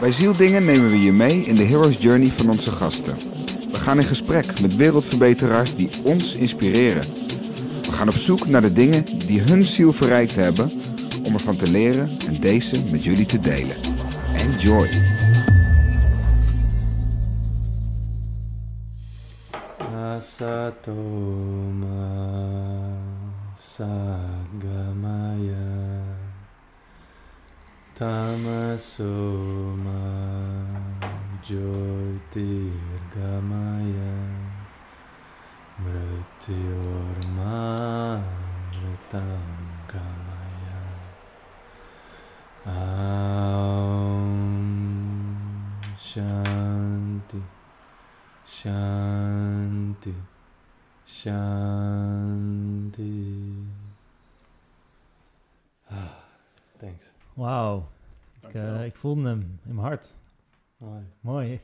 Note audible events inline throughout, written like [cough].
Bij Zieldingen nemen we je mee in de hero's journey van onze gasten. We gaan in gesprek met wereldverbeteraars die ons inspireren. We gaan op zoek naar de dingen die hun ziel verrijkt hebben om ervan te leren en deze met jullie te delen. Enjoy! Asatoma Tamasoma Jyotirgamaya Mrityormamritam Gamaya Aum Shanti Shanti Shanti ah, Thanks. Wauw. Ik, ik voelde hem in mijn hart. Mooi. Mooi.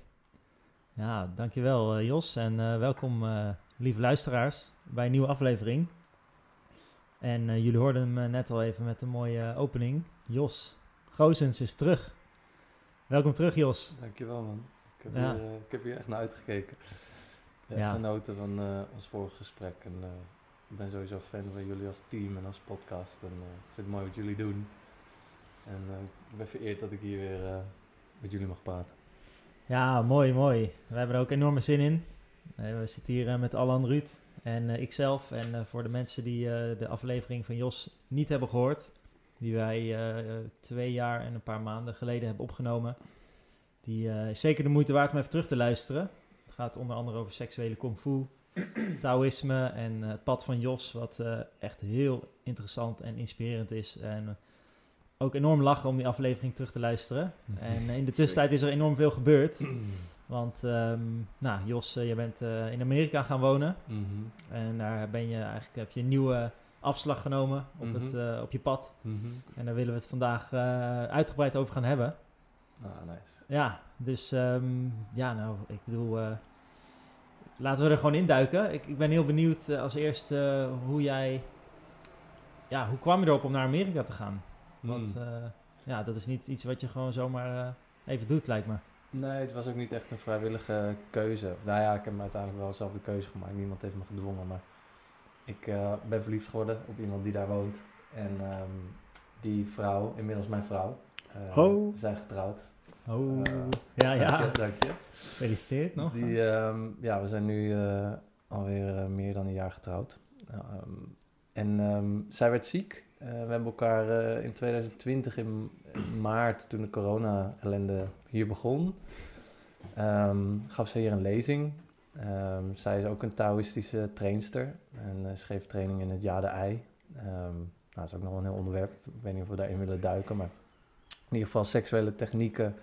Ja, dankjewel eh, Jos. En eh, welkom lieve luisteraars bij een nieuwe aflevering. En jullie hoorden hem net al even met een mooie opening. Jos Goosens is terug. Welkom terug Jos. Dankjewel man. Ik heb, Ja. hier, ik heb hier echt naar uitgekeken. Echt Ja. genoten van ons vorige gesprek. En ik ben sowieso fan van jullie als team en als podcast. En ik vind het mooi wat jullie doen. En eh, ik ben vereerd dat ik hier weer eh, met jullie mag praten. Ja, mooi, mooi. We hebben er ook enorme zin in. Eh, we zitten hier met Alan Ruud en ikzelf. En voor de mensen die de aflevering van Jos niet hebben gehoord, die wij twee jaar en een paar maanden geleden hebben opgenomen, die is zeker de moeite waard om even terug te luisteren. Het gaat onder andere over seksuele kung fu, [clears throat] Taoïsme en het pad van Jos, wat echt heel interessant en inspirerend is. En ook enorm lachen om die aflevering terug te luisteren. [laughs] En eh, in de tussentijd is er enorm veel gebeurd. [clears throat] Want, ehm, nou, Jos, eh, je bent eh, in Amerika gaan wonen. Mhm. En daar ben je eigenlijk, heb je een nieuwe afslag genomen op, het, Mhm. eh, op je pad. Mhm. En daar willen we het vandaag uitgebreid over gaan hebben. Ah, nice. Ja, dus ehm, ja, nou, ik bedoel, laten we er gewoon induiken. Ik, ik ben heel benieuwd als eerste eh, hoe jij, ja, hoe kwam je erop om naar Amerika te gaan? Want Mm. eh, ja, dat is niet iets wat je gewoon zomaar eh, even doet, lijkt me. Nee, het was ook niet echt een vrijwillige keuze. Nou ja, ik heb uiteindelijk wel zelf de keuze gemaakt. Niemand heeft me gedwongen, maar ik eh, ben verliefd geworden op iemand die daar woont. En ehm, die vrouw, inmiddels mijn vrouw, Oh. we zijn getrouwd. Oh, ja, Dank ja. je, dank je. Gefeliciteerd nog. Die, ehm, ja, we zijn nu alweer meer dan een jaar getrouwd. Ehm, en zij werd ziek. Eh, we hebben elkaar eh, in 2020 in maart, toen de corona-ellende hier begon, ehm, gaf ze hier een lezing. Ehm, zij is ook een Taoïstische trainster en eh, schreef training in het Jade Ei. Ehm, nou, dat is ook nog een heel onderwerp. Ik weet niet of we daarin willen duiken, maar in ieder geval seksuele technieken,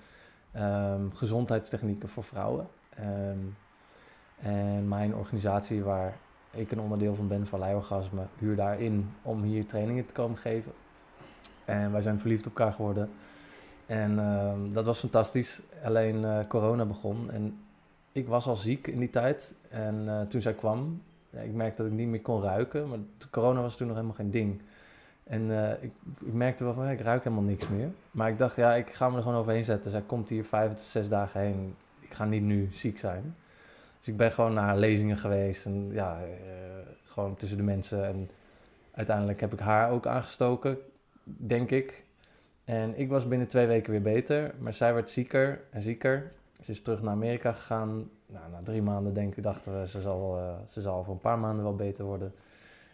gezondheidstechnieken voor vrouwen. En mijn organisatie, waar ik een onderdeel van ben, Vallei Orgasme, huur daarin om hier trainingen te komen geven. En wij zijn verliefd op elkaar geworden. En ehm, dat was fantastisch. Alleen eh, corona begon en ik was al ziek in die tijd. En eh, toen zij kwam, ik merkte dat ik niet meer kon ruiken. Maar corona was toen nog helemaal geen ding. En eh, ik, ik merkte wel van, ik ruik helemaal niks meer. Maar ik dacht, ja, ik ga me er gewoon overheen zetten. Zij komt hier vijf of zes dagen heen. Ik ga niet nu ziek zijn. Dus ik ben gewoon naar lezingen geweest. En ja, eh, gewoon tussen de mensen. En uiteindelijk heb ik haar ook aangestoken, denk ik. En ik was binnen twee weken weer beter. Maar zij werd zieker en zieker. Ze is terug naar Amerika gegaan. Nou, na drie maanden denk ik, dachten we, ze zal, eh, ze zal voor een paar maanden wel beter worden.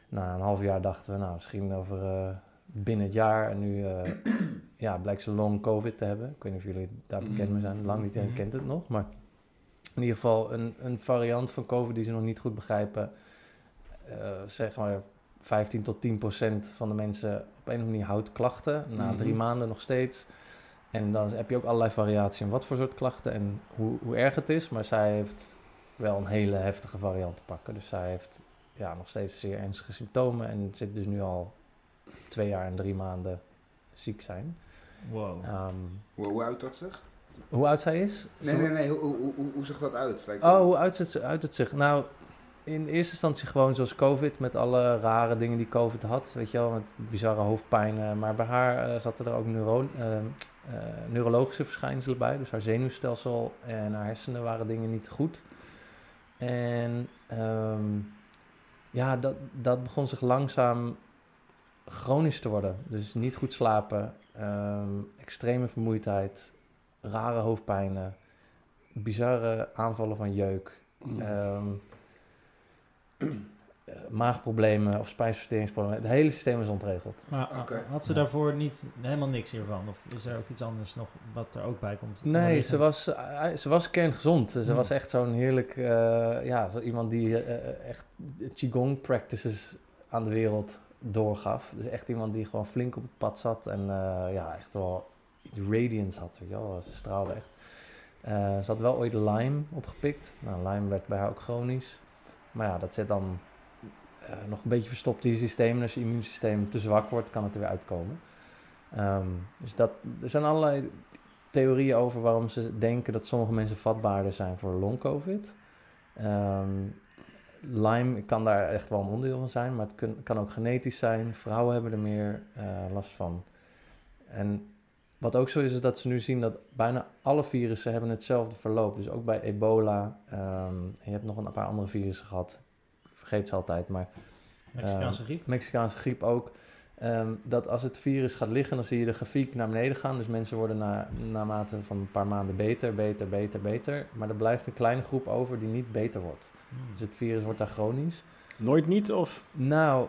Na een half jaar dachten we, nou, misschien over eh, binnen het jaar. En nu [clears throat] ja, blijkt ze long covid te hebben. Ik weet niet of jullie daar bekend mee zijn. Lang niet iedereen kent het nog. Maar in ieder geval een, een variant van covid die ze nog niet goed begrijpen. Eh, zeg maar 15 tot 10 procent van de mensen op een of andere manier houdt klachten. Na Mhm. drie maanden nog steeds. En dan heb je ook allerlei variaties in wat voor soort klachten en hoe, hoe erg het is. Maar zij heeft wel een hele heftige variant te pakken. Dus zij heeft ja, nog steeds zeer ernstige symptomen. En zit dus nu al twee jaar en drie maanden ziek zijn. Wow. Ehm, Hoe, hoe oud dat zich? Hoe oud zij is? Nee, nee, nee. Hoe, hoe, hoe, hoe zag dat uit? Lijkt Oh, hoe uit het, uit het zich? Nou, in eerste instantie gewoon zoals COVID, met alle rare dingen die COVID had. Weet je wel, met bizarre hoofdpijn. maar bij haar eh, zaten er ook eh, eh, neurologische verschijnselen bij. Dus haar zenuwstelsel en haar hersenen waren dingen niet goed. En ehm, ja, dat, dat begon zich langzaam chronisch te worden. Dus niet goed slapen, ehm, extreme vermoeidheid, rare hoofdpijnen, bizarre aanvallen van jeuk, Mm. ehm, eh, maagproblemen of spijsverteringsproblemen. Het hele systeem is ontregeld. Maar ah, Oké. had ze Ja. daarvoor niet helemaal niks hiervan? Of is er ook iets anders nog wat er ook bij komt? Nee, ze was, eh, ze was kerngezond. Ze Hmm. was echt zo'n heerlijk, eh, ja, zo iemand die eh, echt Qigong practices aan de wereld doorgaf. Dus echt iemand die gewoon flink op het pad zat en eh, ja, echt wel iets radiance had. Wel. Ze straalde echt. Eh, ze had wel ooit Lyme opgepikt. Nou, Lyme werd bij haar ook chronisch. Maar ja, dat zit dan eh, nog een beetje verstopt in je systeem. En als je immuunsysteem te zwak wordt, kan het er weer uitkomen. Ehm, dus dat, er zijn allerlei theorieën over waarom ze denken dat sommige mensen vatbaarder zijn voor long-covid. Ehm, Lyme kan daar echt wel een onderdeel van zijn, maar het kan ook genetisch zijn. Vrouwen hebben er meer eh, last van. En wat ook zo is, is dat ze nu zien dat bijna alle virussen hebben hetzelfde verloop. Dus ook bij ebola. ehm, je hebt nog een paar andere virussen gehad. Ik vergeet ze altijd, maar Mexicaanse Ehm, griep. Mexicaanse griep ook. Ehm, dat als het virus gaat liggen, dan zie je de grafiek naar beneden gaan. Dus mensen worden na, naarmate van een paar maanden beter, beter, beter, beter. Maar er blijft een kleine groep over die niet beter wordt. Hmm. Dus het virus wordt daar chronisch. Nooit niet of... Nou,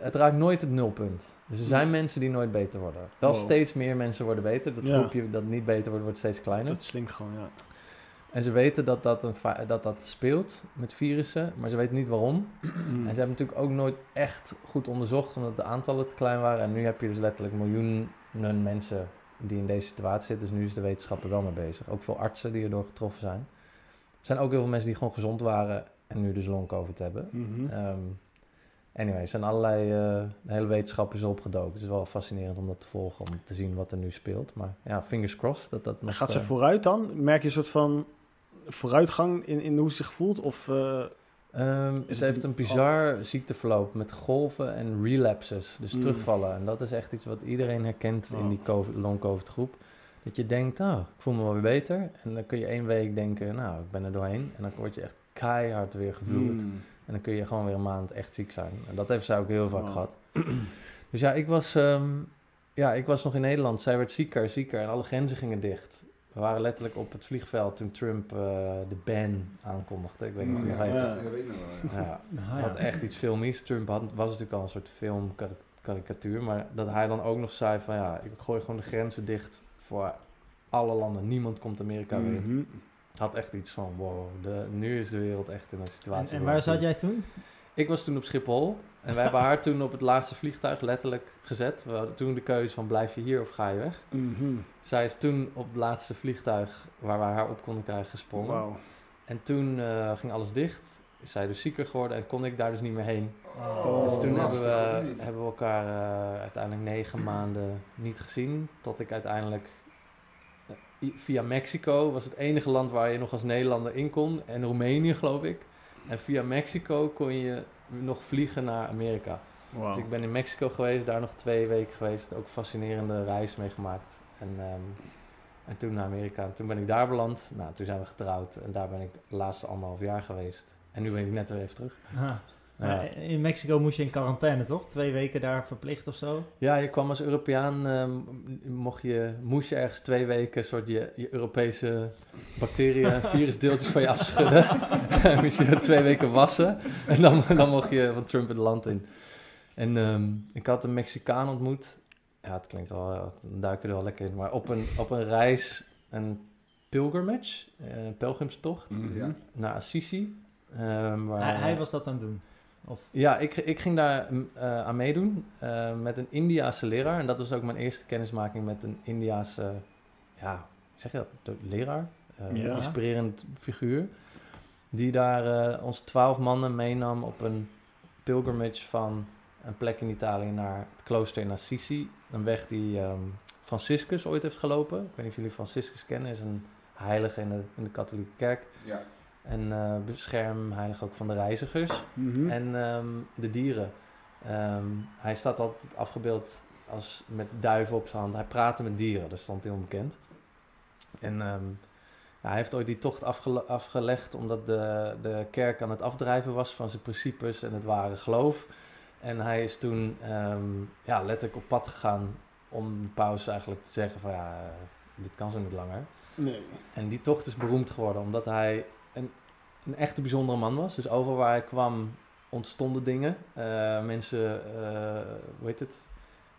het raakt nooit het nulpunt. Dus er zijn mensen die nooit beter worden. Wel Wow. steeds meer mensen worden beter. Dat Ja. groepje dat niet beter wordt, wordt steeds kleiner. Dat slinkt gewoon, ja. En ze weten dat dat, een dat dat speelt met virussen, maar ze weten niet waarom. [clears throat] En ze hebben natuurlijk ook nooit echt goed onderzocht, omdat de aantallen te klein waren. En nu heb je dus letterlijk miljoenen mensen die in deze situatie zitten. Dus nu is de wetenschap er wel mee bezig. Ook veel artsen die erdoor getroffen zijn. Er zijn ook heel veel mensen die gewoon gezond waren en nu dus long-covid hebben. Ehm anyway, er zijn allerlei... eh, hele wetenschap is opgedoken. Het is wel fascinerend om dat te volgen, om te zien wat er nu speelt. Maar ja, fingers crossed dat dat nog... Gaat ze eh, vooruit dan? Merk je een soort van vooruitgang in, in hoe ze zich voelt? Of Ehm, Is ze het heeft een bizar ziekteverloop met golven en relapses, dus Mm. terugvallen. En dat is echt iets wat iedereen herkent in Oh. die COVID, long-covid groep. Dat je denkt, ah, ik voel me wel weer beter. En dan kun je één week denken, nou, ik ben er doorheen. En dan word je echt keihard weer gevloerd. hmm. En dan kun je gewoon weer een maand echt ziek zijn. En dat heeft zij ook heel vaak Wow. gehad. [clears throat] Dus ja, ik was, ehm, ja, ik was nog in Nederland. Zij werd zieker, zieker en alle grenzen gingen dicht. We waren letterlijk op het vliegveld toen Trump eh, de ban aankondigde. Ik weet niet of je nog weet. Ja. dat weet ik nog wel. ja. Ja, Ah, het ja. had echt iets filmisch. Trump had, was natuurlijk al een soort filmkarikatuur. Maar dat hij dan ook nog zei van ja, ik gooi gewoon de grenzen dicht voor alle landen. Niemand komt Amerika weer. Mhm. Had echt iets van wow, de, nu is de wereld echt in een En, situatie. en waar zat jij toen? Ik was toen op Schiphol. En wij hebben haar toen op het laatste vliegtuig letterlijk gezet. We hadden toen de keuze van blijf je hier of ga je weg. Mhm. Zij is toen op het laatste vliegtuig waar we haar op konden krijgen gesprongen. En toen eh, ging alles dicht. Is zij dus zieker geworden en kon ik daar dus niet meer heen. Oh, dus toen hebben we, hebben we elkaar eh, uiteindelijk negen maanden niet gezien. Tot ik uiteindelijk via Mexico was het enige land waar je nog als Nederlander in kon. En Roemenië geloof ik. En via Mexico kon je nog vliegen naar Amerika. Dus ik ben in Mexico geweest, daar nog twee weken geweest. Ook fascinerende reis meegemaakt. En, ehm, en toen naar Amerika. En toen ben ik daar beland. Nou, toen zijn we getrouwd. En daar ben ik de laatste anderhalf jaar geweest. En nu ben ik net weer even terug. Ah. Ja. In Mexico moest je in quarantaine, toch? Twee weken daar verplicht of zo? Ja, je kwam als Europeaan, ehm, mocht je, moest je ergens twee weken soort je, je Europese bacteriën [laughs] en virusdeeltjes van je afschudden. En [laughs] moest je twee weken wassen. En dan, dan mocht je van Trump het land in. En ehm, ik had een Mexicaan ontmoet. Ja, het klinkt wel, dan duiken er wel lekker in. Maar op een, op een reis, een pilgrimage, eh, een pelgrimstocht Mhm. Naar Assisi. ehm, waar, Hij, hij was dat aan het doen. Of, ja, ik, ik ging daar mm, eh, aan meedoen eh, met een Indiaanse leraar. En dat was ook mijn eerste kennismaking met een Indiaanse, ja, hoe zeg je dat, leraar? Eh, Ja. Inspirerend figuur. Die daar eh, ons twaalf mannen meenam op een pilgrimage van een plek in Italië naar het klooster in Assisi. Een weg die ehm, Franciscus ooit heeft gelopen. Ik weet niet of jullie Franciscus kennen. is een heilige in de, in de katholieke kerk. Ja. En eh beschermheilige ook van de reizigers Mhm. en ehm, de dieren. Ehm, hij staat altijd afgebeeld als met duiven op zijn hand. Hij praatte met dieren, dat stond heel bekend. En ehm, ja, hij heeft ooit die tocht afgele- afgelegd omdat de, de kerk aan het afdrijven was van zijn principes en het ware geloof. En hij is toen ja, letterlijk op pad gegaan om de paus eigenlijk te zeggen van ja, eh, dit kan zo niet langer. Nee. En die tocht is beroemd geworden omdat hij een, een echte bijzondere man was. Dus overal waar hij kwam ontstonden dingen. Eh, mensen, eh, hoe heet het,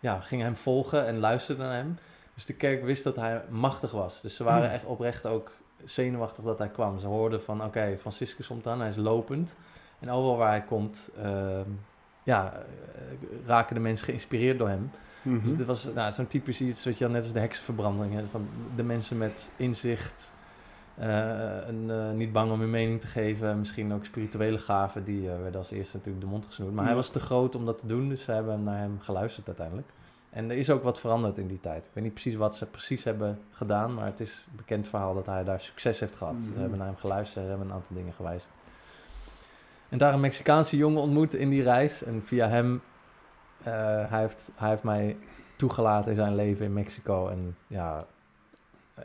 ja, gingen hem volgen en luisterden naar hem. Dus de kerk wist dat hij machtig was. Dus ze waren Hmm. echt oprecht ook zenuwachtig dat hij kwam. Ze hoorden van, oké, Franciscus komt aan, hij is lopend. En overal waar hij komt, ehm, ja, eh, raken de mensen geïnspireerd door hem. Mhm. Dus dit was nou, zo'n typisch iets, wat je net als de heksenverbranding, hè, van de mensen met inzicht, eh, en, eh, niet bang om hun mening te geven, misschien ook spirituele gaven, die eh, werden als eerste natuurlijk de mond gesnoerd. Maar hij was te groot om dat te doen, dus ze hebben naar hem geluisterd uiteindelijk. En er is ook wat veranderd in die tijd. Ik weet niet precies wat ze precies hebben gedaan, maar het is een bekend verhaal dat hij daar succes heeft gehad. Ze Mhm. hebben naar hem geluisterd, ze hebben een aantal dingen gewijzigd. En daar een Mexicaanse jongen ontmoet in die reis. En via hem, eh, hij, heeft, hij heeft mij toegelaten in zijn leven in Mexico. En ja,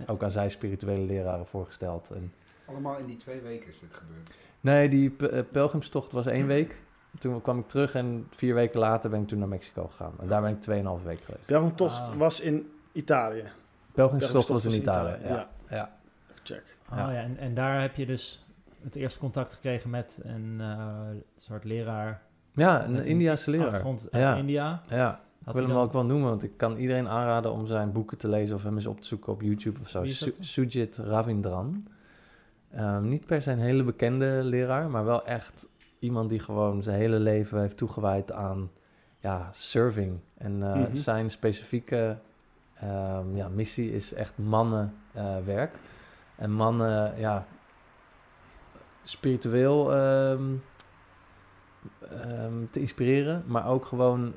ook aan zijn spirituele leraren voorgesteld. En, Allemaal in die twee weken is dit gebeurd. nee, die eh, pelgrimstocht was één week. Toen kwam ik terug en vier weken later ben ik toen naar Mexico gegaan. En daar ben ik 2,5 weken geweest. Pelgrimtocht Ah. was in Italië. Pelgrimstocht was in Italië, ja. ja. Check. Oh, Ja. en, en daar heb je dus het eerste contact gekregen met een eh, soort leraar. Ja, een Indiase leraar. Achtergrond uit Ja. India. Ja, ik wil hem dan- ook wel noemen, want ik kan iedereen aanraden om zijn boeken te lezen of hem eens op te zoeken op YouTube of zo. Su- Sujit Ravindran. Ehm, niet per se een hele bekende leraar, maar wel echt iemand die gewoon zijn hele leven heeft toegewijd aan ja, surfing. En eh, Mhm. zijn specifieke ehm, ja, missie is echt mannenwerk. en mannen, ja, spiritueel ehm, te inspireren, maar ook gewoon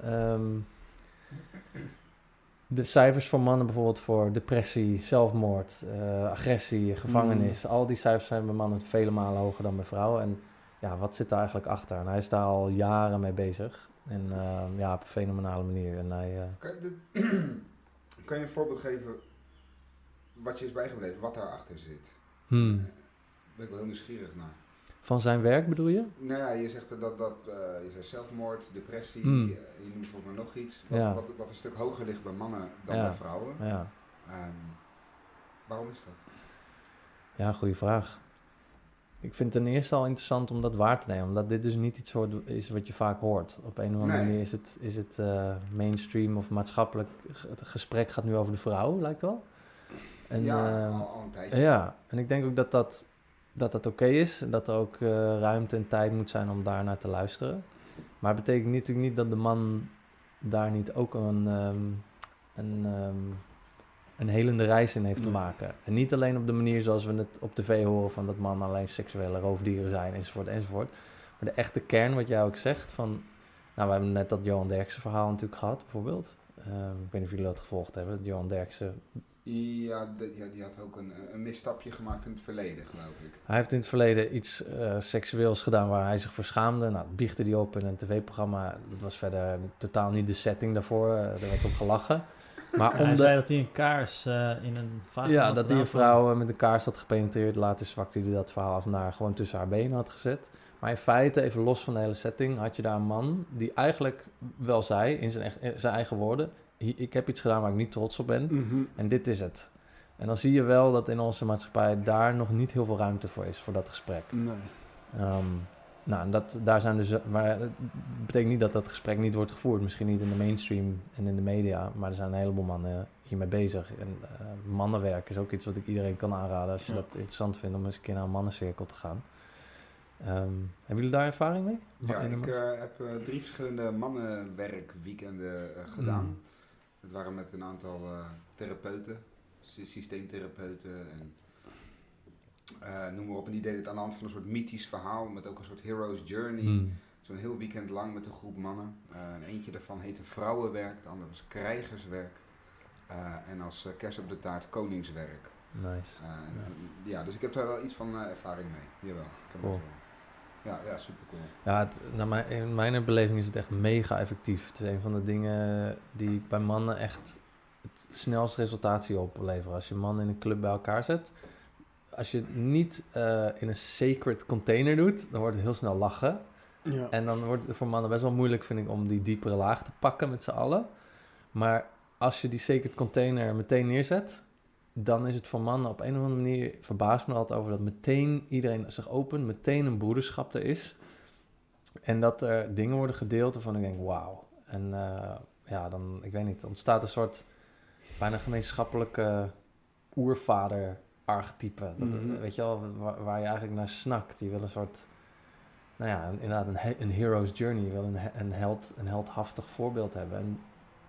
de cijfers voor mannen, bijvoorbeeld voor depressie, zelfmoord, eh, agressie, gevangenis. Al die cijfers zijn bij mannen vele malen hoger dan bij vrouwen. En ja, wat zit daar eigenlijk achter? En hij is daar al jaren mee bezig. En ehm, ja, op een fenomenale manier. En hij, eh, Kan je, dit- [clears throat] kan je een voorbeeld geven wat je is bijgebleven, wat daarachter zit? hmm, Daar ben ik wel heel nieuwsgierig naar. Van zijn werk bedoel je? Nou ja, je zegt dat, dat eh, je zelfmoord, depressie, Hmm. eh, je noemt volgens mij nog iets. Wat, Ja. wat, wat een stuk hoger ligt bij mannen dan Ja. bij vrouwen. Ja, Ehm, waarom is dat? ja goede vraag. Ik vind het ten eerste al interessant om dat waar te nemen. Omdat dit dus niet iets is wat je vaak hoort. Op een of andere Nee. manier is het, is het eh, mainstream of maatschappelijk... Het gesprek gaat nu over de vrouw, lijkt wel. En, ja, ehm, al, al een tijdje. Ja, en ik denk ook dat dat, dat, dat oké is. En dat er ook eh, ruimte en tijd moet zijn om daar naar te luisteren. Maar het betekent natuurlijk niet dat de man daar niet ook een, ehm, een, ehm, een helende reis in heeft te maken. En niet alleen op de manier zoals we het op tv horen... van dat mannen alleen seksuele roofdieren zijn, enzovoort, enzovoort. Maar de echte kern, wat jij ook zegt, van... Nou, we hebben net dat Johan Derksen verhaal natuurlijk gehad, bijvoorbeeld. Ehm, ik weet niet of jullie dat gevolgd hebben. Dat Johan Derksen Ja, de- ja, die had ook een, een misstapje gemaakt in het verleden, geloof ik. Hij heeft in het verleden iets eh, seksueels gedaan waar hij zich voor schaamde. Nou, dat biechtte hij op in een tv-programma. Dat was verder totaal niet de setting daarvoor. Eh, er werd op gelachen. Maar [laughs] hij om zei dat hij een kaars eh, in een vagina ja, had dat hij een vrouw eh, met een kaars had gepenetreerd. Later zwakte hij dat verhaal af naar gewoon tussen haar benen had gezet. Maar in feite, even los van de hele setting, had je daar een man die eigenlijk wel zei, in zijn, echt- in zijn eigen woorden... "Hi- Ik heb iets gedaan waar ik niet trots op ben. Mhm. En dit is het. En dan zie je wel dat in onze maatschappij daar nog niet heel veel ruimte voor is, voor dat gesprek. Nee. Ehm, nou, en dat, daar zijn dus, maar dat betekent niet dat dat gesprek niet wordt gevoerd. Misschien niet in de mainstream en in de media, maar er zijn een heleboel mannen hiermee bezig. En eh, mannenwerk is ook iets wat ik iedereen kan aanraden als je Ja. dat interessant vindt om eens een keer naar een mannencirkel te gaan. Ehm, hebben jullie daar ervaring mee? Ja, ik eh, heb eh, drie verschillende mannenwerkweekenden gedaan. Mm. Het waren met een aantal eh, therapeuten, sy- systeemtherapeuten en eh, noem maar op. En die deden het aan de hand van een soort mythisch verhaal met ook een soort hero's journey. Hmm. Zo'n heel weekend lang met een groep mannen. Eh, en eentje daarvan heette vrouwenwerk, de andere was krijgerswerk. En als kerst op de taart koningswerk. Nice. En, ja, dus ik heb daar wel iets van ervaring mee. Jawel. Ik heb Cool. Ja, ja super cool. Ja, het, naar mijn, in mijn beleving is het echt mega effectief. Het is een van de dingen die bij mannen echt het snelst resultaat zie opleveren. Als je mannen in een club bij elkaar zet. Als je het niet eh, in een sacred container doet, dan wordt het heel snel lachen. Ja. En dan wordt het voor mannen best wel moeilijk, vind ik, om die diepere laag te pakken met z'n allen. Maar als je die sacred container meteen neerzet, dan is het voor mannen op een of andere manier, verbaast me altijd over dat meteen iedereen zich opent, meteen een broederschap er is. En dat er dingen worden gedeeld waarvan ik denk, wauw. En eh, ja, dan, ik weet niet, ontstaat een soort bijna gemeenschappelijke oervader-archetype. Dat, Mhm. Weet je wel, waar, waar je eigenlijk naar snakt. Je wil een soort, nou ja, een- inderdaad een, een hero's journey. Je wil een, een, held, een heldhaftig voorbeeld hebben. En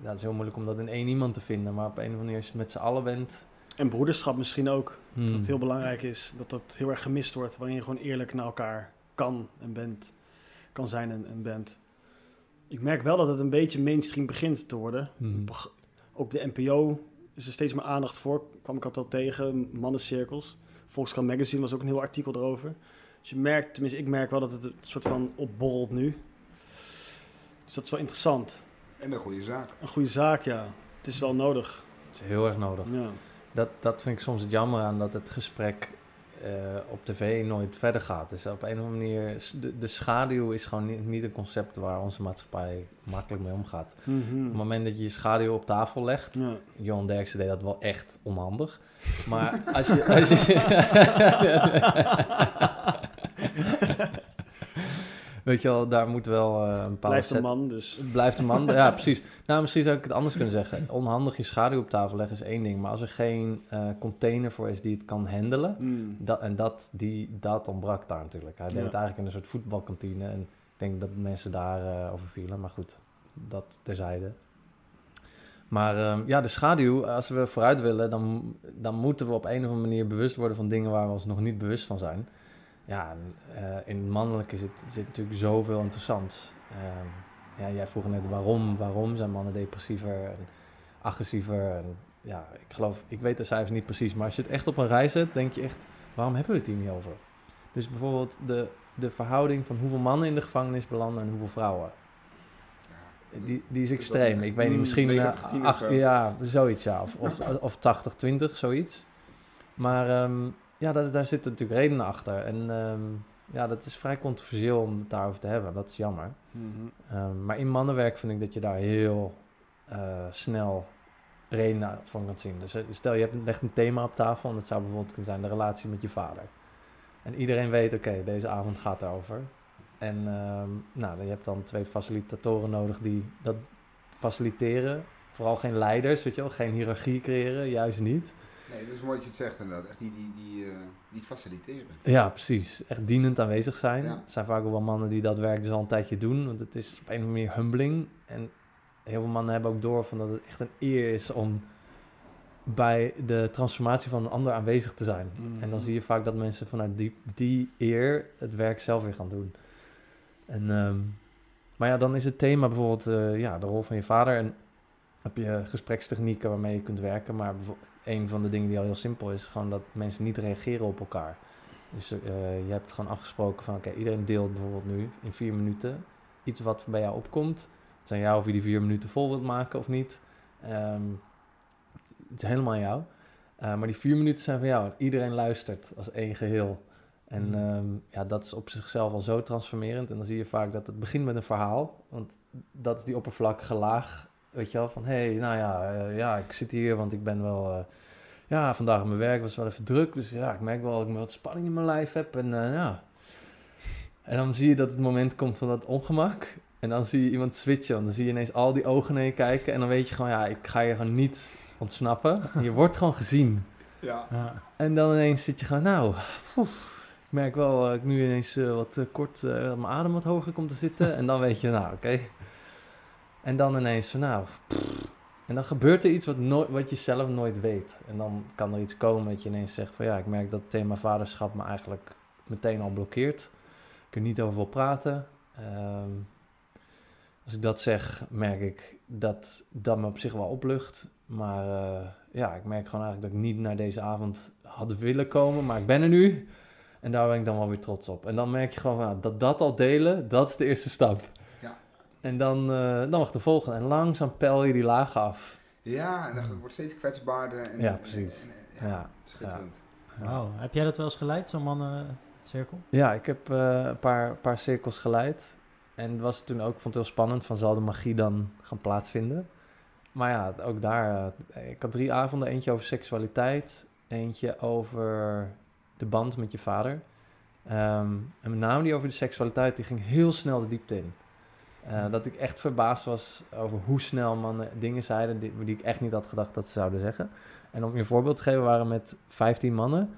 het is heel moeilijk om dat in één iemand te vinden. Maar op een of andere manier, als je het met z'n allen bent... En broederschap misschien ook. Dat hmm, het heel belangrijk is dat dat heel erg gemist wordt. Waarin je gewoon eerlijk naar elkaar kan en bent. Kan zijn en, en bent. Ik merk wel dat het een beetje mainstream begint te worden. hmm. Ook de NPO is er steeds meer aandacht voor. Kwam ik altijd al tegen. Mannencirkels. Volkskrant Magazine was ook een heel artikel erover. Dus je merkt, tenminste ik merk wel dat het een soort van opborrelt nu. Dus dat is wel interessant. En een goede zaak. Een goede zaak, ja. Het is wel nodig. Het is heel erg nodig. Ja. Dat, dat vind ik soms het jammer aan dat het gesprek eh, op tv nooit verder gaat. Dus op een of andere manier, de, de schaduw is gewoon niet, niet een concept waar onze maatschappij makkelijk mee omgaat. Mhm. Op het moment dat je je schaduw op tafel legt, Ja. Johan Derksen deed dat wel echt onhandig. Maar als je... [laughs] Als je [laughs] Weet je wel, daar moet wel eh, een bepaalde Blijft een man, dus... blijft een man. Ja, [laughs] precies. Nou, misschien zou ik het anders kunnen zeggen. Onhandig je schaduw op tafel leggen is één ding. Maar als er geen eh, container voor is die het kan handelen... Mm. Dat, en dat, die, dat ontbrak daar natuurlijk. Hij deed Ja. het eigenlijk in een soort voetbalkantine. En ik denk dat mensen daar eh, over vielen. Maar goed, dat terzijde. Maar ehm, ja, de schaduw, als we vooruit willen... Dan, dan moeten we op een of andere manier bewust worden van dingen... waar we ons nog niet bewust van zijn. Ja, eh, in het mannelijke zit, zit natuurlijk zoveel interessants. Ehm, ja, jij vroeg net waarom, waarom zijn mannen depressiever en agressiever. En, ja, ik geloof, ik weet de cijfers niet precies, maar als je het echt op een rij zet, denk je echt, waarom hebben we het hier niet over? Dus bijvoorbeeld de, de verhouding van hoeveel mannen in de gevangenis belanden en hoeveel vrouwen. Die, die is extreem. Ik weet niet, misschien 90, eh, 10 of ach- zo. ja, zoiets ja. Of, of, of 80, 20, zoiets. Maar ehm, ja, dat, daar zitten natuurlijk redenen achter. En ehm, ja, dat is vrij controversieel om het daarover te hebben. Dat is jammer. Mhm. Ehm, maar in mannenwerk vind ik dat je daar heel eh, snel redenen van kan zien. Dus eh, stel je hebt, legt een thema op tafel en dat zou bijvoorbeeld kunnen zijn de relatie met je vader. En iedereen weet, oké, deze avond gaat daarover. En ehm, nou, dan- je hebt dan twee facilitatoren nodig die dat faciliteren. Vooral geen leiders, weet je wel, geen hiërarchie creëren, juist niet. Nee, dat is mooi dat je het zegt inderdaad. Echt die, die, die, eh, die faciliteren. Ja, precies. Echt dienend aanwezig zijn. Ja. Er zijn vaak ook wel mannen die dat werk dus al een tijdje doen. Want het is op een of andere manier humbling. En heel veel mannen hebben ook door van dat het echt een eer is om bij de transformatie van een ander aanwezig te zijn. Mhm. En dan zie je vaak dat mensen vanuit die, die eer het werk zelf weer gaan doen. En, ehm, maar ja, dan is het thema bijvoorbeeld eh, ja, de rol van je vader. En heb je gesprekstechnieken waarmee je kunt werken. Maar een van de dingen die al heel simpel is, gewoon dat mensen niet reageren op elkaar. Dus eh, je hebt gewoon afgesproken van, oké, iedereen deelt bijvoorbeeld nu in vier minuten iets wat bij jou opkomt. Het zijn jou of je die vier minuten vol wilt maken of niet. Ehm, het is helemaal aan jou. Eh, maar die vier minuten zijn van jou. En iedereen luistert als één geheel. En Mm. ehm, ja, dat is op zichzelf al zo transformerend. En dan zie je vaak dat het begint met een verhaal. Want dat is die oppervlakkige laag. Weet je wel, van hé, hey, nou ja, eh, ja, ik zit hier, want ik ben wel... eh, ja, vandaag mijn werk was wel even druk. Dus ja, ik merk wel dat ik wat spanning in mijn lijf heb. En eh, ja... En dan zie je dat het moment komt van dat ongemak. En dan zie je iemand switchen. Want dan zie je ineens al die ogen naar je kijken. En dan weet je gewoon, ja, ik ga je gewoon niet ontsnappen. Je [laughs] wordt gewoon gezien. Ja. Ja. En dan ineens zit je gewoon, nou, poef, ik merk wel dat ik nu ineens wat kort, eh, dat mijn adem wat hoger komt te zitten. En dan weet je, nou, oké. En dan ineens van, nou, en dan gebeurt er iets wat, nooit, wat je zelf nooit weet. En dan kan er iets komen dat je ineens zegt van, ja, ik merk dat het thema vaderschap me eigenlijk meteen al blokkeert. Ik er niet over wil praten. Ehm, als ik dat zeg, merk ik dat dat me op zich wel oplucht. Maar eh, ja, ik merk gewoon eigenlijk dat ik niet naar deze avond had willen komen. Maar ik ben er nu. En daar ben ik dan wel weer trots op. En dan merk je gewoon van, nou, dat dat al delen, dat is de eerste stap. Ja. En dan, eh, dan mag de volgende. En langzaam pel je die lagen af. Ja, en dat wordt steeds kwetsbaarder. En, Ja, precies. en- en- ja, Ja. schitterend. Wauw. Heb jij dat wel eens geleid, zo'n mannencirkel? Ja, ik heb eh, een paar, paar cirkels geleid. En het was toen ook, vond het heel spannend, van zal de magie dan gaan plaatsvinden? Maar ja, ook daar, eh, ik had drie avonden. Eentje over seksualiteit, eentje over de band met je vader. Ehm, en met name die over de seksualiteit, die ging heel snel de diepte in. Eh, dat ik echt verbaasd was over hoe snel mannen dingen zeiden die, ik echt niet had gedacht dat ze zouden zeggen. En om je een voorbeeld te geven, waren met 15 mannen.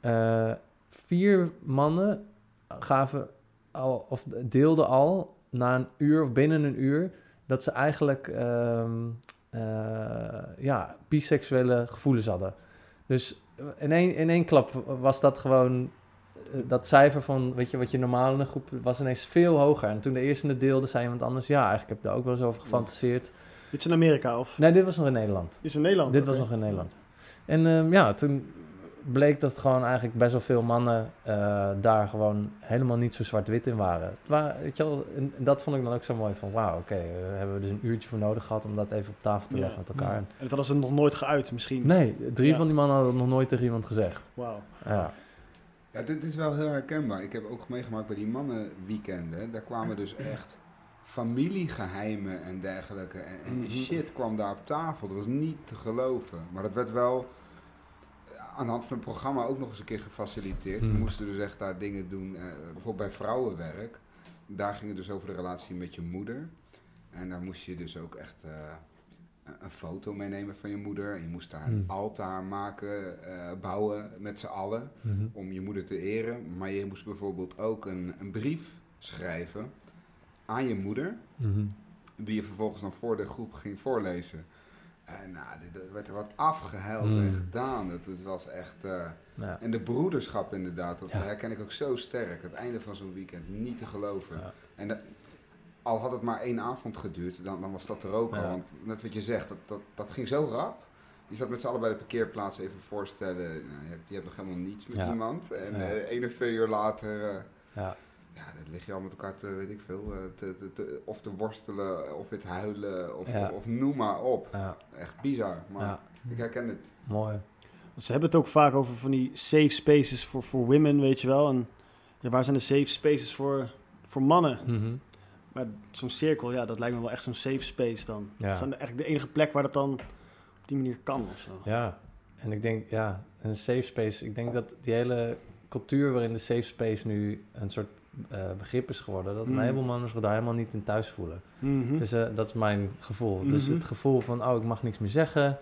Eh, vier mannen gaven al, of deelden al na een uur of binnen een uur dat ze eigenlijk ehm, eh, ja, biseksuele gevoelens hadden. Dus in één, in één klap was dat gewoon dat cijfer van, weet je, wat je normaal in een groep was ineens veel hoger. En toen de eerste het deelde, zei iemand anders, ja, eigenlijk heb ik daar ook wel eens over gefantaseerd. Dit is in Amerika of? Nee, dit was nog in Nederland. Dit is in Nederland? Dit was nog in Nederland. En ehm, ja, toen bleek dat gewoon eigenlijk best wel veel mannen eh, daar gewoon helemaal niet zo zwart-wit in waren. Maar weet je wel, en, dat vond ik dan ook zo mooi van, wauw, oké, eh, hebben we dus een uurtje voor nodig gehad om dat even op tafel te Ja. leggen met elkaar. Ja. En- dat hadden ze nog nooit geuit misschien. Nee, drie Ja. van die mannen hadden nog nooit tegen iemand gezegd. Wauw. Ja, Ja, dit is wel heel herkenbaar. Ik heb ook meegemaakt bij die mannenweekenden. Daar kwamen dus echt familiegeheimen en dergelijke. En, en Mhm. shit kwam daar op tafel. Dat was niet te geloven. Maar dat werd wel aan de hand van het programma ook nog eens een keer gefaciliteerd. We Mhm. moesten dus echt daar dingen doen. eh, bijvoorbeeld bij vrouwenwerk. Daar ging het dus over de relatie met je moeder. En daar moest je dus ook echt eh, een- foto meenemen van je moeder. En je moest daar een Mhm. altaar maken, eh, bouwen met z'n allen Mhm. om je moeder te eren. Maar je moest bijvoorbeeld ook een, een brief schrijven aan je moeder, Mhm. die je vervolgens dan voor de groep ging voorlezen. En nou, dit er werd er wat afgehuild en Mm. gedaan. Het, het was echt... eh, Ja. en de broederschap inderdaad, dat Ja. herken ik ook zo sterk. Het einde van zo'n weekend, niet te geloven. Ja. En dat- al had het maar één avond geduurd, dan, dan was dat er ook al. Ja. Want net wat je zegt, dat, dat, dat ging zo rap. Je zat met z'n allen bij de parkeerplaats even voorstellen. Nou, je, hebt, je hebt nog helemaal niets met Ja. iemand. En Ja. eh, één of twee uur later, eh, Ja. ja, dan lig je al met elkaar te, weet ik veel, eh, te, te, te- of te worstelen, of weer te huilen, of, Ja. of noem maar op. Ja. Echt bizar, maar ja, ik herken het. mooi. Ze hebben het ook vaak over van die safe spaces voor, voor women, weet je wel. En ja, waar zijn de safe spaces voor, voor mannen? Mhm. Maar zo'n cirkel, ja, dat lijkt me wel echt zo'n safe space dan. Ja. Dat is dan eigenlijk de enige plek waar dat dan op die manier kan of zo. Ja, en ik denk, ja, een safe space. Ik denk dat die hele cultuur waarin de safe space nu een soort eh, begrip is geworden, dat Mm. een heleboel mannen zich daar helemaal niet in thuis voelen. Mhm. Dus eh, dat is mijn gevoel. Dus Mhm. het gevoel van, oh, ik mag niks meer zeggen.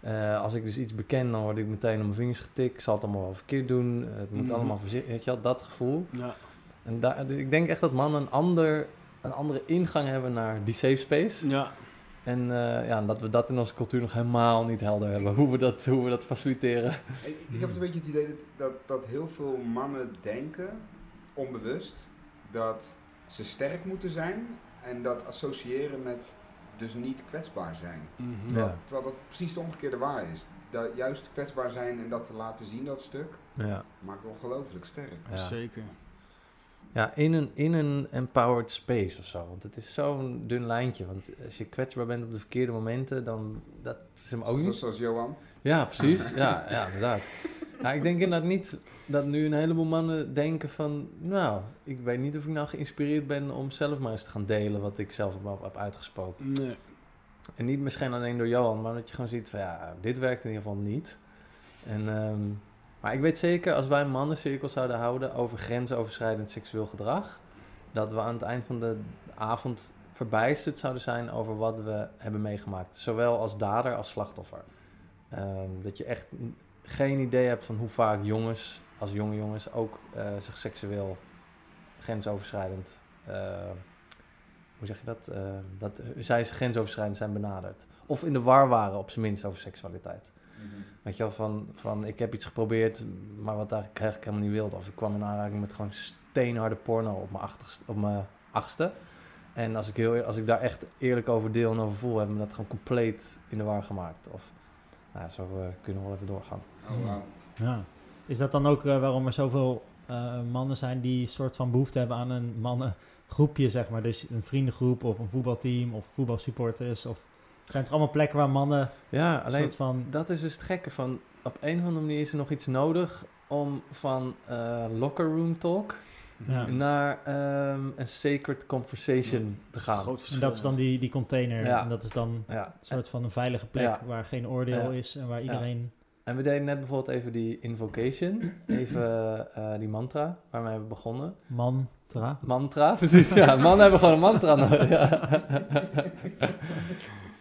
Eh, als ik dus iets beken, dan word ik meteen op mijn vingers getikt. Ik zal het allemaal wel verkeerd doen. Het moet Mhm. allemaal voorzichtig. Weet je wel, dat gevoel. ja. En daar, dus ik denk echt dat mannen een, ander, een andere ingang hebben naar die safe space. ja. En eh, ja, dat we dat in onze cultuur nog helemaal niet helder hebben. Hoe we dat, hoe we dat faciliteren. Ik, ik heb een beetje het idee dat, dat, dat heel veel mannen denken, onbewust, dat ze sterk moeten zijn en dat associëren met dus niet kwetsbaar zijn. Mhm. Ja. Terwijl dat precies de omgekeerde waar is. Dat juist kwetsbaar zijn en dat te laten zien, dat stuk, Ja, maakt ongelooflijk sterk. ja. Zeker. Ja in, een, in een empowered space of zo. Want het is zo'n dun lijntje. Want als je kwetsbaar bent op de verkeerde momenten, dan dat is hem ook Zoals, niet. zoals Johan. Ja, precies. Ja, ja inderdaad. Nou, ik denk inderdaad niet dat nu een heleboel mannen denken van... Nou, ik weet niet of ik nou geïnspireerd ben om zelf maar eens te gaan delen wat ik zelf heb, heb uitgesproken. Nee. En niet misschien alleen door Johan, maar dat je gewoon ziet van ja, dit werkt in ieder geval niet. En, ehm, maar ik weet zeker, als wij mannencirkel zouden houden over grensoverschrijdend seksueel gedrag, dat we aan het eind van de avond verbijsterd zouden zijn over wat we hebben meegemaakt. Zowel als dader als slachtoffer. Ehm, dat je echt geen idee hebt van hoe vaak jongens, als jonge jongens, ook eh, zich seksueel grensoverschrijdend eh, hoe zeg je dat? Eh, dat eh, zij grensoverschrijdend zijn benaderd. Of in de war waren, op zijn minst, over seksualiteit. Weet je wel, van, van ik heb iets geprobeerd, maar wat eigenlijk, eigenlijk helemaal niet wilde. Of ik kwam in aanraking met gewoon steenharde porno op mijn, op mijn achtste. En als ik, heel, eer- als ik daar echt eerlijk over deel en over voel, hebben we dat gewoon compleet in de war gemaakt. Of, nou, ja, zo eh, kunnen we wel even doorgaan. Oh. Ja. Is dat dan ook eh, waarom er zoveel eh, mannen zijn die soort van behoefte hebben aan een mannengroepje, zeg maar. Dus een vriendengroep of een voetbalteam of voetbalsupporters. Of zijn het allemaal plekken waar mannen Ja, een alleen soort van... dat is dus het gekke van... Op een of andere manier is er nog iets nodig om van eh, locker room talk Ja. naar ehm, een sacred conversation te gaan. Groot En dat is dan die, die container. Ja. En dat is dan Ja. een soort van een veilige plek Ja. waar geen oordeel Ja. is en waar iedereen... En we deden net bijvoorbeeld even die invocation, [clears throat] even eh, die mantra, waarmee we begonnen. Mantra. Mantra, precies. Ja, mannen hebben gewoon een mantra nodig. [laughs]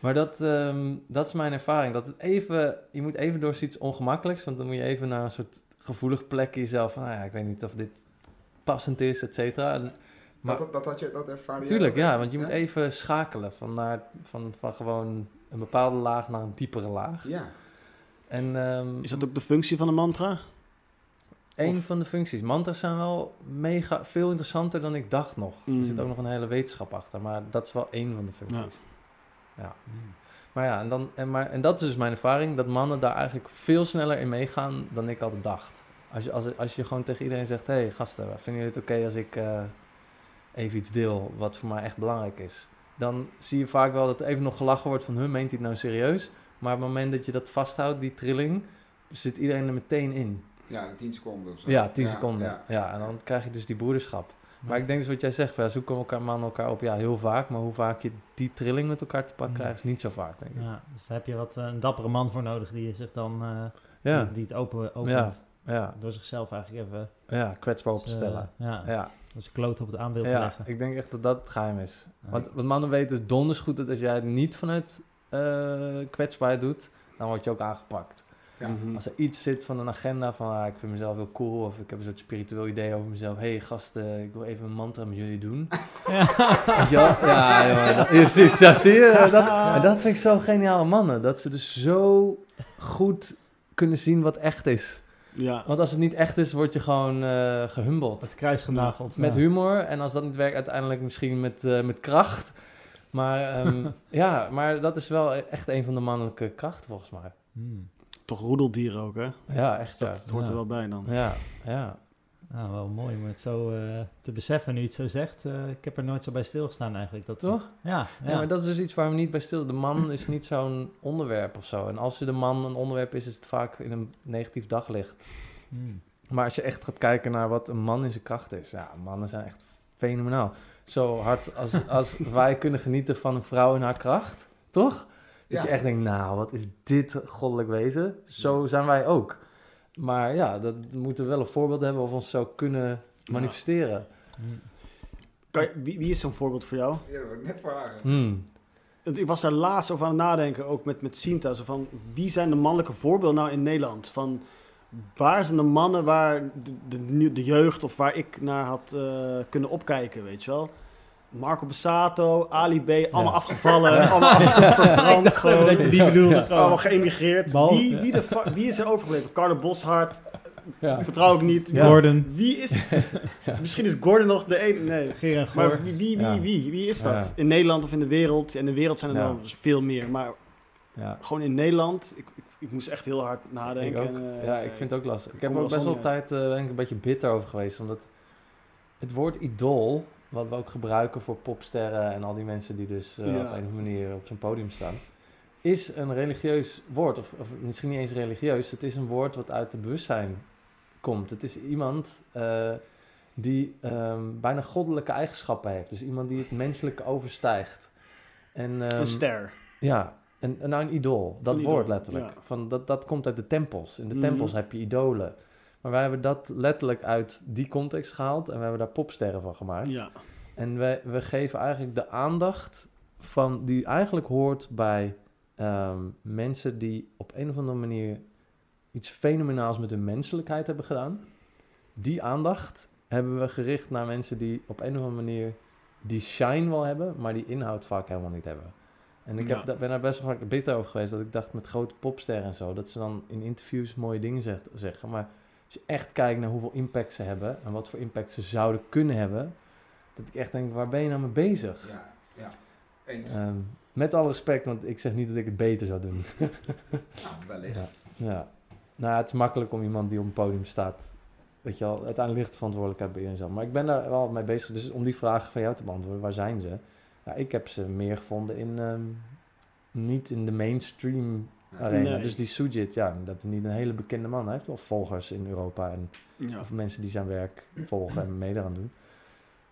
Maar dat, ehm, dat is mijn ervaring. Dat het even, je moet even door iets ongemakkelijks, want dan moet je even naar een soort gevoelig plekje jezelf. Van, ah ja, ik weet niet of dit passend is, et cetera. Maar, dat, dat, had je, dat jij tuurlijk, ja, want je moet even schakelen van, naar, van, van gewoon een bepaalde laag naar een diepere laag. Ja. En ehm, Is dat ook de functie van een mantra? Een Of- van de functies. Mantra's zijn wel mega veel interessanter dan ik dacht nog. Mm. Er zit ook nog een hele wetenschap achter, maar dat is wel één van de functies. Ja. Maar ja, en, dan, en, maar, en dat is dus mijn ervaring, dat mannen daar eigenlijk veel sneller in meegaan dan ik altijd dacht. Als je, als, als je gewoon tegen iedereen zegt, hé hey, gasten, vinden jullie het oké als ik eh, even iets deel wat voor mij echt belangrijk is? Dan zie je vaak wel dat er even nog gelachen wordt van, hun meent hij het nou serieus? Maar op het moment dat je dat vasthoudt, die trilling, zit iedereen er meteen in. Ja, 10 seconden of zo. Ja, 10 Ja, seconden. ja. Ja. en dan krijg je dus die broederschap. Maar ik denk dus wat jij zegt, ja, zoeken elkaar mannen elkaar op, ja, heel vaak. Maar hoe vaak je die trilling met elkaar te pakken Mm. krijgt, is niet zo vaak, denk ik. Ja, dus daar heb je wat eh, een dappere man voor nodig die zich dan eh, Ja, die, die het open, opent. ja, Door zichzelf eigenlijk even ja, kwetsbaar op te stellen. ja, Ja, dus kloot op het aanbeeld te ja, leggen. ik denk echt dat dat het geheim is. Want wat mannen weten is donders goed dat als jij het niet vanuit kwetsbaarheid doet, dan word je ook aangepakt. Ja. Mhm. Als er iets zit van een agenda van ah, ik vind mezelf heel cool of ik heb een soort spiritueel idee over mezelf. Hé hey, gasten, ik wil even een mantra met jullie doen. [laughs] Ja, dat- ja, precies. Ja, zie je? Dat, en dat vind ik zo geniale mannen. Dat ze dus zo goed kunnen zien wat echt is. Ja. Want als het niet echt is, word je gewoon eh gehumbeld. het kruis genageld. Met ja. humor. En als dat niet werkt, uiteindelijk misschien met, eh, met kracht. Maar ehm, [laughs] ja, maar dat is wel echt een van de mannelijke krachten volgens mij. Hmm. Toch roedeldieren ook, hè? Ja, echt ja. Dat hoort er wel bij dan. Ja, ja. Nou, wel mooi om het zo eh, te beseffen nu je het zo zegt. Eh, ik heb er nooit zo bij stilgestaan eigenlijk. Dat, Toch? Ja, ja. Ja, maar dat is dus iets waar we niet bij stil. De man is niet zo'n onderwerp of zo. En als je de man een onderwerp is, is het vaak in een negatief daglicht. Hmm. Maar als je echt gaat kijken naar wat een man in zijn kracht is, ja, mannen zijn echt fenomenaal. Zo hard als, als [laughs] wij kunnen genieten van een vrouw in haar kracht, toch? Dat Ja. je echt denkt, nou, wat is dit goddelijk wezen? Zo zijn wij ook. Maar ja, dat we moeten wel een voorbeeld hebben of ons zo kunnen manifesteren. Kan je- wie, wie is zo'n voorbeeld voor jou? Ja, dat wou ik net vragen. Hmm. Ik was daar laatst over aan het nadenken, ook met, met Sinta. Zo van, wie zijn de mannelijke voorbeelden nou in Nederland? Van, waar zijn de mannen waar de, de jeugd of waar ik naar had eh, kunnen opkijken, weet je wel? Marco Bassato, Ali B, allemaal afgevallen, allemaal [laughs] verbrand gewoon. dat je die bedoelde. Allemaal geëmigreerd. Wie, wie, de wie is er overgebleven? Carlo Boshart, Ja. vertrouw ik niet. Ja. Gordon, Wie is... Misschien is Gordon nog de ene... Nee. Goor. Maar wie, wie, wie, wie, wie is dat? In Nederland of in de wereld? En in de wereld zijn er Ja. wel veel meer. Maar Ja. gewoon in Nederland, ik, ik, ik moest echt heel hard nadenken. Ik. En, eh, ja, ik vind het ook lastig. Ik heb er ook best wel tijd eh, een beetje bitter over geweest. Omdat het woord idool, wat we ook gebruiken voor popsterren en al die mensen die dus eh, Ja. op een of andere manier op zo'n podium staan, is een religieus woord. Of, of misschien niet eens religieus. Het is een woord wat uit het bewustzijn komt. Het is iemand eh, die ehm, bijna goddelijke eigenschappen heeft. Dus iemand die het menselijke overstijgt. En, ehm, Een ster. ja, een, een- nou, een idool. Dat Een woord idool, letterlijk. ja. Van, dat, dat komt uit de tempels. In de Mhm. tempels heb je idolen. Maar wij hebben dat letterlijk uit die context gehaald en we hebben daar popsterren van gemaakt. Ja. En we, we geven eigenlijk de aandacht van, die eigenlijk hoort bij ehm, mensen die op een of andere manier iets fenomenaals met hun menselijkheid hebben gedaan. Die aandacht hebben we gericht naar mensen die op een of andere manier die shine wel hebben, maar die inhoud vaak helemaal niet hebben. En ik heb, Ja. ben daar best wel vaak bitter over geweest, dat ik dacht met grote popsterren en zo, dat ze dan in interviews mooie dingen zegt, zeggen. Maar als je echt kijkt naar hoeveel impact ze hebben en wat voor impact ze zouden kunnen hebben, dat ik echt denk, waar ben je nou mee bezig? Ja, ja. Eens. Ehm, met alle respect, want ik zeg niet dat ik het beter zou doen. [laughs] Nou, wellicht. Ja. ja. Nou, het is makkelijk om iemand die op een podium staat weet je wel, uiteindelijk ligt de verantwoordelijkheid bij jezelf. Maar ik ben daar wel mee bezig. Dus om die vraag van jou te beantwoorden, waar zijn ze? Ja, ik heb ze meer gevonden in, ehm, niet in de mainstream arena. Nee. Dus die Sujit, ja, dat is niet een hele bekende man. Hij heeft wel volgers in Europa en Ja. of mensen die zijn werk volgen en mee eraan doen.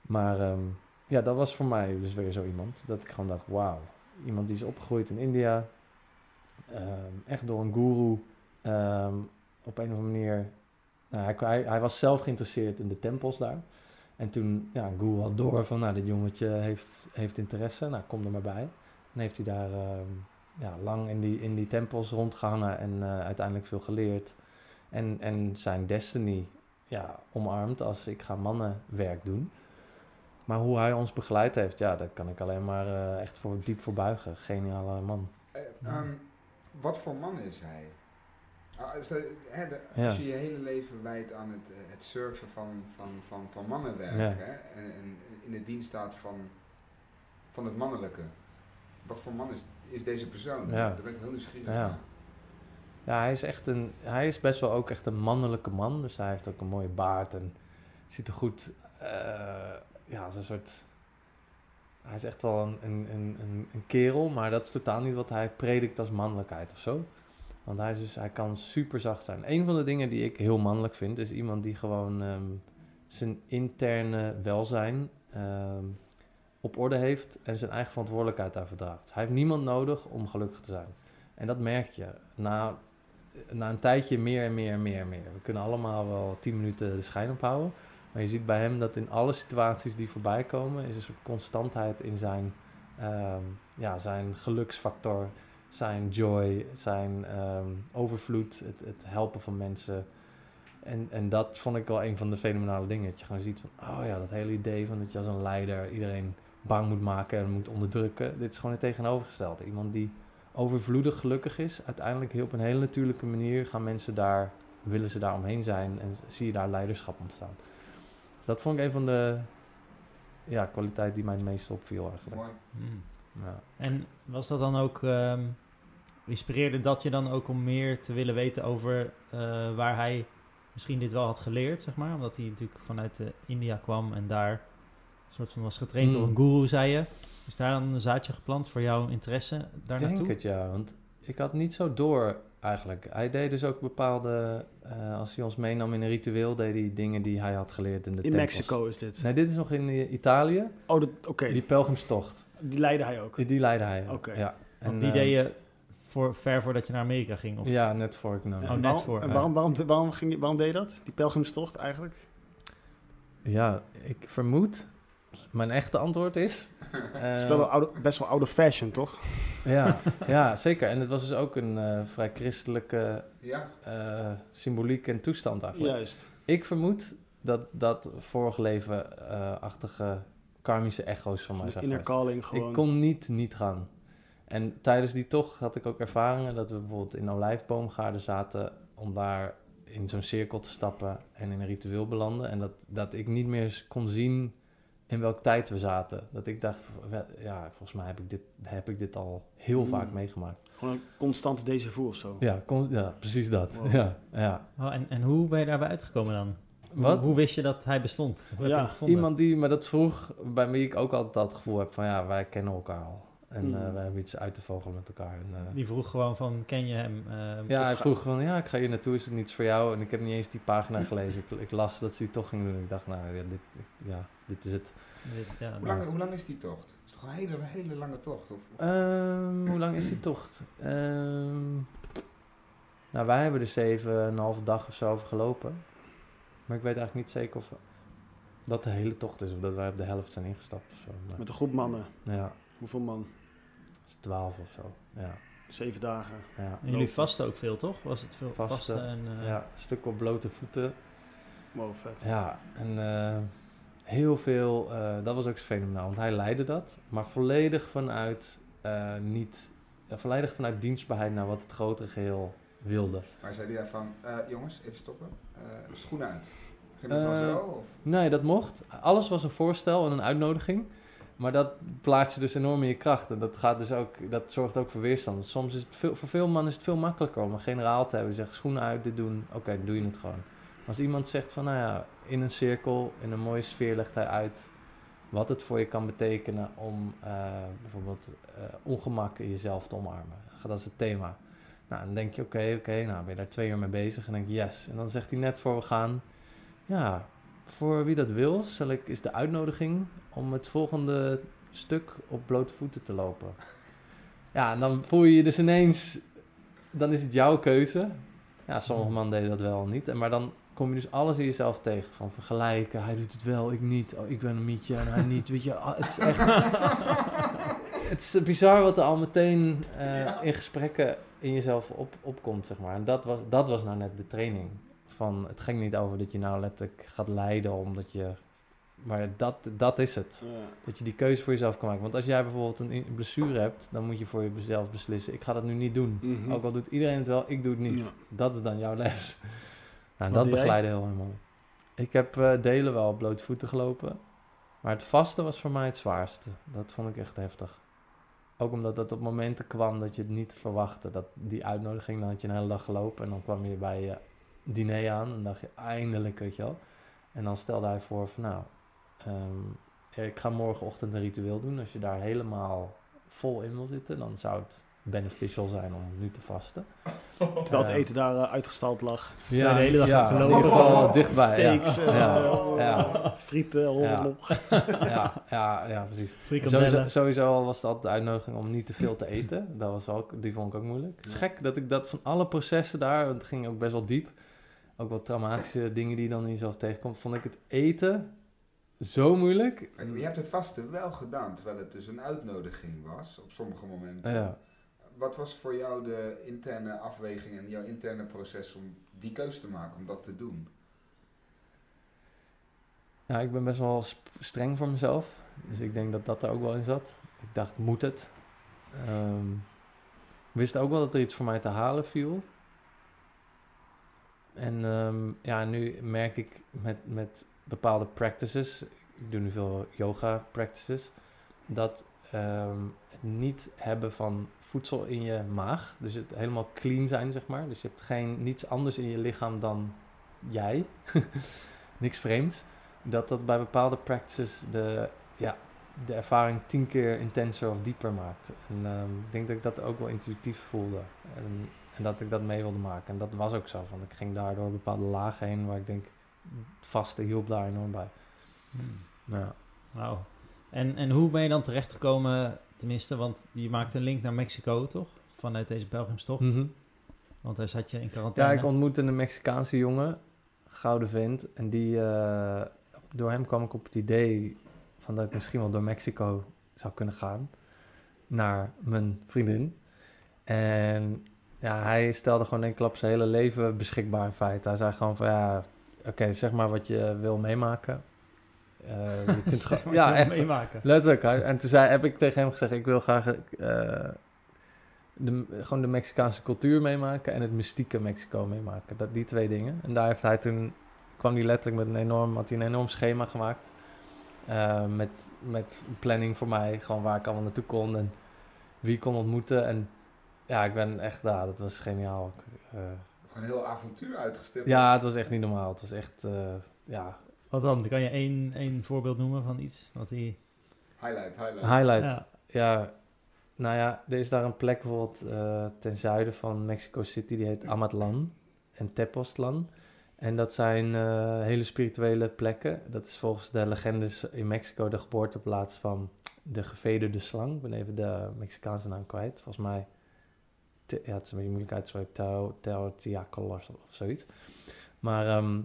Maar ehm, ja, dat was voor mij dus weer zo iemand. Dat ik gewoon dacht, wauw. Iemand die is opgegroeid in India. ehm, echt door een guru. ehm, op een of andere manier... Nou, hij, hij, hij was zelf geïnteresseerd in de tempels daar. En toen, ja, een guru had door van, nou, dit jongetje heeft, heeft interesse. Nou, kom er maar bij. En heeft hij daar ja, lang in die, in die tempels rondgehangen en eh, uiteindelijk veel geleerd. En, en zijn destiny ja, omarmd als ik ga mannenwerk doen. Maar hoe hij ons begeleid heeft, ja, daar kan ik alleen maar eh, echt voor, diep voor buigen. Geniale man. Eh, ehm, wat voor man is hij? Ah, is dat- hè, de- Ja. Als je je hele leven wijdt aan het, het surfen van, van, van, van mannenwerk Ja. hè, en, en in de dienst staat van, van het mannelijke. Wat voor man is, is deze persoon? Ja. Daar ben ik heel nieuwsgierig Ja. naar. Ja, hij is echt een, hij is best wel ook echt een mannelijke man. Dus hij heeft ook een mooie baard en ziet er goed, eh, ja, als een soort, hij is echt wel een, een, een, een, een kerel, maar dat is totaal niet wat hij predikt als mannelijkheid of zo. Want hij, is dus, hij kan super zacht zijn. Een van de dingen die ik heel mannelijk vind, is iemand die gewoon ehm, zijn interne welzijn ehm, op orde heeft en zijn eigen verantwoordelijkheid daarvoor draagt. Dus hij heeft niemand nodig om gelukkig te zijn. En dat merk je. Na, na een tijdje meer en meer en meer en meer. We kunnen allemaal wel tien minuten de schijn ophouden. Maar je ziet bij hem dat in alle situaties die voorbij komen... is een soort constantheid in zijn, ehm, ja, zijn geluksfactor... zijn joy, zijn ehm, overvloed, het, het helpen van mensen... En, en dat vond ik wel een van de fenomenale dingen. Dat je gewoon ziet van, oh ja, dat hele idee van dat je als een leider iedereen bang moet maken en moet onderdrukken. Dit is gewoon het tegenovergestelde. Iemand die overvloedig gelukkig is. Uiteindelijk heel op een hele natuurlijke manier gaan mensen daar, willen ze daar omheen zijn en zie je daar leiderschap ontstaan. Dus dat vond ik een van de ja, kwaliteiten die mij het meest opviel eigenlijk. Mooi. Hmm. Ja. En was dat dan ook, ehm, inspireerde dat je dan ook om meer te willen weten over eh, waar hij misschien dit wel had geleerd, zeg maar? Omdat hij natuurlijk vanuit eh, India kwam en daar soort van was getraind door Mm. een guru, zei je. Is daar dan een zaadje geplant voor jouw interesse daar Ik denk naartoe? het ja, want ik had niet zo door eigenlijk. Hij deed dus ook bepaalde, eh, als hij ons meenam in een ritueel, deed hij dingen die hij had geleerd in de In tempels. Mexico is dit. Nee, dit is nog in eh, Italië. Oh, dat- oké. Die Die, pelgrimstocht. leidde hij ook. Die leidde hij. Oké. Ja. Want En, die eh, deed je voor, ver voordat je naar Amerika ging? Of? Ja, net voor ik nam. Oh, net waarom, voor, en waarom, waarom, waarom, ging, je- waarom deed je dat? Die pelgrimstocht eigenlijk? ja ik vermoed. Mijn echte antwoord is. [laughs] eh, Het is wel een oude, best wel oude fashion, toch? ja, ja, zeker. En het was dus ook een eh, vrij christelijke Ja, eh, symboliek en toestand eigenlijk. Juist. Ik vermoed dat dat vorig leven-achtige karmische echo's van mij zijn Inner calling gewoon. Ik kon niet niet gaan. En tijdens die tocht had ik ook ervaringen dat we bijvoorbeeld in olijfboomgaarden zaten om daar in zo'n cirkel te stappen en in een ritueel belanden. En dat, dat ik niet meer kon zien in welke tijd we zaten. Dat ik dacht, ja, volgens mij heb ik dit, heb ik dit al heel Mm. vaak meegemaakt. Gewoon een constante déjà vu of zo. Ja, ja precies dat. Wow. Ja, ja. Oh, en, en hoe ben je daarbij uitgekomen dan? Wat? Hoe, hoe wist je dat hij bestond? Ja? Iemand die me dat vroeg, bij wie ik ook altijd dat gevoel heb van ja, wij kennen elkaar al. En Mm. eh, wij hebben iets uit te vogelen met elkaar. En, eh, Die vroeg gewoon van, ken je hem? Eh, ja, hij vroeg gewoon, ja, ik ga hier naartoe, is het niets voor jou? En ik heb niet eens die pagina gelezen. Ik, ik las dat ze die toch ging doen. Ik dacht, nou ja, dit, ja, dit is het. Dit- ja, hoe nou, lang, hoe lang is die tocht? Het is toch een hele, hele lange tocht? Of, of- Ehm, hoe lang is die tocht? Ehm, nou, wij hebben er zeven en een halve dag of zo over gelopen. Maar ik weet eigenlijk niet zeker of dat de hele tocht is. Of dat wij op de helft zijn ingestapt of zo. Maar, Met een groep mannen. ja, Hoeveel man? Het is twaalf of zo. Ja, Zeven dagen. ja. en jullie lopen. vasten ook veel, toch? Was het veel Vasten, vasten? en, eh, Ja, een stuk op blote voeten. Wow, vet. Ja, en eh, heel veel, eh, dat was ook fenomenaal, want hij leidde dat, maar volledig vanuit eh, niet, volledig vanuit dienstbaarheid naar wat het grotere geheel wilde. maar zei hij van, eh, jongens, even stoppen. Eh, schoenen uit. Ging dat van zo? Of? Nee, dat mocht. Alles was een voorstel en een uitnodiging. Maar dat plaatst je dus enorm in je kracht. En dat, gaat dus ook, dat zorgt ook voor weerstand. Soms is het veel, voor veel mannen is het veel makkelijker om een generaal te hebben. Zegt schoenen uit, dit doen. Oké, dan doe je het gewoon. Als iemand zegt van, nou ja, in een cirkel, in een mooie sfeer legt hij uit wat het voor je kan betekenen om eh, bijvoorbeeld eh, ongemak in jezelf te omarmen. Dat is het thema. Nou, dan denk je, oké, oké, nou ben je daar twee uur mee bezig en denk je, yes. En dan zegt hij net voor we gaan, ja, voor wie dat wil, zal ik, is de uitnodiging om het volgende stuk op blote voeten te lopen. Ja, en dan voel je je dus ineens, dan is het jouw keuze. Ja, sommige mannen deden dat wel niet. En, maar dan kom je dus alles in jezelf tegen. Van vergelijken, hij doet het wel, ik niet. Oh, ik ben een mietje en hij niet. Weet je, ah, het is echt... [laughs] het is bizar wat er al meteen eh, in gesprekken in jezelf op, opkomt, zeg maar. En dat was, dat was nou net de training. Van, het ging niet over dat je nou letterlijk gaat lijden omdat je... Maar dat, dat is het. Ja. Dat je die keuze voor jezelf kan maken. Want als jij bijvoorbeeld een blessure hebt, dan moet je voor jezelf beslissen: ik ga dat nu niet doen. Mhm. Ook al doet iedereen het wel, ik doe het niet. Ja. Dat is dan jouw les. [laughs] Nou, dat begeleiden heel mooi. Ik heb eh, delen wel op blote voeten gelopen. Maar het vaste was voor mij het zwaarste. Dat vond ik echt heftig. Ook omdat dat op momenten kwam dat je het niet verwachtte. Dat die uitnodiging, dan had je een hele dag gelopen. En dan kwam je bij je diner aan. En dacht je, eindelijk, weet je wel. En dan stelde hij voor van, nou... ehm, ik ga morgenochtend een ritueel doen. Als je daar helemaal vol in wil zitten, dan zou het beneficial zijn om nu te vasten. Terwijl het eten daar eh, uitgestald lag. Ja, de hele dag ja, gelopen. in ieder geval dichtbij. Ja. Steaks, eh, Ja, eh, ja. frieten. Ja, ja, ja, precies. Sowieso, sowieso al was altijd de uitnodiging om niet te veel te eten. Dat was ook, die vond ik ook moeilijk. Het is gek dat ik dat van alle processen daar, want het ging ook best wel diep, ook wel traumatische dingen die je dan in jezelf tegenkomt, vond ik het eten zo moeilijk. Je hebt het vaste wel gedaan, terwijl het dus een uitnodiging was op sommige momenten. Ja. Wat was voor jou de interne afweging en jouw interne proces om die keuze te maken, om dat te doen? Ja, ik ben best wel streng voor mezelf. Dus ik denk dat dat er ook wel in zat. Ik dacht, moet het? Ik wist ook wel dat er iets voor mij te halen viel. En ehm, ja, nu merk ik met, met bepaalde practices, ik doe nu veel yoga practices, dat ehm, het niet hebben van voedsel in je maag, dus het helemaal clean zijn, zeg maar. Dus je hebt geen, niets anders in je lichaam dan jij. [laughs] Niks vreemds dat dat bij bepaalde practices de, ja, de ervaring tien keer intenser of dieper maakt. En ehm, ik denk dat ik dat ook wel intuïtief voelde. En, en dat ik dat mee wilde maken. En dat was ook zo. Want ik ging daardoor bepaalde lagen heen waar ik denk, vaste hielp daar enorm bij. Ja. Wauw. En, en hoe ben je dan terechtgekomen, tenminste, want je maakt een link naar Mexico, toch? Vanuit deze Belgiumstocht. Mhm. Want daar zat je in Ja, quarantaine. ik ontmoette een Mexicaanse jongen, gouden vent. En die, eh, door hem kwam ik op het idee van dat ik misschien wel door Mexico zou kunnen gaan naar mijn vriendin. En ja, hij stelde gewoon een klap zijn hele leven beschikbaar in feite. Hij zei gewoon van ja, oké, zeg maar wat je wil meemaken. Eh, je [laughs] kunt Zeg gewoon- maar, ja, je echt. meemaken. Letterlijk. En toen zei, heb ik tegen hem gezegd, ik wil graag eh, de, gewoon de Mexicaanse cultuur meemaken en het mystieke Mexico meemaken. Dat, die twee dingen. En daar heeft hij toen, kwam hij letterlijk met een enorm, had hij een enorm schema gemaakt. eh, met, met planning voor mij, gewoon waar ik allemaal naartoe kon en wie ik kon ontmoeten. En ja, ik ben echt, ja, dat was geniaal. Eh, Gewoon een heel avontuur uitgestippeld. ja, het was echt niet normaal. Het was echt, eh, ja, Wat dan? Kan je één, één voorbeeld noemen van iets? Wat die... Highlight, highlight. highlight. Ja. Ja, nou ja, er is daar een plek bijvoorbeeld eh, ten zuiden van Mexico City, die heet Amatlan en Tepoztlan. En dat zijn eh, hele spirituele plekken. Dat is volgens de legendes in Mexico de geboorteplaats van de gevederde slang. Ik ben even de Mexicaanse naam kwijt. Volgens mij, ja, het is een beetje moeilijk uit te spreken, Teo- Teotihuacan of, zoiets. Maar ehm,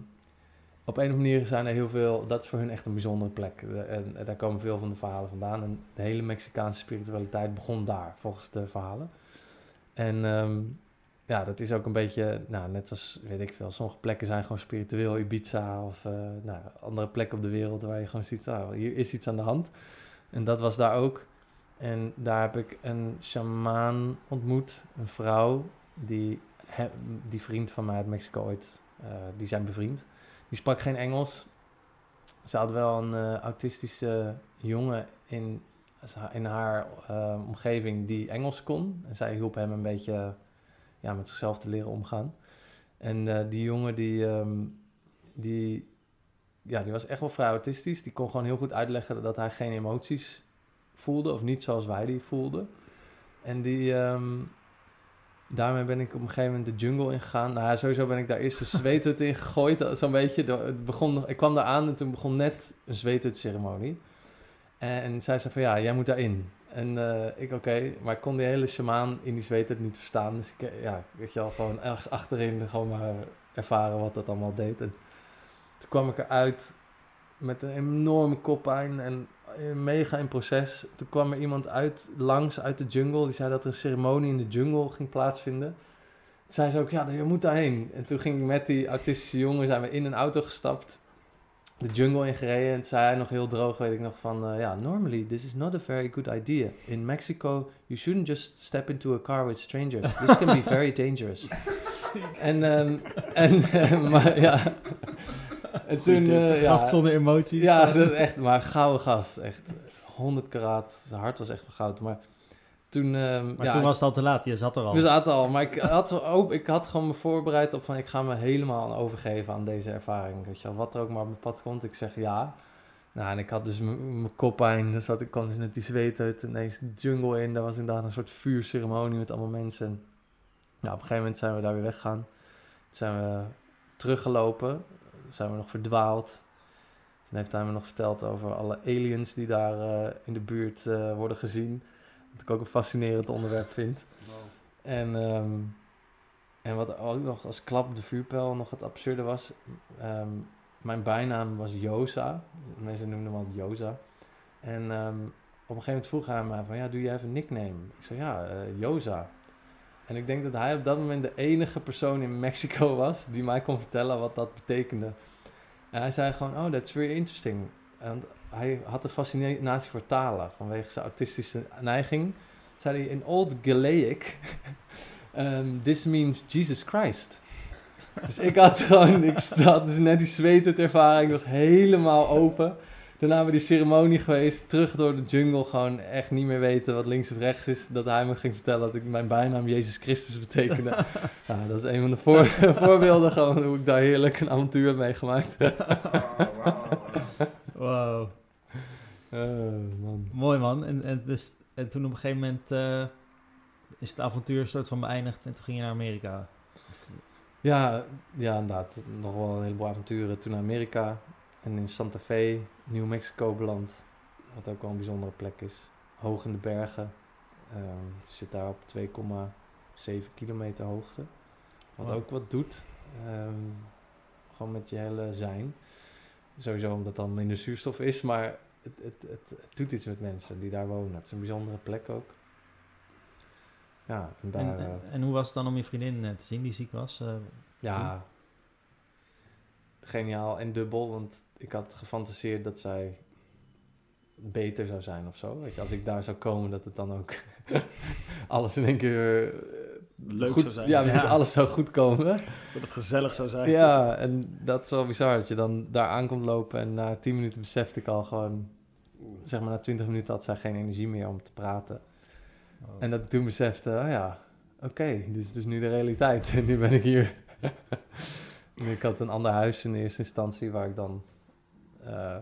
op een of andere manier zijn er heel veel, dat is voor hun echt een bijzondere plek. En daar komen veel van de verhalen vandaan. En de hele Mexicaanse spiritualiteit begon daar, volgens de verhalen. En ehm, ja, dat is ook een beetje, nou, net als, weet ik veel, sommige plekken zijn gewoon spiritueel, Ibiza of eh, nou, andere plekken op de wereld waar je gewoon ziet, ah, hier is iets aan de hand. En dat was daar ook. En daar heb ik een shamaan ontmoet, een vrouw, die, die vriend van mij uit Mexico ooit, eh, die zijn bevriend. Die sprak geen Engels. Ze had wel een eh, autistische jongen in, in haar eh, omgeving die Engels kon. En zij hielp hem een beetje ja, met zichzelf te leren omgaan. En die jongen die, ehm, die, ja, die was echt wel vrij autistisch. Die kon gewoon heel goed uitleggen dat hij geen emoties voelde, of niet zoals wij die voelden. En die, ehm, daarmee ben ik op een gegeven moment de jungle ingegaan. Nou ja, sowieso ben ik daar eerst een [laughs] zweethut in gegooid, eh, zo'n beetje. De- Het begon, ik kwam daar aan en toen begon net een zweethut-ceremonie. En zij zei van, ja, jij moet daarin. En eh, ik, oké, maar ik kon die hele shamaan in die zweethut niet verstaan. Dus ik, eh, ja, weet je wel, gewoon ergens achterin gewoon maar ervaren wat dat allemaal deed. En toen kwam ik eruit met een enorme koppijn en mega in proces. Toen kwam er iemand uit, langs uit de jungle. Die zei dat er een ceremonie in de jungle ging plaatsvinden. Toen zei ze ook, ja, je moet daarheen. En toen ging ik met die autistische jongen, zijn we in een auto gestapt. De jungle ingereden. En toen zei hij nog heel droog, weet ik nog, van... eh, ja, normally this is not a very good idea. In Mexico, you shouldn't just step into a car with strangers. This can be very dangerous. [laughs] en, ehm, en [laughs] maar ja... En toen, eh, ja, Gast zonder emoties. ja, dat is echt, maar gouden gas. Echt 100 karaat. Zijn hart was echt van goud. Maar toen... ehm, Maar ja, toen was het al te laat, je zat er al. we zaten al, maar ik had, ook, ik had gewoon me voorbereid op van... ik ga me helemaal overgeven aan deze ervaring. Weet je wel, wat er ook maar op mijn pad komt, ik zeg ja. Nou, en ik had dus mijn koppijn. Dan zat ik kwam dus net die zweet uit ineens de jungle in. Daar was inderdaad een soort vuurceremonie met allemaal mensen. En, nou, op een gegeven moment zijn we daar weer weggegaan. Toen zijn we teruggelopen. Zijn we nog verdwaald. Toen heeft hij me nog verteld over alle aliens die daar eh, in de buurt eh, worden gezien. Wat ik ook een fascinerend onderwerp vind. En, ehm, en wat ook nog als klap op de vuurpijl nog het absurde was... ehm, mijn bijnaam was Joza. Mensen noemden me altijd Joza. En ehm, op een gegeven moment vroeg hij mij van... Ja, doe jij even een nickname? Ik zei, ja, eh Joza. En ik denk dat hij op dat moment de enige persoon in Mexico [laughs] was... die mij kon vertellen wat dat betekende. En hij zei gewoon, oh, that's very interesting. En hij had een fascinatie voor talen vanwege zijn autistische neiging. Zei hij in Old Gaelic, [laughs] um, this means Jesus Christ. Dus ik had gewoon, ik had dus net die zweetend ervaring, was helemaal open. Daarna we die ceremonie geweest, terug door de jungle, gewoon echt niet meer weten wat links of rechts is. Dat hij me ging vertellen dat ik mijn bijnaam Jezus Christus betekende. [laughs] ja, dat is een van de voor, [laughs] voorbeelden gewoon hoe ik daar heerlijk een avontuur heb meegemaakt. Wow, Oh, man. mooi man. En, en, dus, en toen op een gegeven moment eh, is het avontuur soort van beëindigd en toen ging je naar Amerika. Ja, ja, inderdaad. Nog wel een heleboel avonturen. Toen naar Amerika en in Santa Fe, New Mexico beland. Wat ook wel een bijzondere plek is. Hoog in de bergen. Je zit daar op 2,7 kilometer hoogte. Wat Wow. ook wat doet. Ehm, gewoon met je hele zijn. Sowieso omdat het dan minder zuurstof is. Maar het, het, het, het doet iets met mensen die daar wonen. Het is een bijzondere plek ook. Ja, en daar... En, eh, en, en hoe was het dan om je vriendin eh, te zien die ziek was? Eh, Ja, geniaal en dubbel, want ik had gefantaseerd dat zij beter zou zijn of zo. Weet je, als ik daar zou komen, dat het dan ook [laughs] alles in één keer eh, Leuk goed, zou zijn. Ja, precies, Ja. alles zou goed komen. Dat het gezellig zou zijn. Ja, en dat is wel bizar dat je dan daar aankomt lopen en na 10 minuten besefte ik al gewoon, zeg maar na 20 minuten had zij geen energie meer om te praten. En dat toen besefte, oh ja, oké, dit is dus nu de realiteit. [laughs] En nu ben ik hier. [laughs] En ik had een ander huis in eerste instantie waar ik dan eh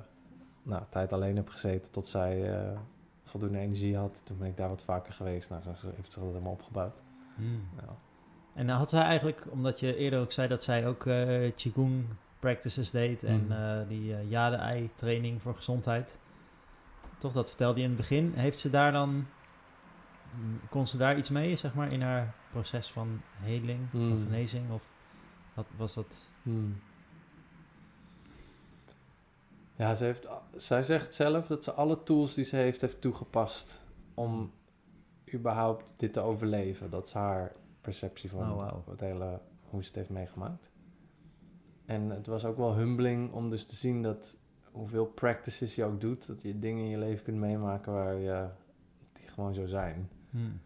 nou, tijd alleen heb gezeten tot zij eh, voldoende energie had. Toen ben ik daar wat vaker geweest. Nou, zo heeft ze dat helemaal opgebouwd. Hmm. Ja. En had zij eigenlijk, omdat je eerder ook zei dat zij ook eh Qigong practices deed en eh, die eh jade-ei training voor gezondheid. Toch, dat vertelde je in het begin. Heeft ze daar dan, kon ze daar iets mee, zeg maar, in haar proces van heling, van Hmm. genezing? Of was dat? Hmm. Ja, ze heeft, zij zegt zelf dat ze alle tools die ze heeft, heeft toegepast om überhaupt dit te overleven. Dat is haar perceptie van Oh, het hele, hoe ze het heeft meegemaakt. En het was ook wel humbling om dus te zien dat hoeveel practices je ook doet, dat je dingen in je leven kunt meemaken waar je, die gewoon zo zijn. Hmm.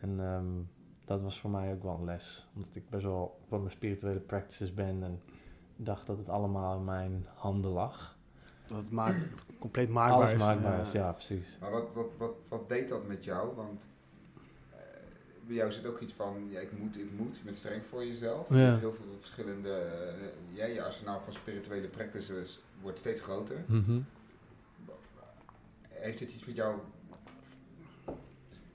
En ehm, dat was voor mij ook wel een les. Omdat ik best wel van de spirituele practices ben en dacht dat het allemaal in mijn handen lag. Dat het maak, compleet maakbaar Alles is. maakbaar is, ja, precies. Maar wat, wat, wat, wat deed dat met jou? Want eh, bij jou zit ook iets van, ja, ik moet, ik moet. Je bent streng voor jezelf. Ja. Je hebt heel veel verschillende, ja, je arsenaal van spirituele practices wordt steeds groter. Mhm. Heeft dit iets met jou,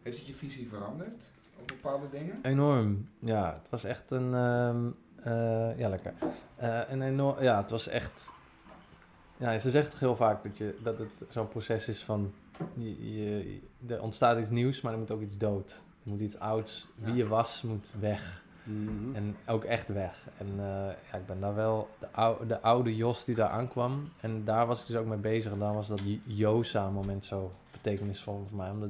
heeft het je visie veranderd op bepaalde dingen? Enorm. Ja, het was echt een. ehm, eh, ja, lekker. Eh, een enorm. Ja, het was echt. Ja, ze zegt toch heel vaak dat, je, dat het zo'n proces is van. Je, je, er ontstaat iets nieuws, maar er moet ook iets dood. Er moet iets ouds. Wie je was, moet weg. Mhm. En ook echt weg. En eh, ja, ik ben daar wel de, ou- de oude Jos die daar aankwam. En daar was ik dus ook mee bezig. En daar was dat Josa-moment zo betekenisvol voor mij. Omdat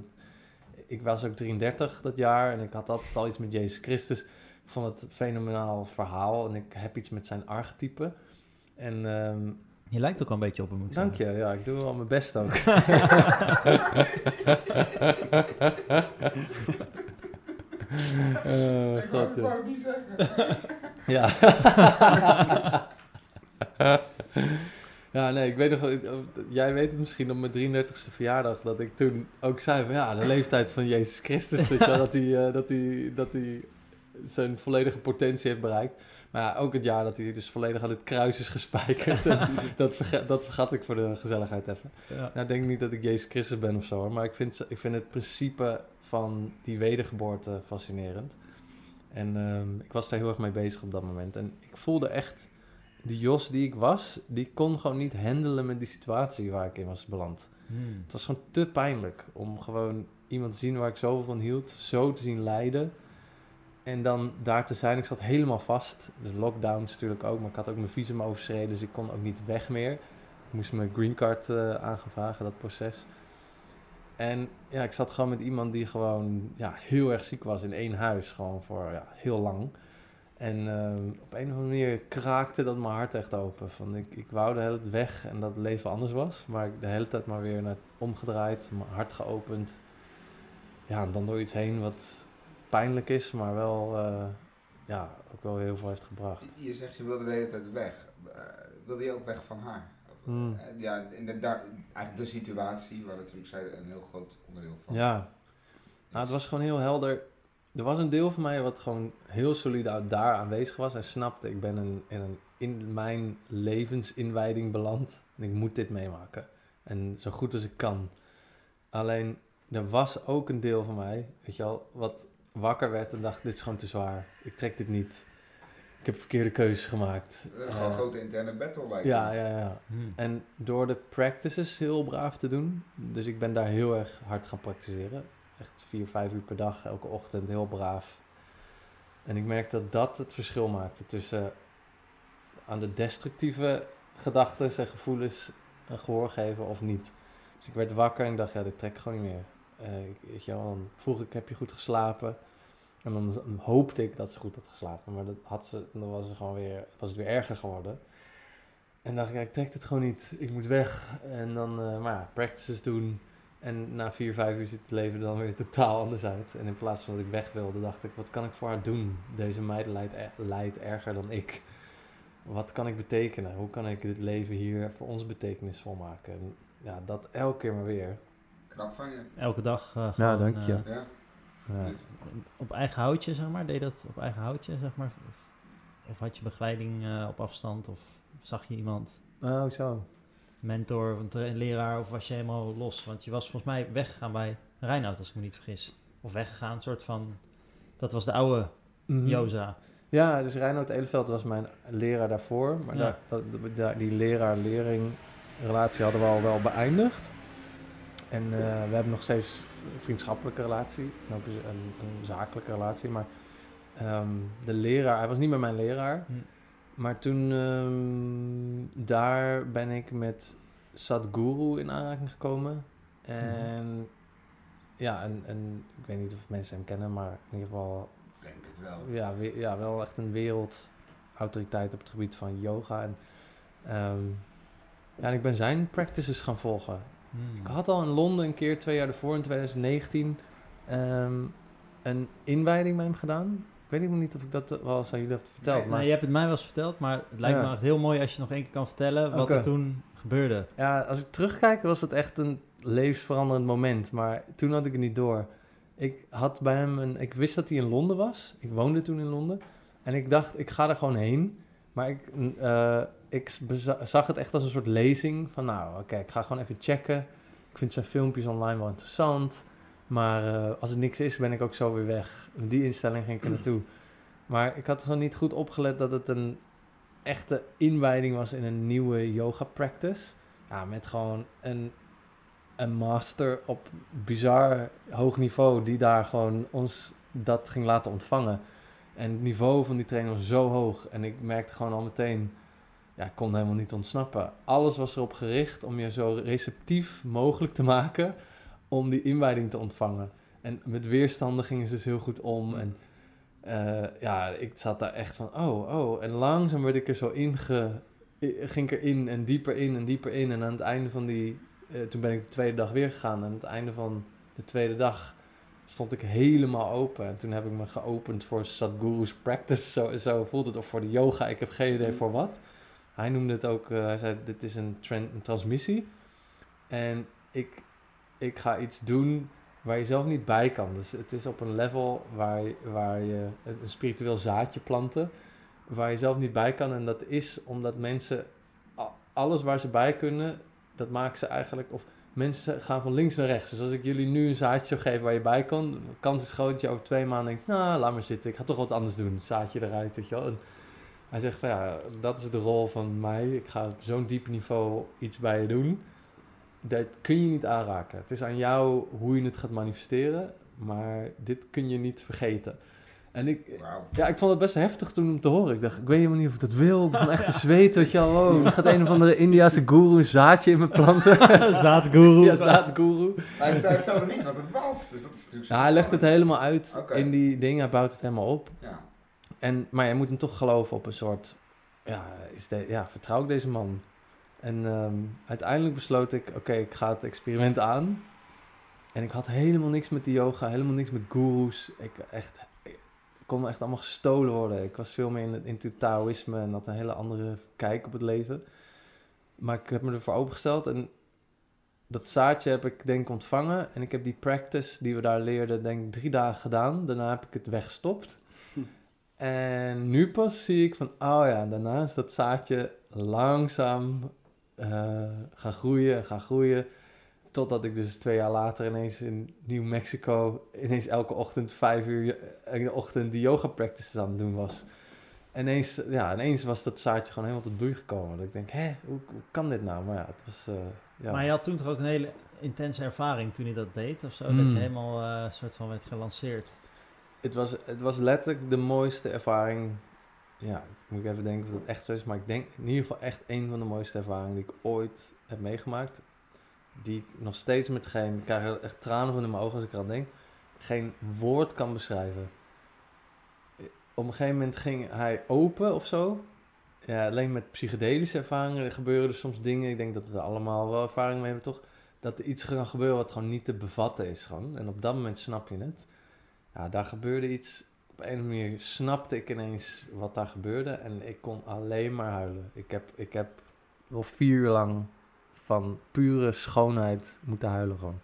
ik was ook 33 dat jaar. En ik had altijd al iets met Jezus Christus. Ik vond het fenomenaal verhaal. En ik heb iets met zijn archetype. En ehm, Je lijkt ook al een beetje op hem, moet ik dank zeggen. je. Ja, ik doe wel mijn best ook. [laughs] God, joh. het niet zeggen. Ja. [laughs] ja, nee, ik weet nog, wel- jij weet het misschien op mijn 33ste verjaardag, dat ik toen ook zei van ja, de leeftijd van Jezus Christus, weet je wel, dat hij, eh, dat hij, dat hij zijn volledige potentie heeft bereikt. Maar ja, ook het jaar dat hij dus volledig aan het kruis is gespijkerd. [laughs] Dat, verga- dat vergat ik voor de gezelligheid even. Ja. Nou, ik denk niet dat ik Jezus Christus ben of zo, hoor, maar ik vind, ik vind het principe van die wedergeboorte fascinerend. En ehm, ik was daar heel erg mee bezig op dat moment. En ik voelde echt, die Jos die ik was, die kon gewoon niet handelen met die situatie waar ik in was beland. Hmm. Het was gewoon te pijnlijk om gewoon iemand te zien waar ik zoveel van hield, zo te zien lijden. En dan daar te zijn. Ik zat helemaal vast. De lockdowns natuurlijk ook, maar ik had ook mijn visum overschreden, dus ik kon ook niet weg meer. Ik moest mijn green card eh aangevragen, dat proces. En ja, ik zat gewoon met iemand die gewoon ja, heel erg ziek was in één huis, gewoon voor ja, heel lang. En ehm, op een of andere manier kraakte dat mijn hart echt open. Van ik, ik wou de hele tijd weg en dat het leven anders was. Maar ik de hele tijd maar weer naar omgedraaid, mijn hart geopend. Ja, en dan door iets heen wat pijnlijk is, maar wel, eh, ja, ook wel heel veel heeft gebracht. Je zegt je wilde de hele tijd weg. Eh, wilde je ook weg van haar? Hmm. Eh, ja, in de, daar, eigenlijk de situatie, waar natuurlijk zij een heel groot onderdeel van Ja, nou, het was gewoon heel helder. Er was een deel van mij wat gewoon heel solide daar aanwezig was. En snapte, ik ben een, in, een, in mijn levensinwijding beland. En ik moet dit meemaken. En zo goed als ik kan. Alleen, er was ook een deel van mij, weet je wel, wat wakker werd en dacht, dit is gewoon te zwaar. Ik trek dit niet. Ik heb verkeerde keuzes gemaakt. Dat is gewoon een Eh, grote interne battle. lijkt ja, ja, ja. Hmm. En door de practices heel braaf te doen. Dus ik ben daar heel erg hard gaan praktiseren. Echt vier, vijf uur per dag, elke ochtend, heel braaf. En ik merk dat dat het verschil maakte tussen aan de destructieve gedachten en gevoelens een gehoor geven of niet. Dus ik werd wakker en dacht, ja, dit trek ik gewoon niet meer. Eh, ik, je dan vroeg ik, heb je goed geslapen? En dan hoopte ik dat ze goed had geslapen. Maar dat had ze, dan was, ze gewoon weer, was het weer erger geworden. En dacht ik, ik trek het gewoon niet. Ik moet weg. En dan, eh, maar ja, practices doen. En na vier, vijf uur ziet het leven dan weer [laughs] totaal anders uit. En in plaats van dat ik weg wilde, dacht ik, wat kan ik voor haar doen? Deze meid lijdt erger dan ik. Wat kan ik betekenen? Hoe kan ik dit leven hier voor ons betekenisvol maken? En ja, dat elke keer maar weer. Knap van je. Elke dag eh, Ja, gewoon, dank je. eh, Ja. Op eigen houtje, zeg maar? Deed je dat op eigen houtje, zeg maar? Of, of had je begeleiding eh, op afstand? Of zag je iemand, Oh, zo. mentor of een leraar? Of was je helemaal los? Want je was volgens mij weggegaan bij Reinoud, als ik me niet vergis. Of weggegaan, een soort van... Dat was de oude Mhm. Joza. Ja, dus Reinoud Eleveld was mijn leraar daarvoor. Maar Ja. daar- die leraar-lering relatie hadden we al wel beëindigd. En eh, we hebben nog steeds een vriendschappelijke relatie. En ook een, een zakelijke relatie. Maar ehm, de leraar, hij was niet meer mijn leraar. Hm. Maar toen, ehm, daar ben ik met Sadhguru in aanraking gekomen. En ja, en, en ik weet niet of mensen hem kennen, maar in ieder geval Ik denk het wel. ja, we- ja, wel echt een wereldautoriteit op het gebied van yoga. En, ehm, ja, en ik ben zijn practices gaan volgen. Hmm. Ik had al in Londen een keer, twee jaar ervoor, in 2019, ehm, een inwijding bij hem gedaan. Ik weet niet of ik dat wel eens aan jullie heb verteld. Nee, maar je hebt het mij wel eens verteld, maar het lijkt Ja. me echt heel mooi als je nog één keer kan vertellen wat er toen gebeurde. ja, als ik terugkijk, was het echt een levensveranderend moment. Maar toen had ik het niet door. Ik had bij hem een... Ik wist dat hij in Londen was. Ik woonde toen in Londen. En ik dacht, ik ga er gewoon heen. Maar ik, eh, ik zag het echt als een soort lezing. Van nou, oké, ik ga gewoon even checken. Ik vind zijn filmpjes online wel interessant. Maar eh, als het niks is, ben ik ook zo weer weg. Die instelling ging ik er naartoe. Maar ik had gewoon niet goed opgelet dat het een echte inwijding was in een nieuwe yoga practice. Ja, met gewoon een, een master op bizar hoog niveau die daar gewoon ons dat ging laten ontvangen. En het niveau van die trainer was zo hoog. En ik merkte gewoon al meteen, ja, kon helemaal niet ontsnappen. Alles was erop gericht om je zo receptief mogelijk te maken om die inwijding te ontvangen. En met weerstanden gingen ze dus heel goed om. En eh, ja, ik zat daar echt van, oh, oh. En langzaam werd ik er zo inge... i- Ging ik erin en dieper in en dieper in. En aan het einde van die... eh, toen ben ik de tweede dag weer gegaan. En aan het einde van de tweede dag stond ik helemaal open. En toen heb ik me geopend voor Sadhguru's practice. Zo, zo voelt het. Of voor de yoga. Ik heb geen idee voor wat. Hij noemde het ook... eh, hij zei, dit is een, tran- een transmissie. En ik, ik ga iets doen waar je zelf niet bij kan. Dus het is op een level waar, waar je een spiritueel zaadje planten, waar je zelf niet bij kan. En dat is omdat mensen alles waar ze bij kunnen, dat maken ze eigenlijk. Of mensen gaan van links naar rechts. Dus als ik jullie nu een zaadje zou geven waar je bij kan, kans is groot dat je over twee maanden denkt, nou, laat maar zitten, ik ga toch wat anders doen. Zaadje eruit, weet je wel. En hij zegt van ja, dat is de rol van mij. Ik ga op zo'n diep niveau iets bij je doen dat kun je niet aanraken. Het is aan jou hoe je het gaat manifesteren, maar dit kun je niet vergeten. En ik, ja, ik vond het best heftig toen om te horen. Ik dacht, ik weet helemaal niet of ik dat wil. Ik begon [laughs] echt te zweten, weet je wel. Oh, dan gaat een of andere Indiase guru een zaadje in me planten. [laughs] Zaadguru. ja, zaadguru. Maar hij vertelde niet wat het was. Dus dat is natuurlijk Ja, hij legt het helemaal uit in die dingen. Hij bouwt het helemaal op. Ja. En, maar je moet hem toch geloven op een soort... Ja, is de, ja vertrouw ik deze man? En ehm, uiteindelijk besloot ik... Oké, ik ga het experiment aan. En ik had helemaal niks met die yoga. Helemaal niks met gurus. Ik, echt, ik kon echt allemaal gestolen worden. Ik was veel meer in het, Taoïsme... en had een hele andere kijk op het leven. Maar ik heb me ervoor opengesteld... en dat zaadje heb ik denk ontvangen. En ik heb die practice die we daar leerden... denk drie dagen gedaan. Daarna heb ik het weggestopt. En nu pas zie ik van, oh ja, daarna is dat zaadje langzaam eh, gaan groeien en gaan groeien. Totdat ik dus twee jaar later ineens in New Mexico, ineens elke ochtend vijf uur in de ochtend die yoga practices aan het doen was. En ineens, ja, ineens was dat zaadje gewoon helemaal tot bloei gekomen. Dat ik denk, hé, hoe, hoe kan dit nou? Maar ja, het was, eh, ja. Maar je had toen toch ook een hele intense ervaring toen je dat deed of zo? Dat Mm. je helemaal eh soort van werd gelanceerd. Het was, het was letterlijk de mooiste ervaring. Ja, moet ik even denken of dat echt zo is. Maar ik denk in ieder geval echt een van de mooiste ervaringen die ik ooit heb meegemaakt. Die ik nog steeds met geen, ik krijg echt tranen van in mijn ogen als ik eraan denk. Geen woord kan beschrijven. Op een gegeven moment ging hij open of zo. Ja, alleen met psychedelische ervaringen gebeuren er soms dingen. Ik denk dat we allemaal wel ervaring mee hebben, toch? Dat er iets kan gebeuren wat gewoon niet te bevatten is. Gewoon. En op dat moment snap je het ja, daar gebeurde iets. Op een of andere manier snapte ik ineens wat daar gebeurde en ik kon alleen maar huilen. Ik heb, ik heb wel vier uur lang van pure schoonheid moeten huilen gewoon.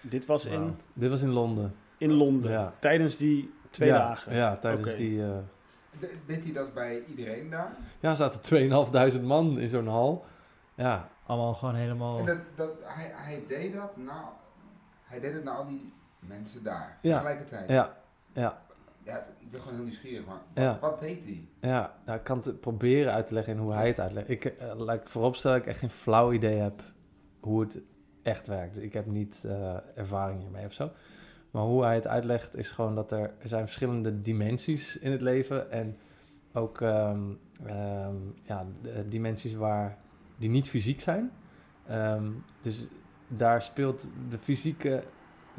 Dit was in, Dit was in Londen. in Londen. Ja. Tijdens die twee ja, dagen. Ja, tijdens die... eh, De- Deed hij dat bij iedereen daar? ja, er zaten 2.500 man in zo'n hal. Ja, Allemaal gewoon helemaal... En dat, dat, hij, hij deed dat na, hij deed het naar al die mensen daar. Ja. Tegelijkertijd. ja, ja. Ja, ik ben gewoon heel nieuwsgierig, maar Ja. wat, wat deed hij? Ja, nou, ik kan het proberen uit te leggen in hoe hij het uitlegt. Ik, eh, laat ik vooropstellen dat ik echt geen flauw idee heb hoe het echt werkt. Dus ik heb niet eh, ervaring hiermee of zo. Maar hoe hij het uitlegt is gewoon dat er, er zijn verschillende dimensies in het leven. En ook ehm, ehm, ja, dimensies waar, die niet fysiek zijn. Ehm, dus daar speelt de fysieke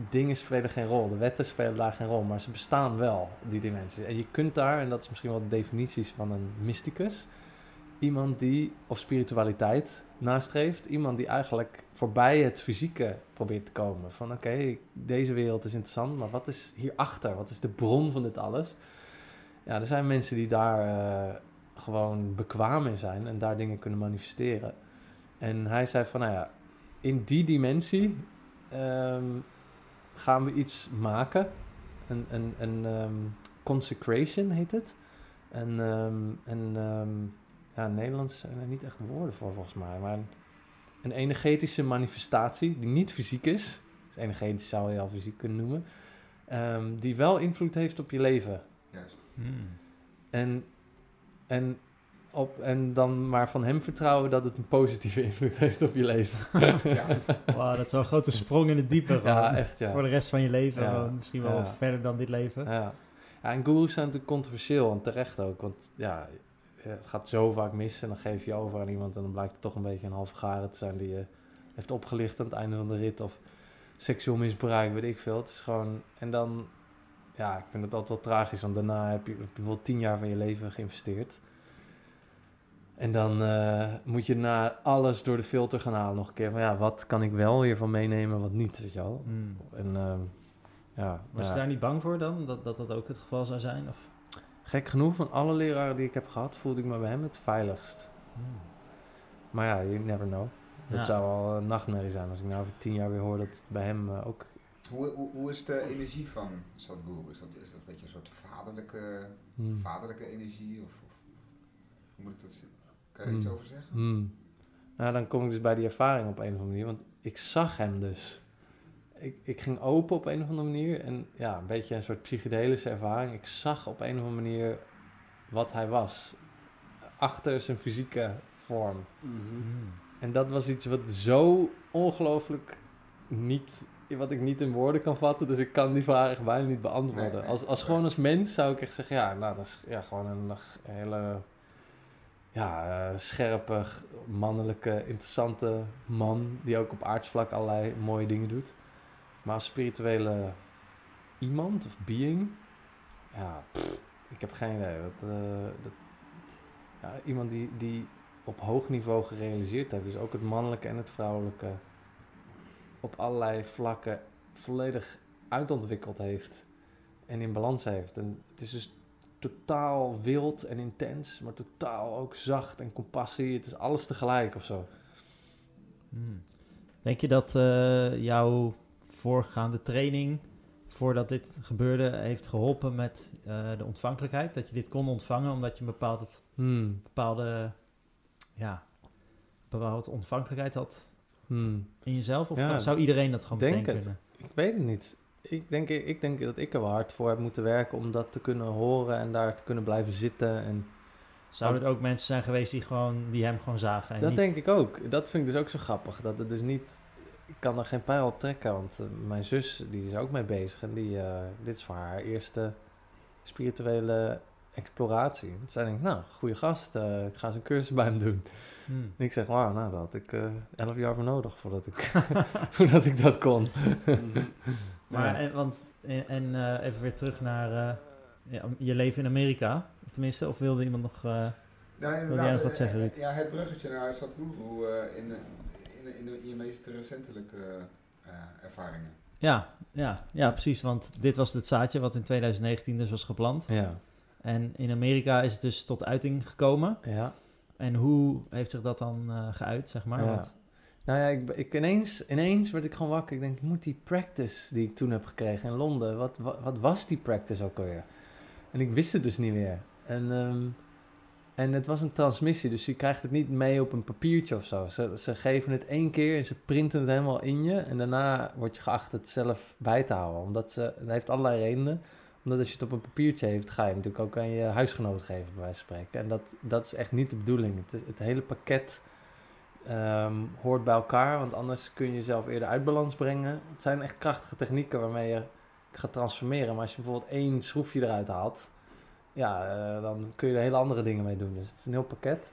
dingen spelen geen rol. De wetten spelen daar geen rol, maar ze bestaan wel, die dimensies. En je kunt daar, en dat is misschien wel de definities van een mysticus, iemand die, of spiritualiteit nastreeft, iemand die eigenlijk voorbij het fysieke probeert te komen. Van oké, deze wereld is interessant, maar wat is hierachter? Wat is de bron van dit alles? Ja, er zijn mensen die daar eh, gewoon bekwaam in zijn en daar dingen kunnen manifesteren. En hij zei van, nou ja, in die dimensie ehm, gaan we iets maken. Een, een, een ehm, consecration heet het. En, ehm, en ehm, ja, in Nederlands zijn er niet echt woorden voor volgens mij. Maar een, een energetische manifestatie die niet fysiek is. Dus energetisch zou je al fysiek kunnen noemen. ehm, die wel invloed heeft op je leven. Juist. Hmm. En, en, op, en dan maar van hem vertrouwen dat het een positieve invloed heeft op je leven. [laughs] Ja. Dat is wel een grote sprong in het diepe. Gewoon. Ja, echt ja. Voor de rest van je leven. Ja. gewoon Misschien wel Ja. verder dan dit leven. Ja. ja, en gurus zijn natuurlijk controversieel en terecht ook. Want ja, het gaat zo vaak mis en dan geef je over aan iemand... en dan blijkt het toch een beetje een halve garen te zijn... die je heeft opgelicht aan het einde van de rit... of seksueel misbruik, weet ik veel. Het is gewoon... En dan... Ja, ik vind het altijd wel tragisch... want daarna heb je, heb je bijvoorbeeld tien jaar van je leven geïnvesteerd... En dan eh, moet je na alles door de filter gaan halen nog een keer. Van ja, wat kan ik wel hiervan meenemen, wat niet, weet je wel. Hmm. En ehm, ja, Was ja. je daar niet bang voor dan? Dat, dat dat ook het geval zou zijn? Of? Gek genoeg, van alle leraren die ik heb gehad, voelde ik me bij hem het veiligst. Hmm. Maar ja, you never know. Dat Ja. zou wel een nachtmerrie zijn als ik nou over tien jaar weer hoor dat het bij hem eh, ook... Hoe, hoe, hoe is de energie van Sadhguru? Is dat, is dat een beetje een soort vaderlijke, Hmm. vaderlijke energie? Of, of hoe moet ik dat zien? Kan je er iets Hmm. over zeggen? Hmm. Nou, dan kom ik dus bij die ervaring op een of andere manier, want ik zag hem dus. Ik, ik ging open op een of andere manier en ja, een beetje een soort psychedelische ervaring. Ik zag op een of andere manier wat hij was, achter zijn fysieke vorm. Hmm. En dat was iets wat zo ongelooflijk niet, wat ik niet in woorden kan vatten. Dus ik kan die vraag echt bijna niet beantwoorden. Nee, nee. als, als gewoon als mens zou ik echt zeggen, ja, nou, dat is ja, gewoon een hele ja, eh, scherpe, mannelijke, interessante man. Die ook op aardsvlak allerlei mooie dingen doet. Maar als spirituele iemand of being, ja, ik heb geen idee. Dat, eh, dat, ja, iemand die, die op hoog niveau gerealiseerd heeft. Dus ook het mannelijke en het vrouwelijke op allerlei vlakken volledig uitontwikkeld heeft en in balans heeft. En het is dus totaal wild en intens, maar totaal ook zacht en compassie. Het is alles tegelijk of zo. Hmm. Denk je dat eh, jouw voorgaande training, voordat dit gebeurde, heeft geholpen met eh, de ontvankelijkheid? Dat je dit kon ontvangen omdat je een bepaald, Hmm. bepaalde, ja, bepaalde ontvankelijkheid had Hmm. in jezelf? Of Ja, zou iedereen dat gewoon denk meteen het. kunnen? Ik weet het niet. Ik denk, ik denk dat ik er wel hard voor heb moeten werken om dat te kunnen horen en daar te kunnen blijven zitten. En Zouden er ook mensen zijn geweest die, gewoon, die hem gewoon zagen? En dat niet- denk ik ook. Dat vind ik dus ook zo grappig. Dat het dus niet. Ik kan er geen pijl op trekken, want eh, mijn zus die is ook mee bezig. En die, eh, dit is voor haar eerste spirituele exploratie. Toen zei ik, nou, goede gast, eh, ik ga eens een cursus bij hem doen. Hmm. En ik zeg, wauw, nou, daar had ik eh, elf jaar voor nodig voordat ik, [laughs] voordat ik dat kon. [laughs] Maar, Ja. en, want, en, en, eh, even weer terug naar eh, je leven in Amerika, tenminste. Of wilde iemand nog... eh, Ja, jij nog wat eh, zeggen, Ruud? Ja, het bruggetje naar Sadhguru eh, in, in, in, je meest recentelijke eh, ervaringen. ja, ja, ja, precies. Want dit was het zaadje wat in 2019 dus was geplant. Ja, En in Amerika is het dus tot uiting gekomen. ja. En hoe heeft zich dat dan eh, geuit, zeg maar? Ja. Want, Nou ja, ik, ik ineens, ineens werd ik gewoon wakker. Ik denk, moet die practice die ik toen heb gekregen in Londen, wat, wat, was die practice ook alweer? En ik wist het dus niet meer. En, ehm, en het was een transmissie, dus je krijgt het niet mee op een papiertje of zo. Ze, ze geven het één keer en ze printen het helemaal in je. En daarna word je geacht het zelf bij te houden. Omdat ze, dat heeft allerlei redenen. Omdat als je het op een papiertje heeft, ga je natuurlijk ook aan je huisgenoot geven, bij wijze van spreken. En dat, dat is echt niet de bedoeling. Het hele pakket ehm, hoort bij elkaar, want anders kun je jezelf eerder uit balans brengen. Het zijn echt krachtige technieken waarmee je gaat transformeren. Maar als je bijvoorbeeld één schroefje eruit haalt, ja, eh, dan kun je er hele andere dingen mee doen. Dus het is een heel pakket.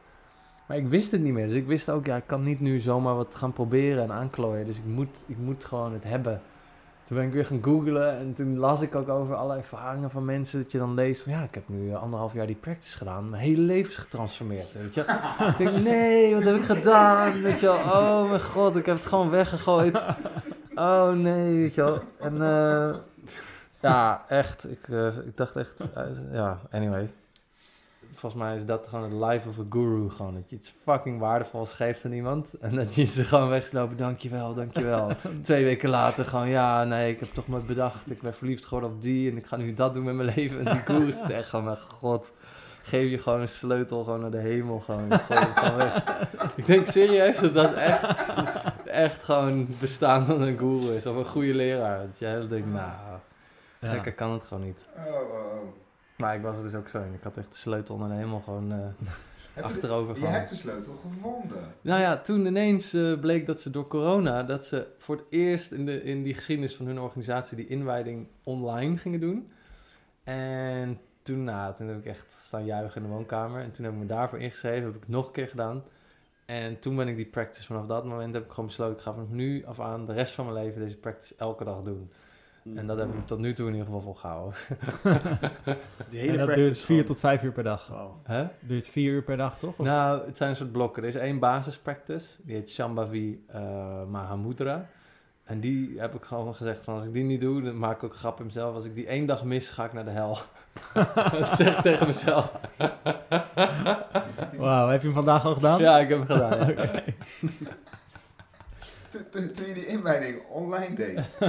Maar ik wist het niet meer. Dus ik wist ook, ja, ik kan niet nu zomaar wat gaan proberen en aanklooien. Dus ik moet, ik moet gewoon het hebben. Toen ben ik weer gaan googlen en toen las ik ook over alle ervaringen van mensen. Dat je dan leest van ja, ik heb nu eh, anderhalf jaar die practice gedaan. Mijn hele leven is getransformeerd. Weet je? [laughs] ik denk, nee, wat heb ik gedaan? Weet je wel, oh mijn god, ik heb het gewoon weggegooid. Oh nee, weet je wel. En eh, ja, echt, ik, eh, ik dacht echt, ja, anyway. Volgens mij is dat gewoon het life of a guru. Gewoon dat je iets fucking waardevols geeft aan iemand. En dat je ze gewoon wegslopen. Dankjewel, dankjewel. [laughs] Twee weken later gewoon, ja, nee, ik heb toch maar bedacht. Ik ben verliefd geworden op die. En ik ga nu dat doen met mijn leven. En die guru is [laughs] echt gewoon, mijn god. Geef je gewoon een sleutel gewoon naar de hemel. Gewoon, gewoon weg. [laughs] Ik denk serieus dat dat echt, echt gewoon bestaan van een guru is. Of een goede leraar. Dat je heel denkt, nou, gekker kan het gewoon niet. Oh. Maar ik was er dus ook zo in. Ik had echt de sleutel naar de hemel gewoon eh, achterover de- Je hebt de sleutel gevonden. Nou ja, toen ineens eh, bleek dat ze door corona, dat ze voor het eerst in, de, in die geschiedenis van hun organisatie die inwijding online gingen doen. En toen, nou, toen heb ik echt staan juichen in de woonkamer. En toen heb ik me daarvoor ingeschreven, heb ik het nog een keer gedaan. En toen ben ik die practice vanaf dat moment heb ik gewoon besloten, ik ga vanaf nu af aan de rest van mijn leven deze practice elke dag doen. En dat heb ik tot nu toe in ieder geval volgehouden. [laughs] Die hele En dat practice duurt vier gewoon. tot vijf uur per dag. Wauw. Hè? Duurt vier uur per dag, toch? Of- Nou, het zijn een soort blokken. Er is één basispractice, die heet Shambhavi eh Mahamudra. En die heb ik gewoon gezegd van als ik die niet doe, dan maak ik ook een grap in mezelf. Als ik die één dag mis, ga ik naar de hel. [laughs] dat zeg ik tegen mezelf. Wauw, heb je hem vandaag al gedaan? Ja, ik heb het gedaan. ja. [laughs] Toen toen je die inwijding online deed, [laughs]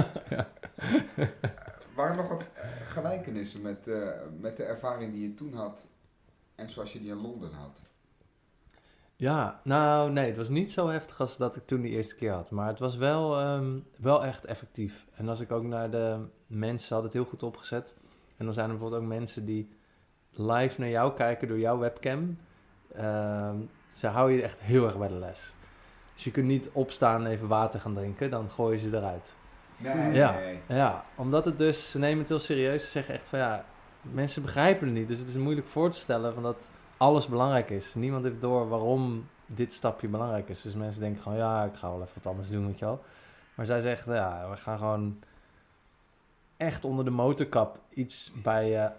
waren er nog wat eh, gelijkenissen met, eh, met de ervaring die je toen had en zoals je die in Londen had? Ja, nou nee, het was niet zo heftig als dat ik toen die eerste keer had. Maar het was wel, ehm, wel echt effectief. En als ik ook naar de mensen had het heel goed opgezet. En dan zijn er bijvoorbeeld ook mensen die live naar jou kijken door jouw webcam. Ehm, ze houden je echt heel erg bij de les. Dus je kunt niet opstaan en even water gaan drinken, dan gooien ze eruit. Nee, Ja. nee. Ja, omdat het dus, ze nemen het heel serieus. Ze zeggen echt van ja, mensen begrijpen het niet. Dus het is moeilijk voor te stellen van dat alles belangrijk is. Niemand heeft door waarom dit stapje belangrijk is. Dus mensen denken gewoon ja, ik ga wel even wat anders doen, weet je wel. Maar zij zegt ja, we gaan gewoon echt onder de motorkap iets bij je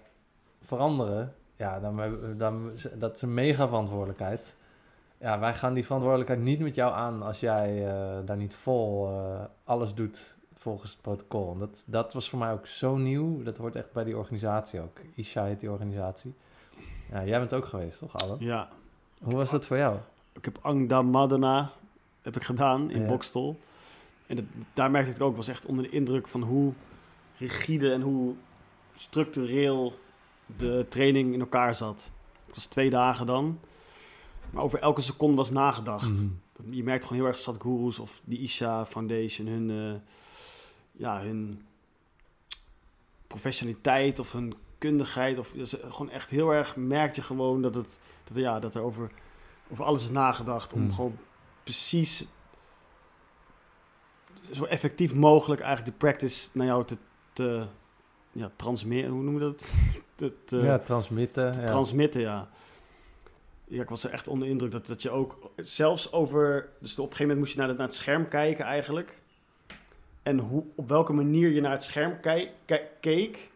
veranderen. Ja, dan, dan, dat is een mega verantwoordelijkheid. Ja, wij gaan die verantwoordelijkheid niet met jou aan als jij eh, daar niet vol eh, alles doet volgens het protocol. En dat, dat was voor mij ook zo nieuw. Dat hoort echt bij die organisatie ook. Isha heet die organisatie. Ja, jij bent ook geweest, toch, Alan? Ja, Hoe was dat voor jou? ik heb Angda Madana heb ik gedaan in Ja. Bokstel. En dat, daar merkte ik ook, was echt onder de indruk van hoe rigide en hoe structureel de training in elkaar zat. Het was twee dagen dan. Maar over elke seconde was nagedacht. Mhm. Je merkt gewoon heel erg Sadhgurus of die Isha Foundation, hun, eh, ja, hun professionaliteit of hun kundigheid. Of, dus gewoon echt heel erg merk je gewoon dat, het, dat, ja, dat er over, over alles is nagedacht. Om Hmm. gewoon precies zo effectief mogelijk eigenlijk de practice naar jou te, te ja, transmeren. Hoe noemen we dat? te, te- ja, transmitten. te ja. transmitten, ja. Ja, ik was er echt onder de indruk dat, dat je ook zelfs over... Dus op een gegeven moment moest je naar, het- naar het scherm kijken eigenlijk. En hoe, op welke manier je naar het scherm keek,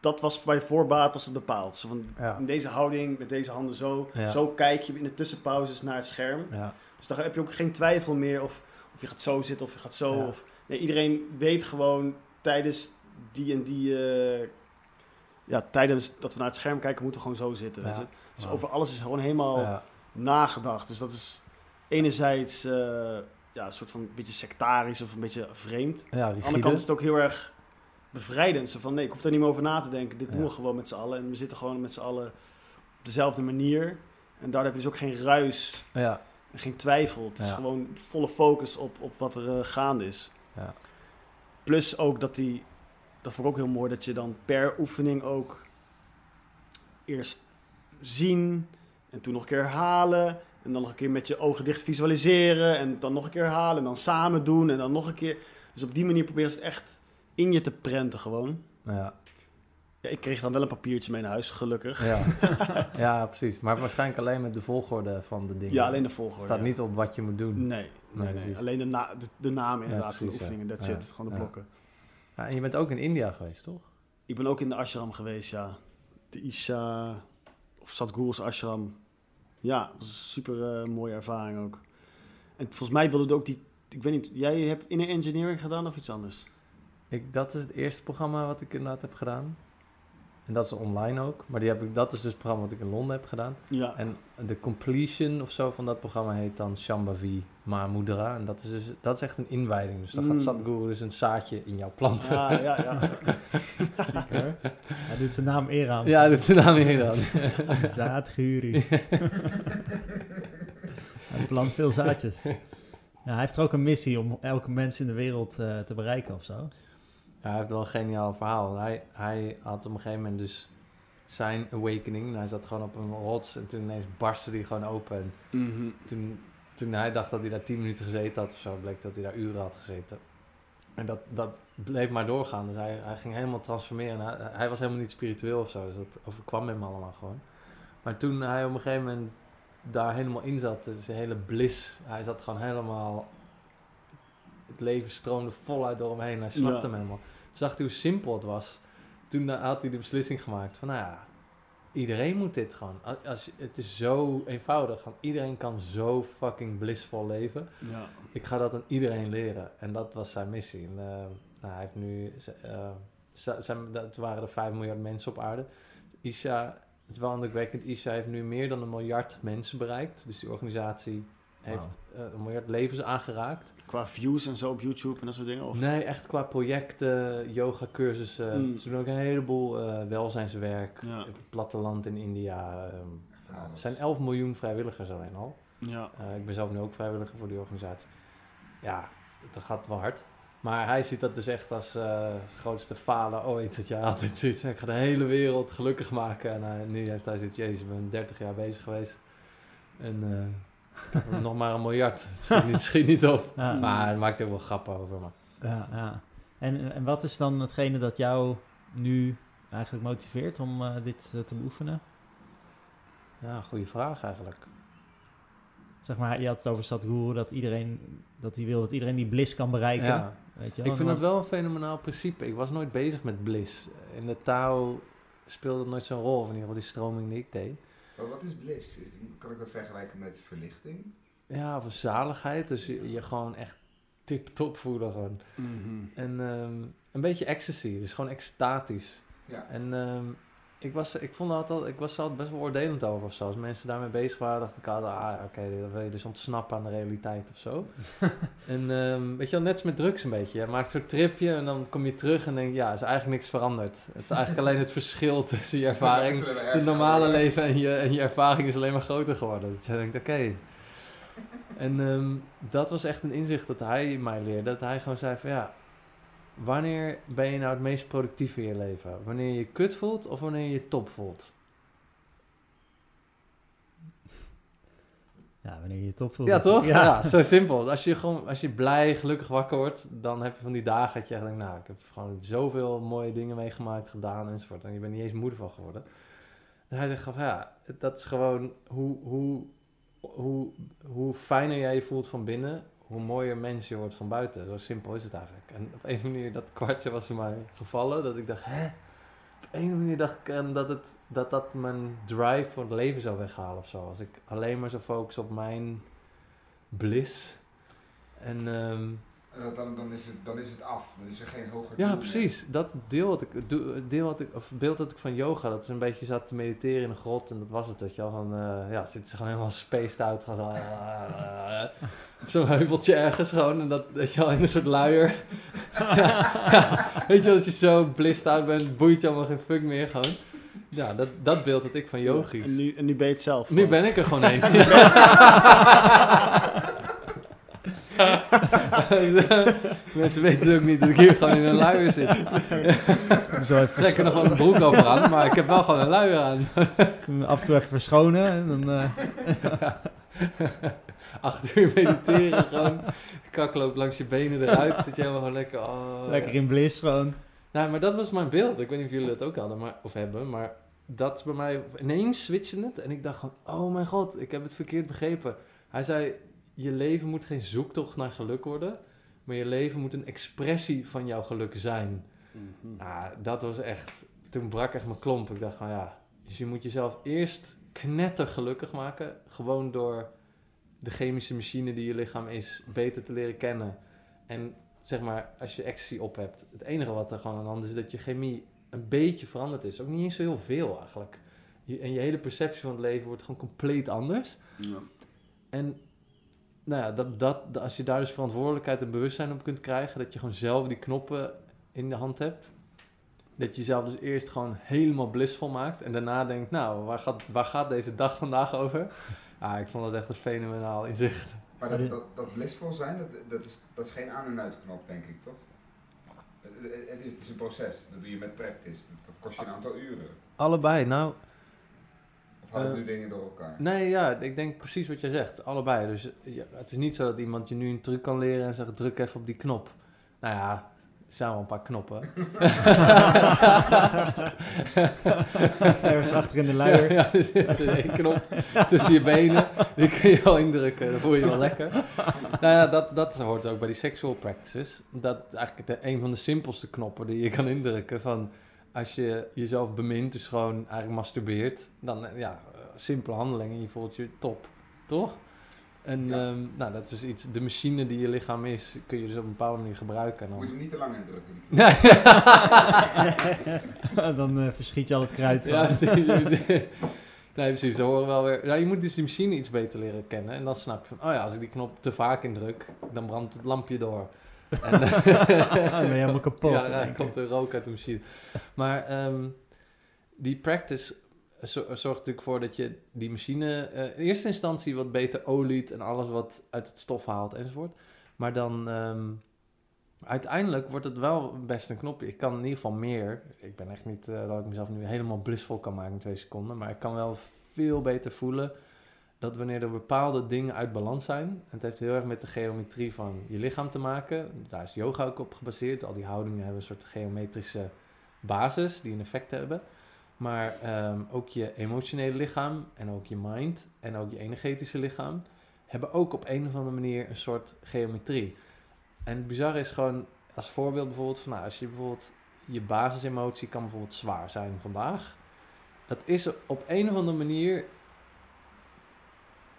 dat was bij voorbaat was het bepaald. Zo van, ja. in deze houding, met deze handen zo. Ja. Zo kijk je in de tussenpauzes naar het scherm. ja. Dus dan heb je ook geen twijfel meer of, of je gaat zo zitten of je gaat zo. Of, nee, iedereen weet gewoon tijdens die en die... eh, ja, tijdens dat we naar het scherm kijken, moeten we gewoon zo zitten. Ja. weet je. Dus over alles is gewoon helemaal Ja. nagedacht. Dus dat is enerzijds eh, ja, een soort van een beetje sectarisch of een beetje vreemd. Ja, Aan de andere kant is het ook heel erg bevrijdend. Zo van, nee, ik hoef er niet meer over na te denken. Dit doen we gewoon met z'n allen. En we zitten gewoon met z'n allen op dezelfde manier. En daar heb je dus ook geen ruis Ja, en geen twijfel. Het is Ja. gewoon volle focus op, op wat er eh, gaande is. Ja. Plus ook dat die, dat vond ik ook heel mooi, dat je dan per oefening ook eerst zien en toen nog een keer herhalen. En dan nog een keer met je ogen dicht visualiseren en dan nog een keer herhalen en dan samen doen en dan nog een keer. Dus op die manier proberen ze het echt in je te prenten gewoon. ja, Ja, ik kreeg dan wel een papiertje mee naar huis, gelukkig. ja. [laughs] ja, precies. Maar waarschijnlijk alleen met de volgorde van de dingen. Ja, alleen de volgorde. staat ja. niet op wat je moet doen. Nee, nee, alleen de, na, de, de naam inderdaad van de oefeningen. That's Ja, it, gewoon de blokken. Ja, en je bent ook in India geweest, toch? Ik ben ook in de ashram geweest, ja. De Isha of Sadhguru's ashram. Ja, dat was een super eh, mooie ervaring ook. En volgens mij wilde het ook die... Ik weet niet, jij hebt inner engineering gedaan of iets anders? Ik, dat is het eerste programma wat ik inderdaad heb gedaan. En dat is online ook. Maar die heb ik, dat is dus het programma wat ik in Londen heb gedaan. Ja. En de completion of zo van dat programma heet dan Shambhavi Mahamudra. En dat is, dus, dat is echt een inwijding. Dus dan gaat Mm. Sadhguru dus een zaadje in jouw planten. Ja, ja, [laughs] ja. Ziek, hoor. Hij doet zijn naam eer aan. Ja, dat is de naam hier dan. Zaadguru. [laughs] [laughs] hij plant veel zaadjes. Ja, hij heeft er ook een missie om elke mens in de wereld eh, te bereiken of zo. Ja, hij heeft wel een geniaal verhaal. Hij, hij had op een gegeven moment dus zijn awakening. Hij zat gewoon op een rots en toen ineens barstte hij gewoon open. En Mhm. toen, toen hij dacht dat hij daar tien minuten gezeten had of zo, bleek dat hij daar uren had gezeten. En dat, dat bleef maar doorgaan. Dus hij, hij ging helemaal transformeren. Hij, hij was helemaal niet spiritueel of zo, dus dat overkwam hem allemaal gewoon. Maar toen hij op een gegeven moment daar helemaal in zat, dus zijn hele bliss, hij zat gewoon helemaal... Het leven stroomde voluit door hem heen. Hij snapte Ja. hem helemaal. Zag hij hoe simpel het was. Toen eh, had hij de beslissing gemaakt van, nou ja, iedereen moet dit gewoon. Als, het is zo eenvoudig. Gewoon, iedereen kan zo fucking blissvol leven. ja. Ik ga dat aan iedereen leren. En dat was zijn missie. En, eh, nou, hij heeft nu... eh, zijn, dat waren er 5 miljard mensen op aarde. Isha, het is wel indrukwekkend. Isha heeft nu meer dan een miljard mensen bereikt. Dus die organisatie heeft eh, een miljard levens aangeraakt. Qua views en zo op YouTube en dat soort dingen? Of? Nee, echt qua projecten, yoga cursussen. Mm. Ze doen ook een heleboel eh, welzijnswerk. Ja. Op het platteland in India. ehm, er zijn 11 miljoen vrijwilligers alleen al. Ja. Eh, ik ben zelf nu ook vrijwilliger voor die organisatie. Ja, dat gaat wel hard. Maar hij ziet dat dus echt als eh, het grootste falen ooit. Dat je altijd zoiets ik ga de hele wereld gelukkig maken. En nu heeft hij zoiets, jezus, ik ben 30 jaar bezig geweest. En eh, [laughs] nog maar een miljard. Het schiet niet, schiet niet op. Ja, Maar hij maakt er wel grappen over. Maar. ja, ja. En, en wat is dan hetgene dat jou nu eigenlijk motiveert om eh, dit eh, te beoefenen? Ja, goede vraag eigenlijk. Zeg maar, je had het over Sadhguru, dat iedereen, dat hij wil dat iedereen die bliss kan bereiken. Ja, Weet je ik vind dat wel een fenomenaal principe. Ik was nooit bezig met bliss. In de Tao speelde het nooit zo'n rol. Of in ieder geval die stroming die ik deed. Maar wat is bliss? Is, kan ik dat vergelijken met verlichting? Ja, of een zaligheid. Dus je, je gewoon echt tip-top voelen gewoon. Mhm. En ehm, een beetje ecstasy. Dus gewoon extatisch. Ja. En ehm, ik, was, ik, vond dat altijd, ik was er altijd best wel oordelend over of zo. Als mensen daarmee bezig waren, dacht ik altijd... Ah, oké, dan wil je dus ontsnappen aan de realiteit of zo. [laughs] en ehm, weet je wel, net als met drugs een beetje. Je maakt zo'n tripje en dan kom je terug en denk je... Ja, is eigenlijk niks veranderd. Het is eigenlijk [laughs] alleen het verschil tussen je ervaring... Het normale leven en je, en je ervaring is alleen maar groter geworden. Dus je denkt, oké. [laughs] En ehm, dat was echt een inzicht dat hij mij leerde. Dat hij gewoon zei van ja, wanneer ben je nou het meest productief in je leven? Wanneer je je kut voelt of wanneer je je top voelt? Ja, wanneer je je top voelt. Ja, toch? Ja. Ja. zo simpel. Als je gewoon, als je blij, gelukkig wakker wordt, dan heb je van die dagen dat je denkt, nou, ik heb gewoon zoveel mooie dingen meegemaakt, gedaan enzovoort. En je bent niet eens moeder van geworden. En hij zegt van, ja, dat is gewoon hoe, hoe, hoe, hoe fijner jij je voelt van binnen, hoe mooier mens je wordt van buiten. Zo simpel is het eigenlijk. En op een [laughs] manier, dat kwartje was in mij gevallen, dat ik dacht, hè? Op een manier dacht ik eh, dat, het, dat dat mijn drive voor het leven zou weghalen of zo. Als ik alleen maar zou focussen op mijn bliss. En ehm, En dat- dan, dan, is het, dan is het af. Dan is er geen hoger ja, meer. precies. Dat deel wat ik, deel wat ik, of beeld dat ik van yoga, dat is een beetje zat te mediteren in een grot en dat was het, weet je wel. Van, eh, ja, zitten ze gewoon helemaal spaced out, gaan zo, op [laughs] zo'n heuveltje ergens gewoon en dat, weet je wel, in een soort luier. ja, [laughs] ja, weet je als je zo blissed out bent, boeit je allemaal geen fuck meer gewoon. Ja, dat, dat beeld dat ik van yogis. En nu, en nu ben je het zelf. Nu ben ik er gewoon een. [laughs] [laughs] Mensen weten ook niet dat ik hier gewoon in een luier zit. Zo Ik trek er nog wel een broek over aan, maar ik heb wel gewoon een luier aan. af en toe even verschonen. En dan, eh, [laughs] Acht uur mediteren gewoon. Kak loopt langs je benen eruit. Zit je helemaal gewoon lekker... Oh, lekker ja. in bliss gewoon. Nou, maar dat was mijn beeld. Ik weet niet of jullie dat ook hadden maar, of hebben, maar dat bij mij ineens switchte het. En ik dacht gewoon, oh mijn god, ik heb het verkeerd begrepen. Hij zei, je leven moet geen zoektocht naar geluk worden, maar je leven moet een expressie van jouw geluk zijn. Mhm. Nou, dat was echt, toen brak echt mijn klomp. Ik dacht van ja, dus je moet jezelf eerst knettergelukkig maken, gewoon door de chemische machine die je lichaam is beter te leren kennen. En zeg maar, als je ecstasy op hebt, het enige wat er gewoon aan de hand is, dat je chemie een beetje veranderd is. Ook niet eens zo heel veel eigenlijk. Je, en je hele perceptie van het leven wordt gewoon compleet anders. Ja. En nou ja, dat, dat, als je daar dus verantwoordelijkheid en bewustzijn op kunt krijgen, dat je gewoon zelf die knoppen in de hand hebt. Dat je jezelf dus eerst gewoon helemaal blissvol maakt en daarna denkt, nou, waar gaat, waar gaat deze dag vandaag over? [laughs] Ja, ik vond dat echt een fenomenaal inzicht. Maar dat, dat, dat blissvol zijn, dat, dat, is, dat is geen aan- en uitknop, denk ik, toch? Het, is, het is een proces. Dat doe je met practice. Dat, dat kost je een aantal uren. Allebei, nou, Of hou je Eh, nu dingen door elkaar? Nee, ja, ik denk precies wat jij zegt. Allebei. Dus ja, het is niet zo dat iemand je nu een truc kan leren en zegt druk even op die knop. Nou ja, zijn wel een paar knoppen. [laughs] Ergens achter in de luier. ja, er één knop tussen je benen. Die kun je wel indrukken. Dan voel je je wel lekker. Nou ja, dat, dat hoort ook bij die sexual practices. Dat eigenlijk de, een van de simpelste knoppen die je kan indrukken van... Als je jezelf bemint, dus gewoon eigenlijk masturbeert, dan ja, simpele handelingen, je voelt je top, toch? En Ja. ehm, nou, dat is iets, de machine die je lichaam is, kun je dus op een bepaalde manier gebruiken. En Moet je dan... hem niet te lang indrukken. Nee. [laughs] dan eh, verschiet je al het kruid. Ja. [laughs] Nee, precies. Dan horen we wel weer. Ja, je moet dus die machine iets beter leren kennen. En dan snap je van, oh ja, als ik die knop te vaak indruk, dan brandt het lampje door. En, [laughs] Ah, dan ben je helemaal kapot. ja, dan komt er rook uit de machine. Maar ehm, die practice zorgt natuurlijk voor dat je die machine eh, in eerste instantie wat beter oliet en alles wat uit het stof haalt enzovoort. Maar dan ehm, uiteindelijk wordt het wel best een knopje. Ik kan in ieder geval meer. Ik ben echt niet eh, dat ik mezelf nu helemaal blissvol kan maken in twee seconden. Maar ik kan wel veel beter voelen dat wanneer er bepaalde dingen uit balans zijn. En het heeft heel erg met de geometrie van je lichaam te maken. Daar is yoga ook op gebaseerd. Al die houdingen hebben een soort geometrische basis die een effect hebben. Maar ehm, ook je emotionele lichaam en ook je mind en ook je energetische lichaam hebben ook op een of andere manier een soort geometrie. En het bizarre is gewoon, als voorbeeld bijvoorbeeld, van, nou, als je bijvoorbeeld je basisemotie kan bijvoorbeeld zwaar zijn vandaag. Dat is op een of andere manier,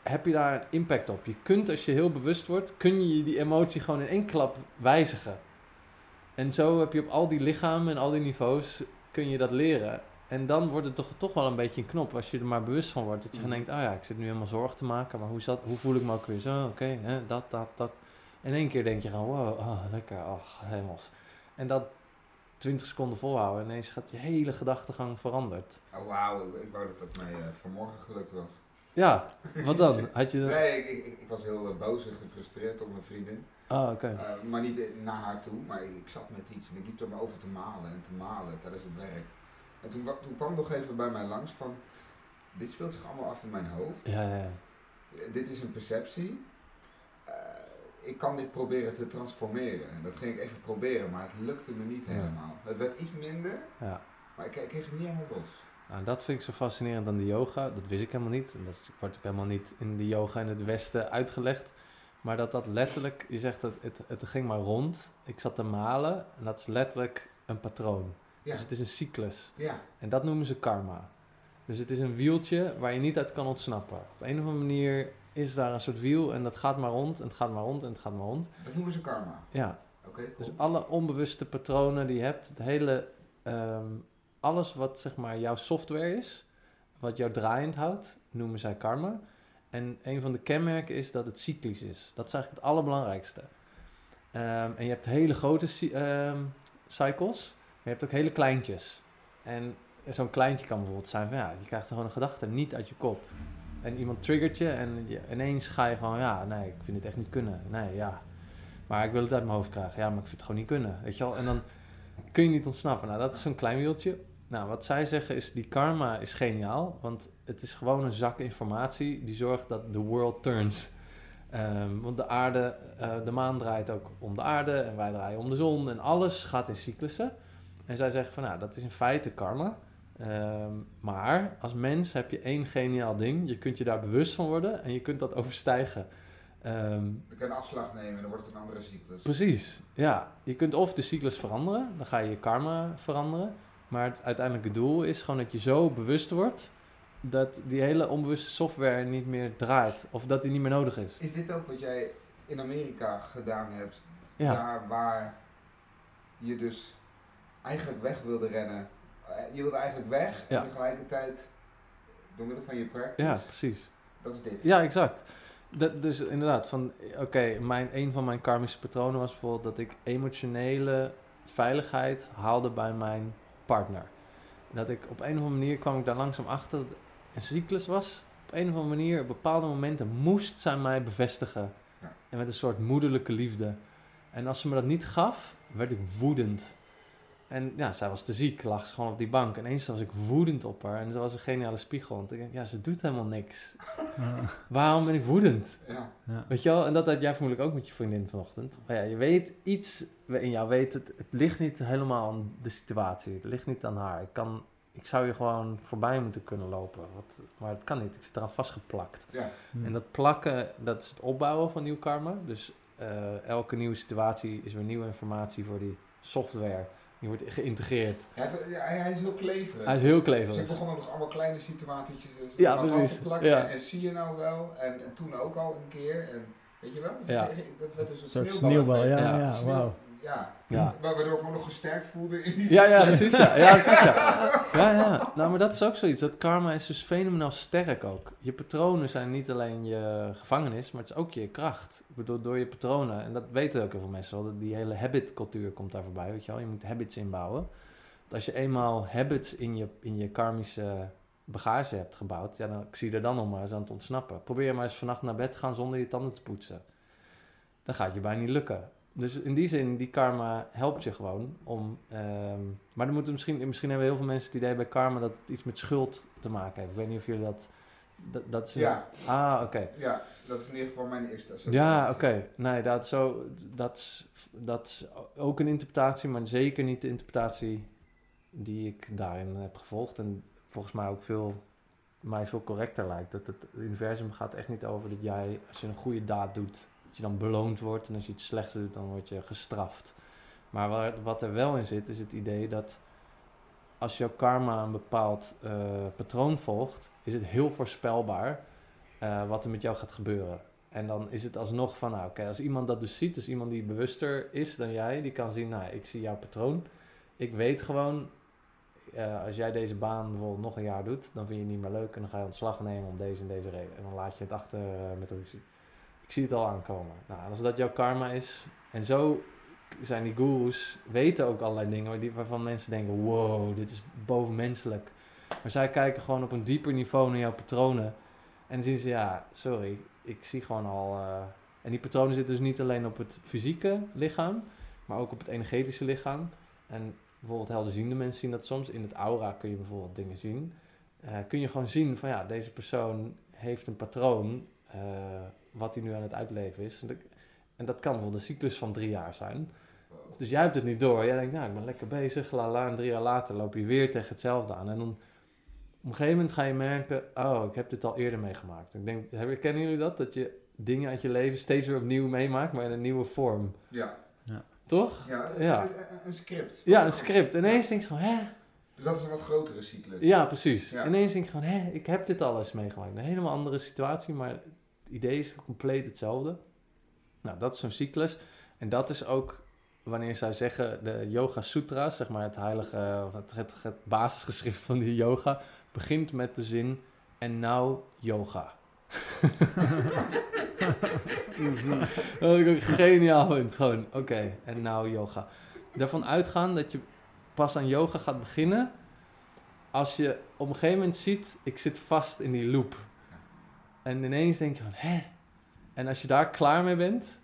heb je daar een impact op. Je kunt, als je heel bewust wordt, kun je die emotie gewoon in één klap wijzigen. En zo heb je op al die lichamen en al die niveaus, kun je dat leren. En dan wordt het toch, toch wel een beetje een knop, als je er maar bewust van wordt. Dat je gewoon denkt, oh ja, ik zit nu helemaal zorgen te maken, maar hoe, zat, hoe voel ik me ook weer? Zo, oké, dat, dat, dat. In één keer denk je gewoon, wow, oh, lekker, oh, hemels. En dat 20 seconden volhouden, ineens gaat je hele gedachtegang veranderd. Oh wauw, ik, wou dat dat mij eh, vanmorgen gelukt was. Ja, [laughs] wat dan? Had je... Nee, ik, ik, ik was heel eh, boos en gefrustreerd op mijn vriendin. Oh, oké. Eh, maar niet naar haar toe, maar ik, ik zat met iets en ik liep er maar over te malen en te malen tijdens het werk. En toen, toen kwam nog even bij mij langs van, dit speelt zich allemaal af in mijn hoofd. Ja, ja, ja. Eh, dit is een perceptie. Eh, ik kan dit proberen te transformeren. En dat ging ik even proberen, maar het lukte me niet helemaal. Het werd iets minder, ja. maar ik, ik kreeg het niet helemaal los. Nou, dat vind ik zo fascinerend aan de yoga. Dat wist ik helemaal niet. En dat wordt ook helemaal niet in de yoga in het Westen uitgelegd. Maar dat dat letterlijk, je zegt dat het, het ging maar rond. Ik zat te malen en dat is letterlijk een patroon. Ja, Dus het is een cyclus. ja. En dat noemen ze karma. Dus het is een wieltje waar je niet uit kan ontsnappen. Op een of andere manier is daar een soort wiel en dat gaat maar rond en het gaat maar rond en het gaat maar rond. dat noemen ze karma. Ja, Oké, dus cool. alle onbewuste patronen die je hebt, het hele, ehm, alles wat zeg maar jouw software is, wat jou draaiend houdt, noemen zij karma. En een van de kenmerken is dat het cyclisch is. Dat is eigenlijk het allerbelangrijkste. Ehm, en je hebt hele grote ehm, cycles, je hebt ook hele kleintjes. En zo'n kleintje kan bijvoorbeeld zijn van ja, je krijgt gewoon een gedachte niet uit je kop. En iemand triggert je en je, ineens ga je gewoon, ja, nee, ik vind het echt niet kunnen. Nee, ja. Maar ik wil het uit mijn hoofd krijgen. Ja, maar ik vind het gewoon niet kunnen. Weet je wel? En dan kun je niet ontsnappen. Nou, dat is zo'n klein wieltje. Nou, wat zij zeggen is, die karma is geniaal. Want het is gewoon een zak informatie die zorgt dat the world turns. Ehm, want de aarde, eh, de maan draait ook om de aarde en wij draaien om de zon. En alles gaat in cyclussen. En zij zeggen van, nou, dat is in feite karma. Ehm, maar als mens heb je één geniaal ding. Je kunt je daar bewust van worden en je kunt dat overstijgen. Ehm, We kunnen afslag nemen en dan wordt het een andere cyclus. Precies, ja. Je kunt of de cyclus veranderen, dan ga je je karma veranderen. Maar het uiteindelijke doel is gewoon dat je zo bewust wordt dat die hele onbewuste software niet meer draait. Of dat die niet meer nodig is. Is dit ook wat jij in Amerika gedaan hebt? Ja, Daar waar je dus eigenlijk weg wilde rennen eh, je wilt eigenlijk weg en tegelijkertijd door middel van je practice, Ja, precies. dat is dit. Ja, exact. Dat, dus inderdaad, van oké, mijn een van mijn karmische patronen was bijvoorbeeld dat ik emotionele veiligheid haalde bij mijn partner. Dat ik op een of andere manier kwam ik daar langzaam achter dat het een cyclus was. Op een of andere manier, op bepaalde momenten moest zij mij bevestigen. Ja. En met een soort moederlijke liefde. En als ze me dat niet gaf, werd ik woedend. En ja, zij was te ziek, lag ze gewoon op die bank. En eens was ik woedend op haar en ze was een geniale spiegel. Want ik denk, ja, ze doet helemaal niks. [laughs] Waarom ben ik woedend? Ja. Ja. Weet je wel? En dat had jij vermoedelijk ook met je vriendin vanochtend. Maar ja, je weet iets in jou weet het, het ligt niet helemaal aan de situatie. Het ligt niet aan haar. Ik, kan, ik zou je gewoon voorbij moeten kunnen lopen. Wat, maar het kan niet. Ik zit eraan vastgeplakt. Ja. Hm. En dat plakken, dat is het opbouwen van nieuw karma. Dus eh, elke nieuwe situatie is weer nieuwe informatie voor die software. Die wordt geïntegreerd. Hij, hij, hij is heel kleverig. Hij is heel Dus kleverig. ik begon nog allemaal kleine situatietjes dus Ja, precies. te plakken. Ja. En zie je nou wel. En, en toen ook al een keer. En weet je wel? Dus Ja. dat- werd dus een Een soort sneeuwbal. sneeuwbal, ja, Ja. ja, wauw. Ja. Ja. Wa- Waardoor ik me nog gesterkt voelde in die Ja, ja, precies. Ja, ja, precies, ja. [laughs] ja, ja. Nou, maar dat is ook zoiets. Dat karma is dus fenomenaal sterk ook. Je patronen zijn niet alleen je gevangenis, maar het is ook je kracht. Ik bedoel, door je patronen, en dat weten ook heel veel mensen wel, die hele habit-cultuur komt daar voorbij, weet je wel. Je moet habits inbouwen. Want als je eenmaal habits in je, in je karmische bagage hebt gebouwd, ja, dan ik zie je er dan nog maar eens aan het ontsnappen. Probeer maar eens vannacht naar bed te gaan zonder je tanden te poetsen. Dat gaat je bijna niet lukken. Dus in die zin, die karma helpt je gewoon om... ehm, maar dan moeten misschien, misschien hebben heel veel mensen het idee bij karma dat het iets met schuld te maken heeft. Ik weet niet of jullie dat... Dat, dat is een- Ja. Ah, oké. Ja, dat is in ieder geval mijn eerste associatie. Ja, oké. Nee, dat is, zo, dat, is, dat is ook een interpretatie, maar zeker niet de interpretatie die ik daarin heb gevolgd. En volgens mij ook veel, mij veel correcter lijkt. Dat het universum gaat echt niet over dat jij, als je een goede daad doet, dat je dan beloond wordt. En als je iets slechts doet, dan word je gestraft. Maar waar, wat er wel in zit, is het idee dat als jouw karma een bepaald eh, patroon volgt, is het heel voorspelbaar eh, wat er met jou gaat gebeuren. En dan is het alsnog van, nou oké, als iemand dat dus ziet, dus iemand die bewuster is dan jij, die kan zien, nou, ik zie jouw patroon. Ik weet gewoon, eh, als jij deze baan bijvoorbeeld nog een jaar doet, dan vind je het niet meer leuk en dan ga je ontslag nemen om deze en deze reden. En dan laat je het achter met ruzie. Zie het al aankomen. Nou, als dat jouw karma is, en zo zijn die gurus, weten ook allerlei dingen waarvan mensen denken, wow, dit is bovenmenselijk. Maar zij kijken gewoon op een dieper niveau naar jouw patronen. En zien ze, ja, sorry, ik zie gewoon al... eh, en die patronen zitten dus niet alleen op het fysieke lichaam, maar ook op het energetische lichaam. En bijvoorbeeld helderziende mensen zien dat soms. In het aura kun je bijvoorbeeld dingen zien. Eh, kun je gewoon zien van, ja, deze persoon heeft een patroon eh, wat hij nu aan het uitleven is. En dat, en dat kan bijvoorbeeld een cyclus van drie jaar zijn. Dus jij hebt het niet door. Jij denkt, nou, ik ben lekker bezig. La la. En drie jaar later loop je weer tegen hetzelfde aan. En dan op een gegeven moment ga je merken, oh, ik heb dit al eerder meegemaakt. Ik denk, hebben- kennen jullie dat? Dat je dingen uit je leven steeds weer opnieuw meemaakt, maar in een nieuwe vorm. Ja, Toch? ja, Ja. Een, script. Ja, een script. Ineens denk je van, hè? Dus dat is een wat grotere cyclus. Ja, precies. Ja. Ineens denk je van, hè, ik heb dit al eens meegemaakt. Een helemaal andere situatie, maar idee is compleet hetzelfde. Nou, dat is zo'n cyclus. En dat is ook wanneer zij zeggen, de Yoga Sutra's, zeg maar het heilige, het basisgeschrift van die yoga, begint met de zin, en nou yoga. [laughs] Dat ik ook geniaal vind. Gewoon, oké, en nou yoga. Daarvan uitgaan dat je pas aan yoga gaat beginnen als je op een gegeven moment ziet, ik zit vast in die loop. En ineens denk je van, hè? En als je daar klaar mee bent,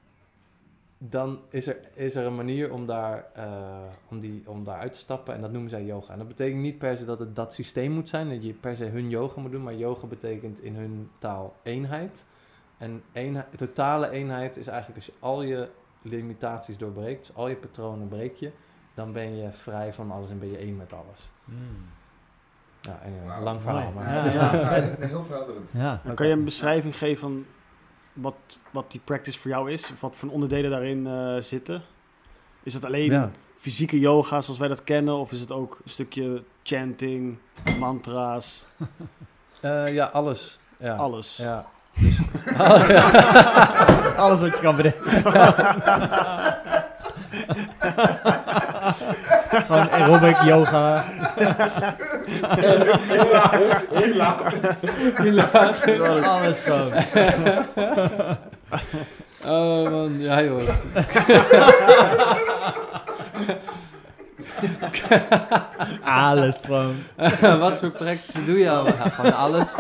dan is er, is er een manier om daar, eh, om, die, om daar uit te stappen. En dat noemen zij yoga. En dat betekent niet per se dat het dat systeem moet zijn, dat je per se hun yoga moet doen. Maar yoga betekent in hun taal eenheid. En totale eenheid is eigenlijk als je al je limitaties doorbreekt, dus al je patronen breek je, dan ben je vrij van alles en ben je één met alles. Ja, anyway, Wauw, lang verhaal. Maar Ja, ja. Ja, het is heel verhelderend. Ja. Dan kan je een beschrijving geven van wat, wat die practice voor jou is? Of wat voor onderdelen daarin eh, zitten? Is dat alleen Ja. fysieke yoga zoals wij dat kennen? Of is het ook een stukje chanting, mantra's, Eh, ja, alles. Ja. alles? Ja. Dus, [laughs] Oh, ja. Alles wat je kan bedenken. [laughs] Gewoon aerobic, yoga. Is het? Alles gewoon. Oh man, ja joh. Alles gewoon. [laughs] Wat voor practices doe je al? Ja, gewoon alles.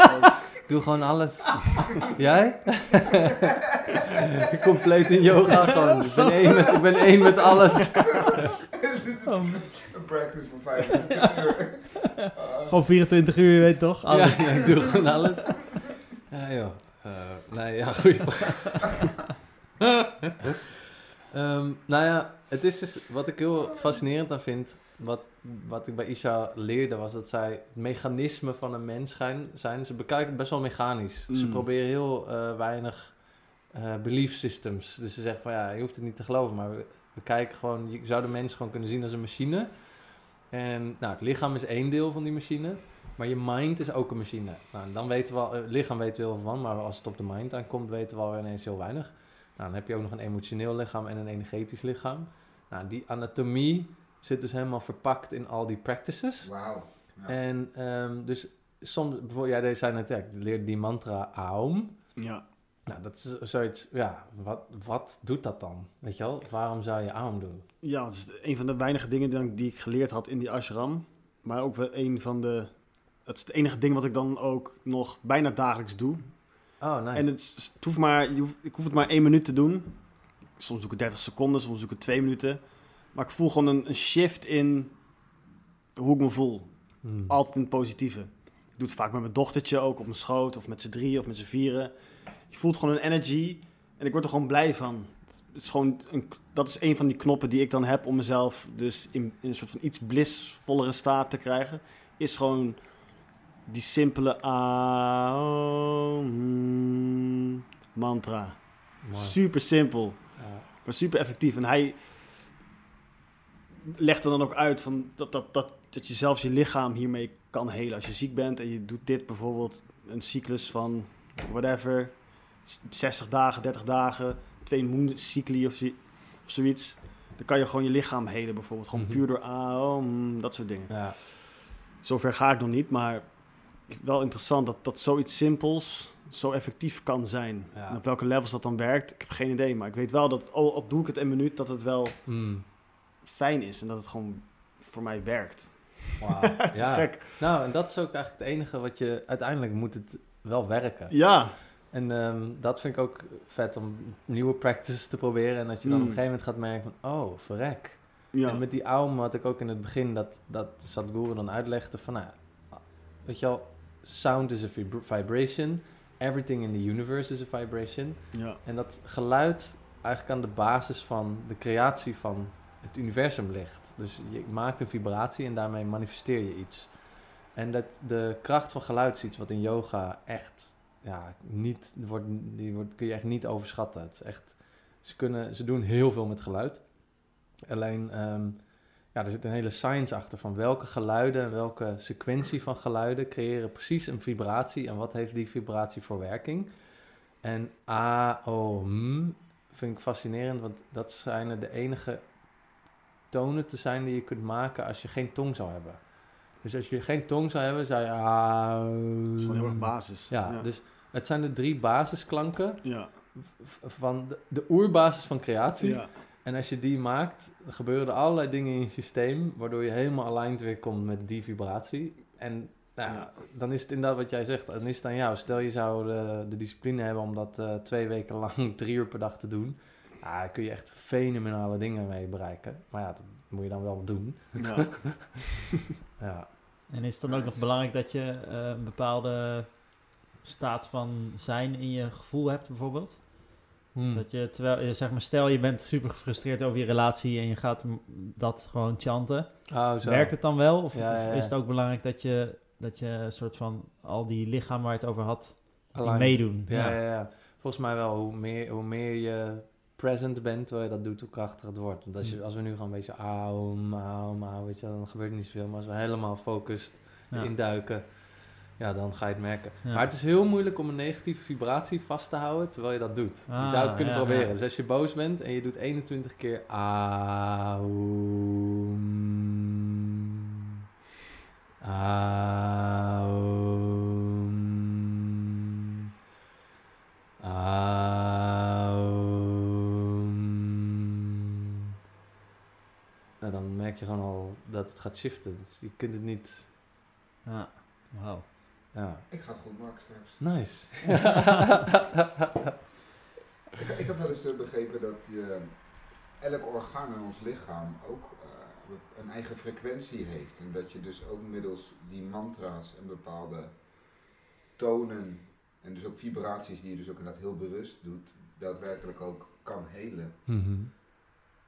Doe gewoon alles. [laughs] Jij? [laughs] Compleet in yoga gewoon. Ik ben één met, ik ben één met alles. [laughs] Een practice voor 25 uur. Gewoon 24 uur, je weet toch? Ja, Alles. ja, ik doe gewoon alles. Ja joh. Eh, nee, ja, goeie vraag. Ehm, nou ja, het is dus wat ik heel fascinerend aan vind. Wat, wat ik bij Isha leerde was dat zij het mechanisme van een mens zijn. zijn ze bekijken het best wel mechanisch. Ze Mm. proberen heel eh, weinig eh, belief systems. Dus ze zeggen van ja, je hoeft het niet te geloven, maar we, we kijken gewoon. Je zou de mens gewoon kunnen zien als een machine. En nou, het lichaam is één deel van die machine. Maar je mind is ook een machine. Nou, dan weten we al, het lichaam weten we heel veel van, maar als het op de mind aankomt, weten we al ineens heel weinig. Nou, dan heb je ook nog een emotioneel lichaam en een energetisch lichaam. Nou, die anatomie zit dus helemaal verpakt in al die practices. Wauw. Ja. En ehm, dus soms, bijvoorbeeld, jij zei net, ja, ik leerde die mantra Aum. Ja. Nou, dat is zoiets, ja, wat, wat doet dat dan? Weet je wel, waarom zou je Aum doen? Ja, dat is een van de weinige dingen die, die ik geleerd had in die ashram. Maar ook wel een van de... Het is het enige ding wat ik dan ook nog bijna dagelijks doe. Oh, nice. En het hoeft maar, je hoeft- ik hoef het maar één minuut te doen. Soms doe ik het 30 seconden, soms doe ik het twee minuten. Maar ik voel gewoon een, een shift in hoe ik me voel. Hmm. Altijd in het positieve. Ik doe het vaak met mijn dochtertje ook op mijn schoot, of met z'n drieën of met z'n vieren. Je voelt gewoon een energy en ik word er gewoon blij van. Het is gewoon een, dat is een van die knoppen die ik dan heb om mezelf dus in, in een soort van iets blissvollere staat te krijgen. Is gewoon die simpele mantra. Mooi. Super simpel, Ja. maar super effectief. En hij legt er dan ook uit van dat, dat, dat, dat je zelfs je lichaam hiermee kan helen. Als je ziek bent en je doet dit bijvoorbeeld, een cyclus van whatever, s- 60 dagen, 30 dagen, twee mooncycli of, of zoiets. Dan kan je gewoon je lichaam helen bijvoorbeeld. Gewoon Mhm. puur door Aum, dat soort dingen. Ja. Zover ga ik nog niet, maar wel interessant dat, dat zoiets simpels zo effectief kan zijn. Ja. En op welke levels dat dan werkt, ik heb geen idee. Maar ik weet wel dat, al, al doe ik het een minuut, dat het wel Hmm. Fijn is. En dat het gewoon voor mij werkt. Wauw. [laughs] het is ja. gek. Nou, en dat is ook eigenlijk het enige wat je... Uiteindelijk moet het wel werken. Ja, En ehm, dat vind ik ook vet om nieuwe practices te proberen. En dat je dan Mm. op een gegeven moment gaat merken van... Oh, verrek. ja. En met die aum had ik ook in het begin dat, dat Sadhguru dan uitlegde van... Nou, weet je wel, sound is a vibra- vibration. Everything in the universe is a vibration. ja. En dat geluid eigenlijk aan de basis van de creatie van het universum ligt. Dus je maakt een vibratie en daarmee manifesteer je iets. En dat de kracht van geluid is iets wat in yoga echt ja, niet wordt, die wordt, kun je echt niet overschatten. Het is echt, ze, kunnen, ze doen heel veel met geluid. Alleen, ehm, ja, er zit een hele science achter van welke geluiden en welke sequentie van geluiden creëren precies een vibratie en wat heeft die vibratie voor werking. En A, O, M vind ik fascinerend, want dat schijnen de enige tonen te zijn die je kunt maken als je geen tong zou hebben. Dus als je geen tong zou hebben, zou je... Ah, Dat is gewoon heel erg basis. ja, ja. dus het zijn de drie basisklanken ja. van de, de oerbasis van creatie. ja. En als je die maakt, gebeuren er allerlei dingen in je systeem, waardoor je helemaal aligned weer komt met die vibratie. En nou, ja, dan is het inderdaad wat jij zegt, dan is het aan jou. Stel je zou de, de discipline hebben om dat eh, twee weken lang, [laughs] drie uur per dag te doen. Ja, daar kun je echt fenomenale dingen mee bereiken. Maar ja, dat moet je dan wel doen. ja. [laughs] Ja, En is het dan ook nog belangrijk dat je eh, een bepaalde staat van zijn in je gevoel hebt, bijvoorbeeld? Hmm. Dat je, terwijl, je, zeg maar, stel je bent super gefrustreerd over je relatie en je gaat dat gewoon chanten. Oh, zo. Werkt het dan wel? Of, Ja, is het ook belangrijk dat je, dat je een soort van al die lichaam waar je het over had, die meedoen? Ja, ja. Ja, Volgens mij wel. Hoe meer, hoe meer je present bent terwijl je dat doet, hoe krachtiger het wordt. Want als, je, Mm. als we nu gewoon een beetje aum, aum, aum, weet je, dan gebeurt er niet zoveel. Maar als we helemaal focust Ja. induiken, ja, dan ga je het merken. Ja. Maar het is heel moeilijk om een negatieve vibratie vast te houden terwijl je dat doet. je Ah, zou het kunnen ja, proberen. Dus als je boos bent en je doet 21 keer aum, Aum. Het gaat shiften. Het Je kunt het niet... Ja, wauw. Ja. Ik ga het goed maken straks. Nice. [laughs] Ik, ik heb wel eens begrepen dat je, elk orgaan in ons lichaam ook eh, een eigen frequentie heeft. En dat je dus ook middels die mantra's en bepaalde tonen en dus ook vibraties die je dus ook inderdaad heel bewust doet, daadwerkelijk ook kan helen. Mhm.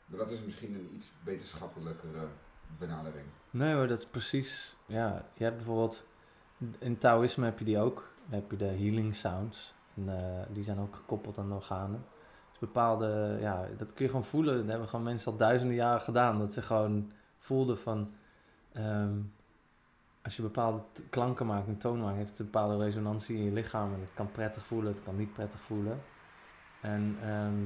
Maar dat is misschien een iets wetenschappelijkere benadering. Nee hoor, dat is precies... Ja, je hebt bijvoorbeeld... In Taoïsme heb je die ook. Dan heb je de healing sounds. En, eh, die zijn ook gekoppeld aan organen. Dus bepaalde... Ja, dat kun je gewoon voelen. Dat hebben gewoon mensen al duizenden jaren gedaan. Dat ze gewoon voelden van... ehm, als je bepaalde klanken maakt, een toon maakt... heeft het een bepaalde resonantie in je lichaam. En het kan prettig voelen, het kan niet prettig voelen. En... ehm,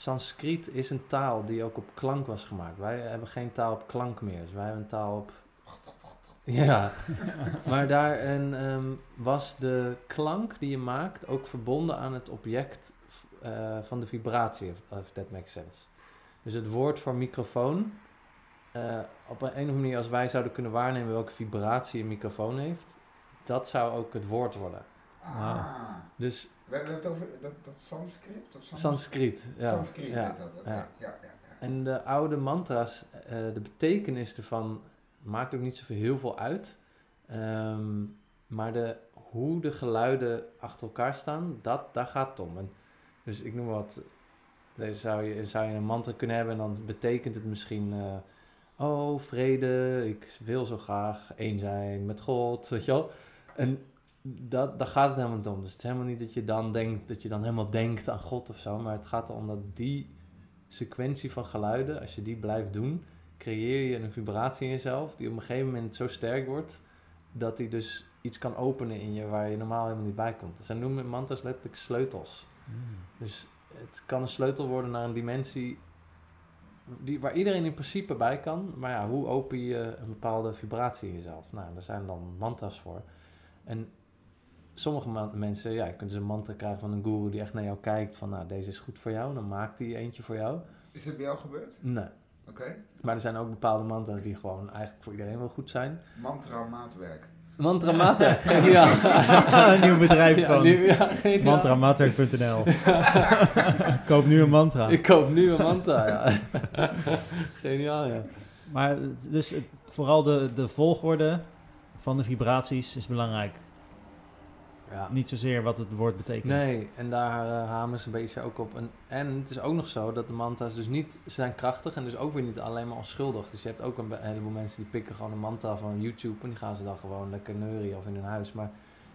Sanskriet is een taal die ook op klank was gemaakt. Wij hebben geen taal op klank meer. Dus wij hebben een taal op. Ja, [laughs] maar daarin ehm, was de klank die je maakt ook verbonden aan het object eh, van de vibratie, if, that makes sense. Dus het woord voor microfoon, eh, op een, een of andere manier als wij zouden kunnen waarnemen welke vibratie een microfoon heeft, dat zou ook het woord worden. Ah, Dus we, hebben het over dat, dat Sanskriet? Of Sans- Sanskriet, ja. Sanskriet ja. dat, ja. En de oude mantra's, eh, de betekenis ervan maakt ook niet zoveel heel veel uit. Ehm, maar de, hoe de geluiden achter elkaar staan, dat, daar gaat het om. En dus ik noem wat, deze zou je, zou je een mantra kunnen hebben en dan betekent het misschien... eh, oh, vrede, ik wil zo graag één zijn met God, weet je wel. En dat, daar gaat het helemaal niet om. Dus het is helemaal niet dat je dan denkt, dat je dan helemaal denkt aan God of zo. Maar het gaat erom dat die sequentie van geluiden, als je die blijft doen, creëer je een vibratie in jezelf die op een gegeven moment zo sterk wordt dat die dus iets kan openen in je waar je normaal helemaal niet bij komt. Zij noemen mantras letterlijk sleutels. Dus het kan een sleutel worden naar een dimensie die, waar iedereen in principe bij kan. Maar ja, hoe open je een bepaalde vibratie in jezelf? Nou, daar zijn dan mantras voor. En sommige mensen, ja, je kunt dus een mantra krijgen van een guru die echt naar jou kijkt van, nou, deze is goed voor jou. Dan maakt hij eentje voor jou. Is dit bij jou gebeurd? Nee. Oké. Maar er zijn ook bepaalde mantra's die gewoon eigenlijk voor iedereen wel goed zijn. Mantra maatwerk. Mantra Mater, geniaal. een nieuw bedrijf Ja, van ja, geniaal. mantramaatwerk.nl. [laughs] Koop nu een mantra. Ik koop nu een mantra, ja. [laughs] geniaal, ja. Maar dus het- vooral de, de volgorde van de vibraties is belangrijk. Ja. Niet zozeer wat het woord betekent. Nee, en daar uh, hameren ze een beetje ook op. En, en het is ook nog zo dat de mantra's dus niet zijn krachtig en dus ook weer niet alleen maar onschuldig. Dus je hebt ook een heleboel mensen die pikken gewoon een mantra van YouTube en die gaan ze dan gewoon lekker neurien of in hun huis. Maar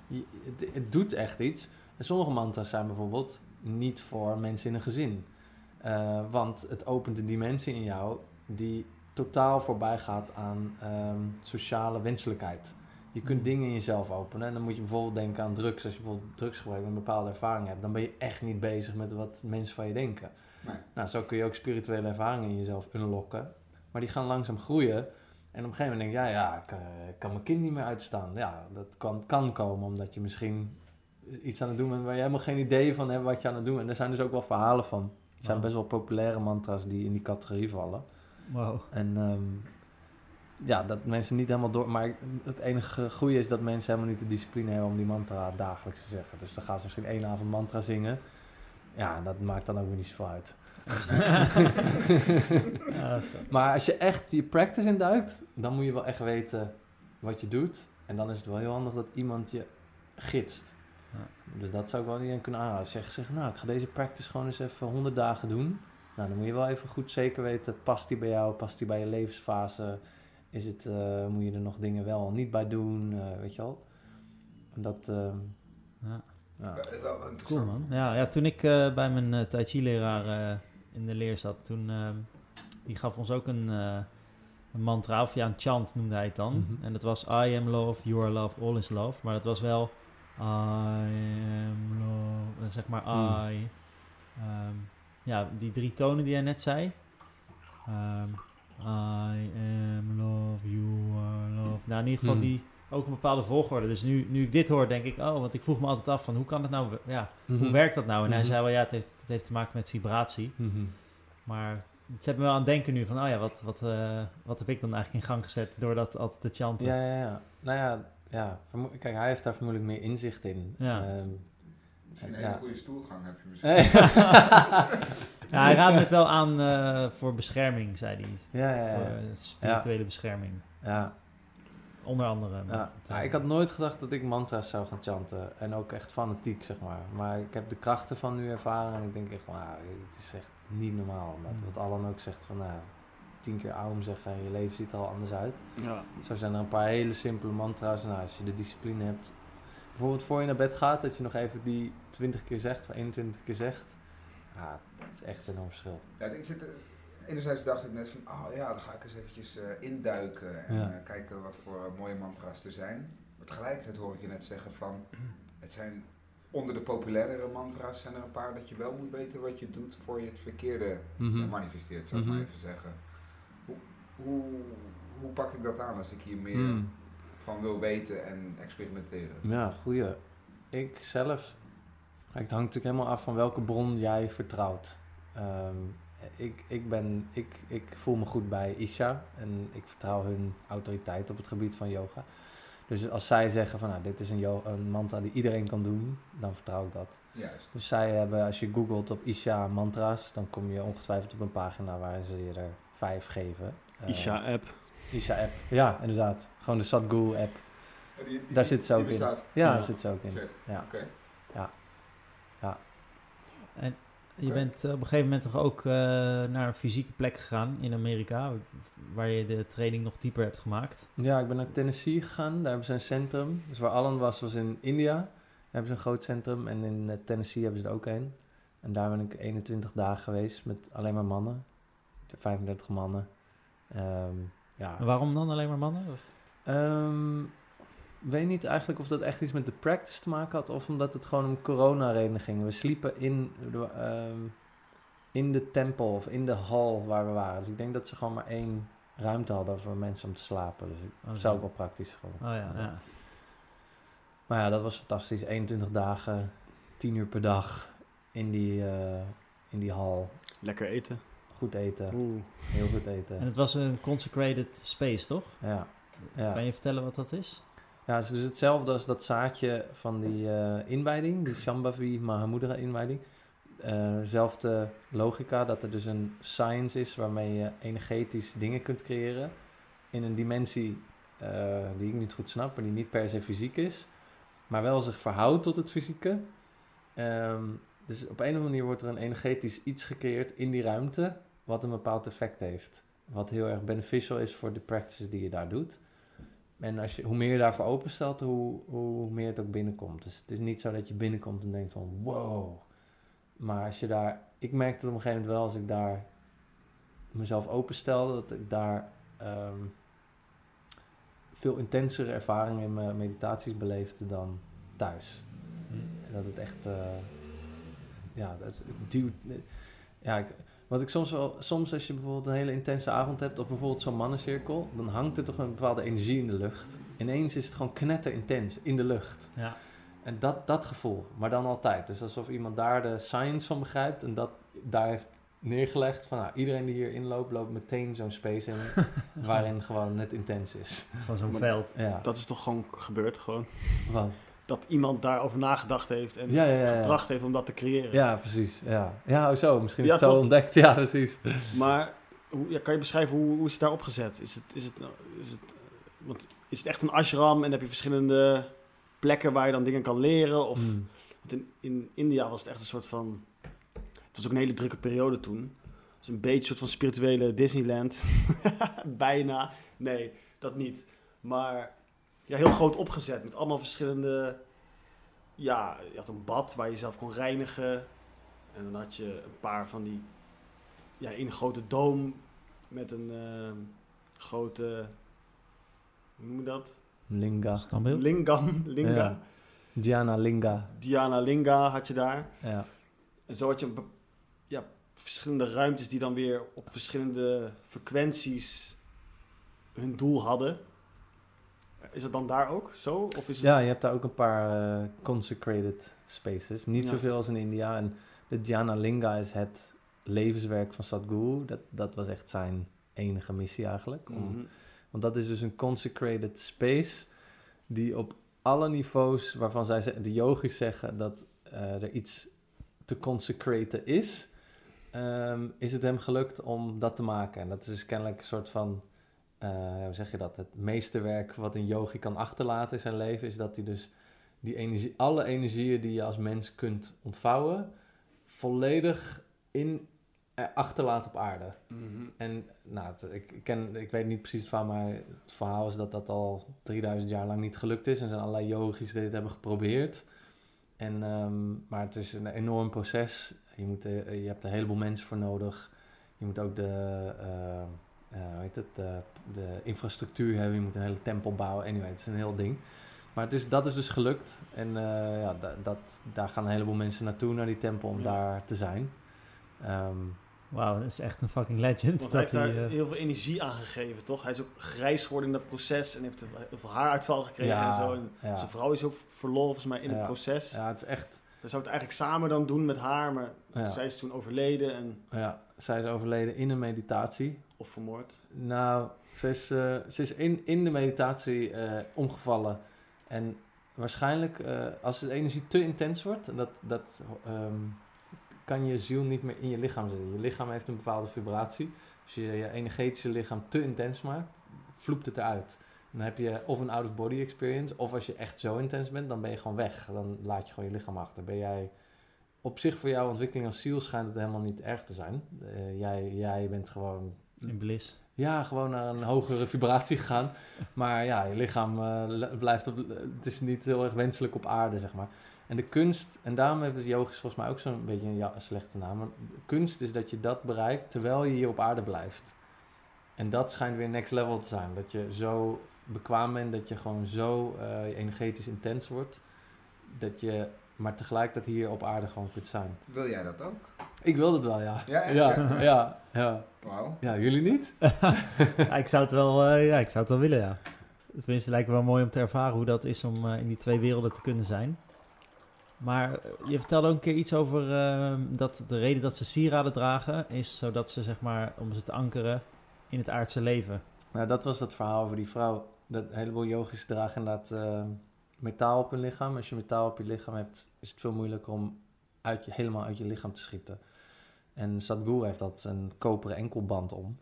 je- het, het doet echt iets. En sommige mantra's zijn bijvoorbeeld niet voor mensen in een gezin. Eh, want het opent een dimensie in jou die totaal voorbij gaat aan ehm, sociale wenselijkheid. Je kunt dingen in jezelf openen. En dan moet je bijvoorbeeld denken aan drugs. Als je bijvoorbeeld drugs gebruikt en een bepaalde ervaring hebt, dan ben je echt niet bezig met wat mensen van je denken. Nee. Nou, zo kun je ook spirituele ervaringen in jezelf unlocken. Maar die gaan langzaam groeien. En op een gegeven moment denk je, ja, ja, ik, eh, ik kan mijn kind niet meer uitstaan. Ja, dat kan, kan komen omdat je misschien iets aan het doen bent waar je helemaal geen idee van hebt wat je aan het doen bent. En er zijn dus ook wel verhalen van. Er zijn best wel populaire mantra's die in die categorie vallen. Wow. En ehm, ja, dat mensen niet helemaal door. Maar het enige goede is dat mensen helemaal niet de discipline hebben om die mantra dagelijks te zeggen. Dus dan gaan ze misschien één avond mantra zingen. Ja, dat maakt dan ook weer niet zoveel uit. Ja, [laughs] Maar als je echt je practice induikt, dan moet je wel echt weten wat je doet. En dan is het wel heel handig dat iemand je gidst. Ja. Dus dat zou ik wel iedereen kunnen aanraden. Als je echt zegt, nou, ik ga deze practice gewoon eens even 100 dagen doen. Nou, dan moet je wel even goed zeker weten, past die bij jou, past die bij je levensfase? Is het, eh, moet je er nog dingen wel of niet bij doen, eh, weet je wel? En dat, ehm, ja. ja. Wel interessant. Cool man. Ja, ja toen ik eh, bij mijn Tai Chi leraar eh, in de leer zat, toen ehm, die gaf ons ook een, eh, een mantra, of ja, een chant noemde hij het dan. Mhm. En dat was I am love, you are love, all is love. Maar dat was wel I am love, zeg maar Mm. I. ehm, ja, die drie tonen die hij net zei. Ehm, I am love, you are love. Nou, in ieder geval Hmm. die ook een bepaalde volgorde. Dus nu, nu ik dit hoor, denk ik, oh, want ik vroeg me altijd af van hoe kan het nou, ja, hoe Mhm. werkt dat nou? En hij Mhm. zei wel, ja, het heeft, het heeft te maken met vibratie. Mhm. Maar het zet me wel aan het denken nu van, oh ja, wat, wat, eh, wat heb ik dan eigenlijk in gang gezet door dat altijd te chanten? Ja, ja, ja. Nou ja, ja vermo- kijk, hij heeft daar vermoedelijk meer inzicht in. Ja. Ehm, Misschien een Ja. hele goede stoelgang heb je misschien. [laughs] [laughs] [laughs] Ja, hij raadt het wel aan eh, voor bescherming, zei hij. ja, ja, Voor ja. eh, spirituele bescherming. ja. Onder andere. Ja, maar- ja, ik had nooit gedacht dat ik mantra's zou gaan chanten. En ook echt fanatiek, zeg maar. Maar ik heb de krachten van nu ervaren. En ik denk echt, van, nou, het is echt niet normaal. Dat, Mm. wat Alan ook zegt, van nou, tien keer aum zeggen en je leven ziet er al anders uit. Ja. Zo zijn er een paar hele simpele mantra's. Nou, als je de discipline hebt. Bijvoorbeeld voor je naar bed gaat, dat je nog even die 20 keer zegt, of 21 keer zegt. Ja, het is echt een enorm verschil. Ja, ik zit, er- enerzijds dacht ik net van, oh ja, dan ga ik eens eventjes eh, induiken en Ja. eh, kijken wat voor mooie mantra's er zijn. Maar tegelijkertijd hoor ik je net zeggen van, het zijn onder de populairdere mantra's zijn er een paar dat je wel moet weten wat je doet voor je het verkeerde Mhm. manifesteert, zou ik maar Mhm. even zeggen. Hoe, hoe, hoe pak ik dat aan als ik hier meer Mm. van wil weten en experimenteren? Ja, goeie. Ik zelf, het hangt natuurlijk helemaal af van welke bron jij vertrouwt. Ehm, ik, ik, ben, ik, ik voel me goed bij Isha en ik vertrouw hun autoriteit op het gebied van yoga. Dus als zij zeggen van nou, dit is een, yo- een mantra die iedereen kan doen, dan vertrouw ik dat. Juist. Dus zij hebben, als je googelt op Isha mantra's, dan kom je ongetwijfeld op een pagina waar ze je er vijf geven. Eh, Isha-app. Isha app. Ja, inderdaad. Gewoon de Sadhguru app. Ja, die- die- Daar zit ze die ook in. bestaat. Ja, Ja. daar zit ze ook in. Check. Ja. Oké. Je bent eh, op een gegeven moment toch ook eh, naar een fysieke plek gegaan in Amerika, waar je de training nog dieper hebt gemaakt. Ja, ik ben naar Tennessee gegaan. Daar hebben ze een centrum. Dus waar Alan was, was in India. Daar hebben ze een groot centrum. En in eh, Tennessee hebben ze er ook een. En daar ben ik 21 dagen geweest met alleen maar mannen. 35 mannen. Ehm, ja. En waarom dan alleen maar mannen? Ehm, weet niet eigenlijk of dat echt iets met de practice te maken had. Of omdat het gewoon om corona-redenen ging. We sliepen in de, ehm, in de tempel of in de hal waar we waren. Dus ik denk dat ze gewoon maar één ruimte hadden voor mensen om te slapen. Dus ik, Oh, zo. zou ook wel praktisch gewoon. Oh ja, ja. Maar ja, dat was fantastisch. 21 dagen, 10 uur per dag in die, eh, in die hal. Lekker eten. Goed eten, Oeh. heel goed eten. En het was een consecrated space, toch? Ja, ja. Kan je vertellen wat dat is? Ja, het is dus hetzelfde als dat zaadje van die eh, inwijding, die Shambhavi Mahamudra inwijding. Zelfde logica, dat er dus een science is waarmee je energetisch dingen kunt creëren. In een dimensie eh, die ik niet goed snap, maar die niet per se fysiek is. Maar wel zich verhoudt tot het fysieke. Ehm, dus op een of andere manier wordt er een energetisch iets gecreëerd in die ruimte, wat een bepaald effect heeft. Wat heel erg beneficial is voor de practices die je daar doet. En als je, hoe meer je daarvoor openstelt, hoe, hoe meer het ook binnenkomt. Dus het is niet zo dat je binnenkomt en denkt van wow. Maar als je daar, ik merkte op een gegeven moment wel als ik daar mezelf openstelde, dat ik daar ehm, veel intensere ervaringen in mijn meditaties beleefde dan thuis. En Dat het echt, eh, ja, het, het duwt. Ja, ik, wat ik soms wel, soms als je bijvoorbeeld een hele intense avond hebt, of bijvoorbeeld zo'n mannencirkel, dan hangt er toch een bepaalde energie in de lucht. Ineens is het gewoon knetter intens in de lucht. Ja. En dat, dat gevoel, maar dan altijd. Dus alsof iemand daar de science van begrijpt en dat daar heeft neergelegd van nou, iedereen die hier inloopt, loopt meteen zo'n space in [laughs] waarin gewoon het intens is. Gewoon zo'n veld. Ja, Dat is toch gewoon gebeurd, gewoon. wat? Dat iemand daarover nagedacht heeft en Ja, ja, ja. ja. getracht heeft om dat te creëren. Ja, precies. Ja, ja oh, zo. Misschien is Ja, het zo toch? ontdekt. [laughs] Ja, precies. Maar hoe, kan je beschrijven hoe, hoe is het daar opgezet? Is het, is, het, is, het, want is het echt een ashram en heb je verschillende plekken waar je dan dingen kan leren? Of Mm. want in, in India was het echt een soort van... Het was ook een hele drukke periode toen. Het was een beetje een soort van spirituele Disneyland. [laughs] Bijna. Nee, dat niet. Maar ja, heel groot opgezet met allemaal verschillende... Ja, je had een bad waar je jezelf kon reinigen. En dan had je een paar van die... Ja, één grote doom met een eh, grote... Hoe noem je dat? Linga. Standbeeld? Lingam. [laughs] Linga. Ja. Diana Linga. Diana Linga had je daar. Ja. En zo had je ja, verschillende ruimtes die dan weer op verschillende frequenties hun doel hadden. Is het dan daar ook zo? Of is het... Ja, je hebt daar ook een paar eh, consecrated spaces. Niet Ja. zoveel als in India. En de Dhyana Linga is het levenswerk van Sadhguru. Dat, dat was echt zijn enige missie eigenlijk. Om, Mhm. Want dat is dus een consecrated space die op alle niveaus waarvan zij ze- de yogis zeggen dat eh, er iets te consecraten is, ehm, is het hem gelukt om dat te maken. En dat is dus kennelijk een soort van, hoe zeg je dat, het meesterwerk wat een yogi kan achterlaten in zijn leven, is dat hij dus die energie, alle energieën die je als mens kunt ontvouwen, volledig in, eh, achterlaat op aarde. Mhm. En nou, het- ik, ken, ik weet niet precies het verhaal, maar het verhaal is dat dat al 3000 jaar lang niet gelukt is. En zijn allerlei yogis die dit hebben geprobeerd. En, ehm, maar het is een enorm proces. Je, moet, eh, je hebt er een heleboel mensen voor nodig. Je moet ook de, eh, hoe heet het, de, de infrastructuur hebben. Je moet een hele tempel bouwen. Anyway, het is een heel ding. Maar het is, dat is dus gelukt. En eh, ja, da- dat, daar gaan een heleboel mensen naartoe, naar die tempel, om Ja. daar te zijn. Ehm, Wauw, dat is echt een fucking legend. Want hij heeft daar hij, eh, heel veel energie aan gegeven, toch? Hij is ook grijs geworden in dat proces en heeft heel veel haaruitval gekregen Ja, en zo. En ja. Zijn vrouw is ook verloren volgens mij in Ja. het proces. ja, het is echt... Hij zou het eigenlijk samen dan doen met haar, maar Ja. zij is toen overleden en, Ja, zij is overleden in een meditatie. of vermoord. Nou, ze is, ze is in, in de meditatie eh, omgevallen. En waarschijnlijk, eh, als de energie te intens wordt, dat, dat ehm, kan je ziel niet meer in je lichaam zitten. Je lichaam heeft een bepaalde vibratie. Als je je energetische lichaam te intens maakt, vloept het eruit. Dan heb je of een out-of-body experience, of als je echt zo intens bent, dan ben je gewoon weg. Dan laat je gewoon je lichaam achter. Ben jij op zich voor jouw ontwikkeling als ziel schijnt het helemaal niet erg te zijn. Eh, jij, jij bent gewoon in bliss. ja, gewoon naar een hogere vibratie gegaan. Maar ja, je lichaam eh, blijft op... Het is niet heel erg wenselijk op aarde, zeg maar. En de kunst, en daarom hebben de yogis volgens mij ook zo'n beetje een, ja, een slechte naam. Maar kunst is dat je dat bereikt terwijl je hier op aarde blijft. En dat schijnt weer next level te zijn. Dat je zo bekwaam bent, dat je gewoon zo eh, energetisch intens wordt. Dat je maar tegelijkertijd hier op aarde gewoon kunt zijn. Wil jij dat ook? Ik wil dat wel, ja. Ja, echt? Ja, ja, ja. Wauw. Ja, jullie niet? [laughs] [laughs] ja, ik zou het wel, eh, ja, ik zou het wel willen, ja. Tenminste, lijkt me wel mooi om te ervaren hoe dat is om eh, in die twee werelden te kunnen zijn. Maar eh, je vertelde ook een keer iets over eh, dat de reden dat ze sieraden dragen is zodat ze, zeg maar, om ze te ankeren in het aardse leven. Nou, dat was dat verhaal over die vrouw. Dat een heleboel yogis dragen inderdaad eh, metaal op hun lichaam. Als je metaal op je lichaam hebt, is het veel moeilijker om uit je, helemaal uit je lichaam te schieten. En Sadhguru heeft dat een koperen enkelband om.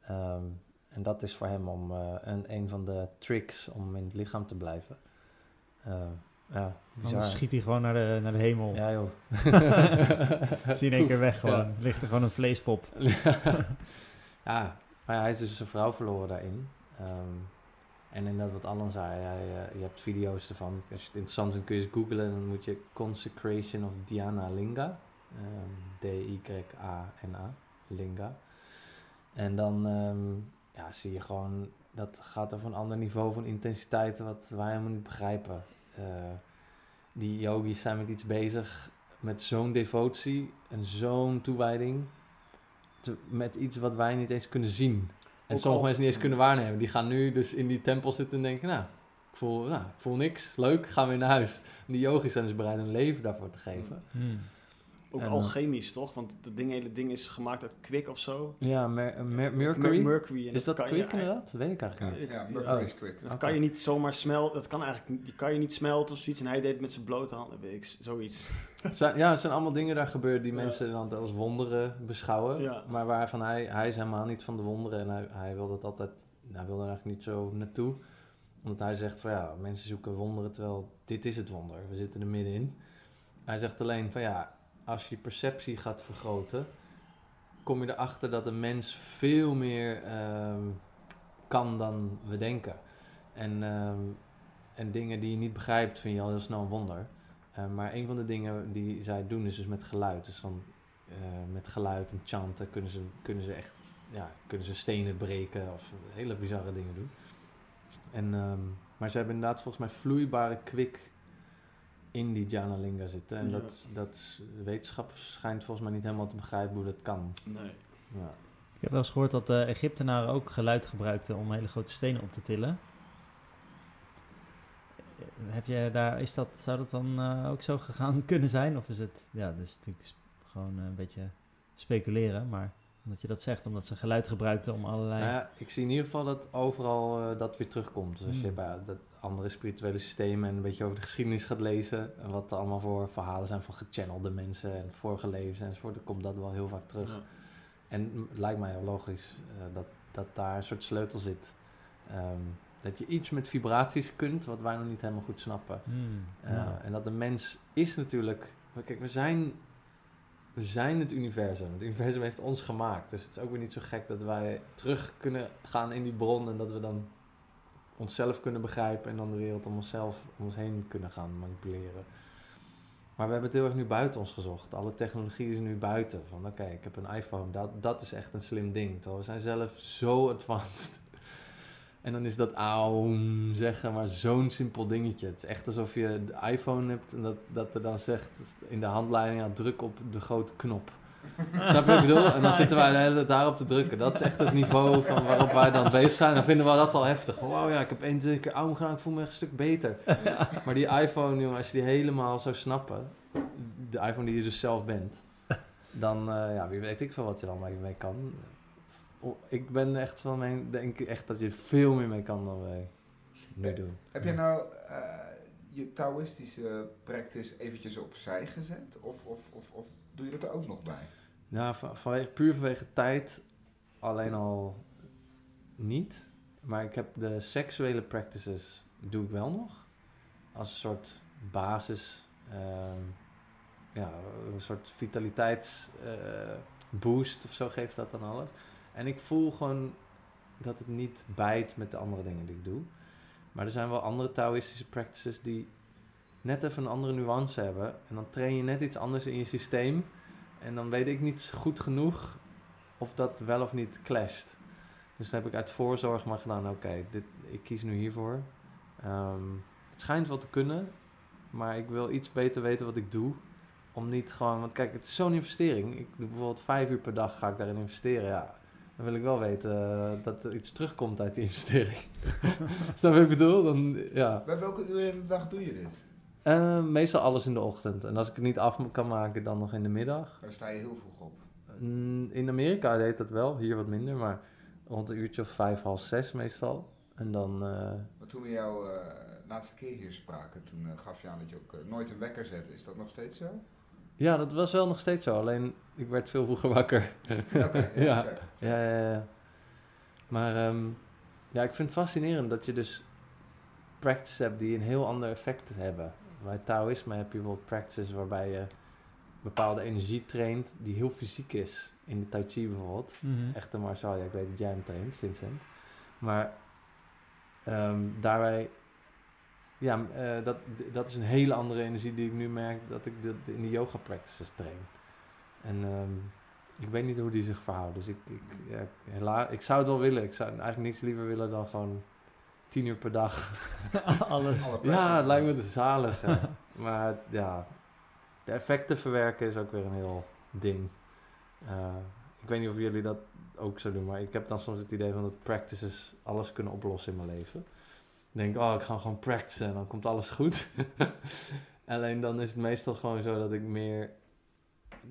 Ehm, en dat is voor hem om, eh, een, een van de tricks om in het lichaam te blijven. Eh, ja, bizar. Dan schiet hij gewoon naar de, naar de hemel. Ja, joh. [laughs] Zie je in één keer weg Ja. gewoon. Ligt er gewoon een vleespop. [laughs] ja, maar hij is dus zijn vrouw verloren daarin. Ehm, en inderdaad wat Alan zei, je hebt video's ervan. Als je het interessant vindt kun je eens googlen. Dan moet je Consecration of Dhyana Linga. Ehm, D-Y-A-N-A, Linga. En dan ehm, ja, zie je gewoon, dat gaat over een ander niveau van intensiteit wat wij helemaal niet begrijpen. Eh, die yogis zijn met iets bezig met zo'n devotie en zo'n toewijding te- met iets wat wij niet eens kunnen zien. En sommige al- mensen niet eens kunnen waarnemen. Die gaan nu dus in die tempel zitten en denken, nou, ik voel, nou, ik voel niks, leuk, gaan we weer naar huis. En die yogis zijn dus bereid hun leven daarvoor te geven. Hmm. Ook En, alchemisch, toch? Want het ding, hele ding is gemaakt uit kwik of zo. Ja, mer- mer- Of Mercury. is dat eigenlijk- inderdaad? Dat weet ik eigenlijk niet. Ja. Mercury Oh. is quick. Dat kan je niet zomaar smelten. Dat kan eigenlijk die kan je niet smelten of zoiets. En hij deed het met zijn blote handen, weet ik, zoiets. [laughs] Zijn, ja, er zijn allemaal dingen daar gebeurd die Ja. mensen dan als wonderen beschouwen. Ja. Maar waarvan hij, hij is helemaal niet van de wonderen. En hij, hij wil dat altijd, hij wil er eigenlijk niet zo naartoe. Omdat hij zegt van ja, mensen zoeken wonderen, terwijl dit is het wonder. We zitten er middenin. Hij zegt alleen van ja, als je perceptie gaat vergroten, kom je erachter dat een mens veel meer ehm, kan dan we denken. En, ehm, en dingen die je niet begrijpt, vind je al heel snel een wonder. Eh, maar een van de dingen die zij doen is dus met geluid. Dus dan eh, met geluid en chanten kunnen ze, kunnen ze echt ja, kunnen ze stenen breken of hele bizarre dingen doen. En, ehm, maar ze hebben inderdaad volgens mij vloeibare kwik in die Janalinga zitten. En Ja. dat, dat wetenschap schijnt volgens mij niet helemaal te begrijpen hoe dat kan. Nee. Ja. Ik heb wel eens gehoord dat de Egyptenaren ook geluid gebruikten om hele grote stenen op te tillen. Eh, Heb je daar, is dat, zou dat dan eh, ook zo gegaan [laughs] kunnen zijn? Of is het, ja, dat is natuurlijk gewoon eh, een beetje speculeren, maar omdat je dat zegt, omdat ze geluid gebruikten om allerlei... Nou ja, ik zie in ieder geval dat overal eh, dat weer terugkomt. Dus als je Hmm. bij dat andere spirituele systemen en een beetje over de geschiedenis gaat lezen... en wat er allemaal voor verhalen zijn van gechannelde mensen en vorige levens enzovoort... dan komt dat wel heel vaak terug. Ja. En het lijkt mij heel logisch eh, dat, dat daar een soort sleutel zit. Ehm, dat je iets met vibraties kunt, wat wij nog niet helemaal goed snappen. Hmm, Uh, ja. En dat de mens is natuurlijk... Kijk, we zijn, we zijn het universum. Het universum heeft ons gemaakt. Dus het is ook weer niet zo gek dat wij terug kunnen gaan in die bron... en dat we dan onszelf kunnen begrijpen... en dan de wereld om onszelf om ons heen kunnen gaan manipuleren. Maar we hebben het heel erg nu buiten ons gezocht. Alle technologie is nu buiten. Van oké, ik heb een iPhone. Dat, dat is echt een slim ding. Terwijl we zijn zelf zo [laughs] advanced. En dan is dat aum zeggen, maar zo'n simpel dingetje. Het is echt alsof je de iPhone hebt en dat, dat er dan zegt in de handleiding, ja, druk op de grote knop. Snap je wat ik bedoel? En dan zitten wij de hele tijd daarop te drukken. Dat is echt het niveau van waarop wij dan bezig zijn. Dan vinden we dat al heftig. Wow, ja, ik heb één keer aum gedaan, ik voel me echt een stuk beter. Maar die iPhone, jongen, als je die helemaal zou snappen, de iPhone die je dus zelf bent, dan, eh, ja, wie weet ik veel wat je dan mee kan. Ik ben echt van mijn, denk echt dat je veel meer mee kan dan wij nu doen. Heb je nou eh, je Taoïstische practice eventjes opzij gezet? Of, of, of, of doe je dat er ook nog bij? Ja, van, vanwege, puur vanwege tijd alleen al niet. Maar ik heb de seksuele practices doe ik wel nog. Als een soort basis. ehm, ja, een soort vitaliteits eh, boost of zo geeft dat dan alles. En ik voel gewoon dat het niet bijt met de andere dingen die ik doe. Maar er zijn wel andere Taoïstische practices die net even een andere nuance hebben. En dan train je net iets anders in je systeem. En dan weet ik niet goed genoeg of dat wel of niet clasht. Dus dan heb ik uit voorzorg maar gedaan, oké, ik kies nu hiervoor. Ehm, het schijnt wel te kunnen, maar ik wil iets beter weten wat ik doe. Om niet gewoon, want kijk, het is zo'n investering. Ik doe bijvoorbeeld vijf uur per dag ga ik daarin investeren. Ja, dan wil ik wel weten eh, dat er iets terugkomt uit die investering. [laughs] Snap je wat ik bedoel? Dan, ja. Bij welke uren in de dag doe je dit? Eh, meestal alles in de ochtend. En als ik het niet af kan maken, dan nog in de middag. Daar sta je heel vroeg op. Mm, In Amerika deed dat wel, hier wat minder, maar rond een uurtje of vijf, half zes meestal. En dan, eh, Maar toen we jou eh, laatste keer hier spraken, toen eh, gaf je aan dat je ook nooit een wekker zette. Is dat nog steeds zo? ja, dat was wel nog steeds zo. Alleen, ik werd veel vroeger wakker. Oké, Ja. [laughs] Ja, ja, ja. Maar ehm, ja, ik vind het fascinerend dat je dus practices hebt die een heel ander effect hebben. Bij Taoïsme heb je bijvoorbeeld practices waarbij je bepaalde energie traint die heel fysiek is. In de Tai Chi bijvoorbeeld. Mhm. echte martial, ja, ik weet dat jij hem traint, Vincent. Maar ehm, daarbij, ja, eh, dat, dat is een hele andere energie die ik nu merk dat ik de- in de yoga practices train. En ehm, ik weet niet hoe die zich verhoudt. Dus ik, ik, ja, hela- ik zou het wel willen. Ik zou eigenlijk niets liever willen dan gewoon tien uur per dag. [laughs] Alles. Alle Ja, het lijkt me zalig. ja. [laughs] maar ja, de effecten verwerken is ook weer een heel ding. Eh, ik weet niet of jullie dat ook zo doen, maar ik heb dan soms het idee van dat practices alles kunnen oplossen in mijn leven. Ik denk, oh, ik ga gewoon practicen en dan komt alles goed. [laughs] Alleen dan is het meestal gewoon zo dat ik meer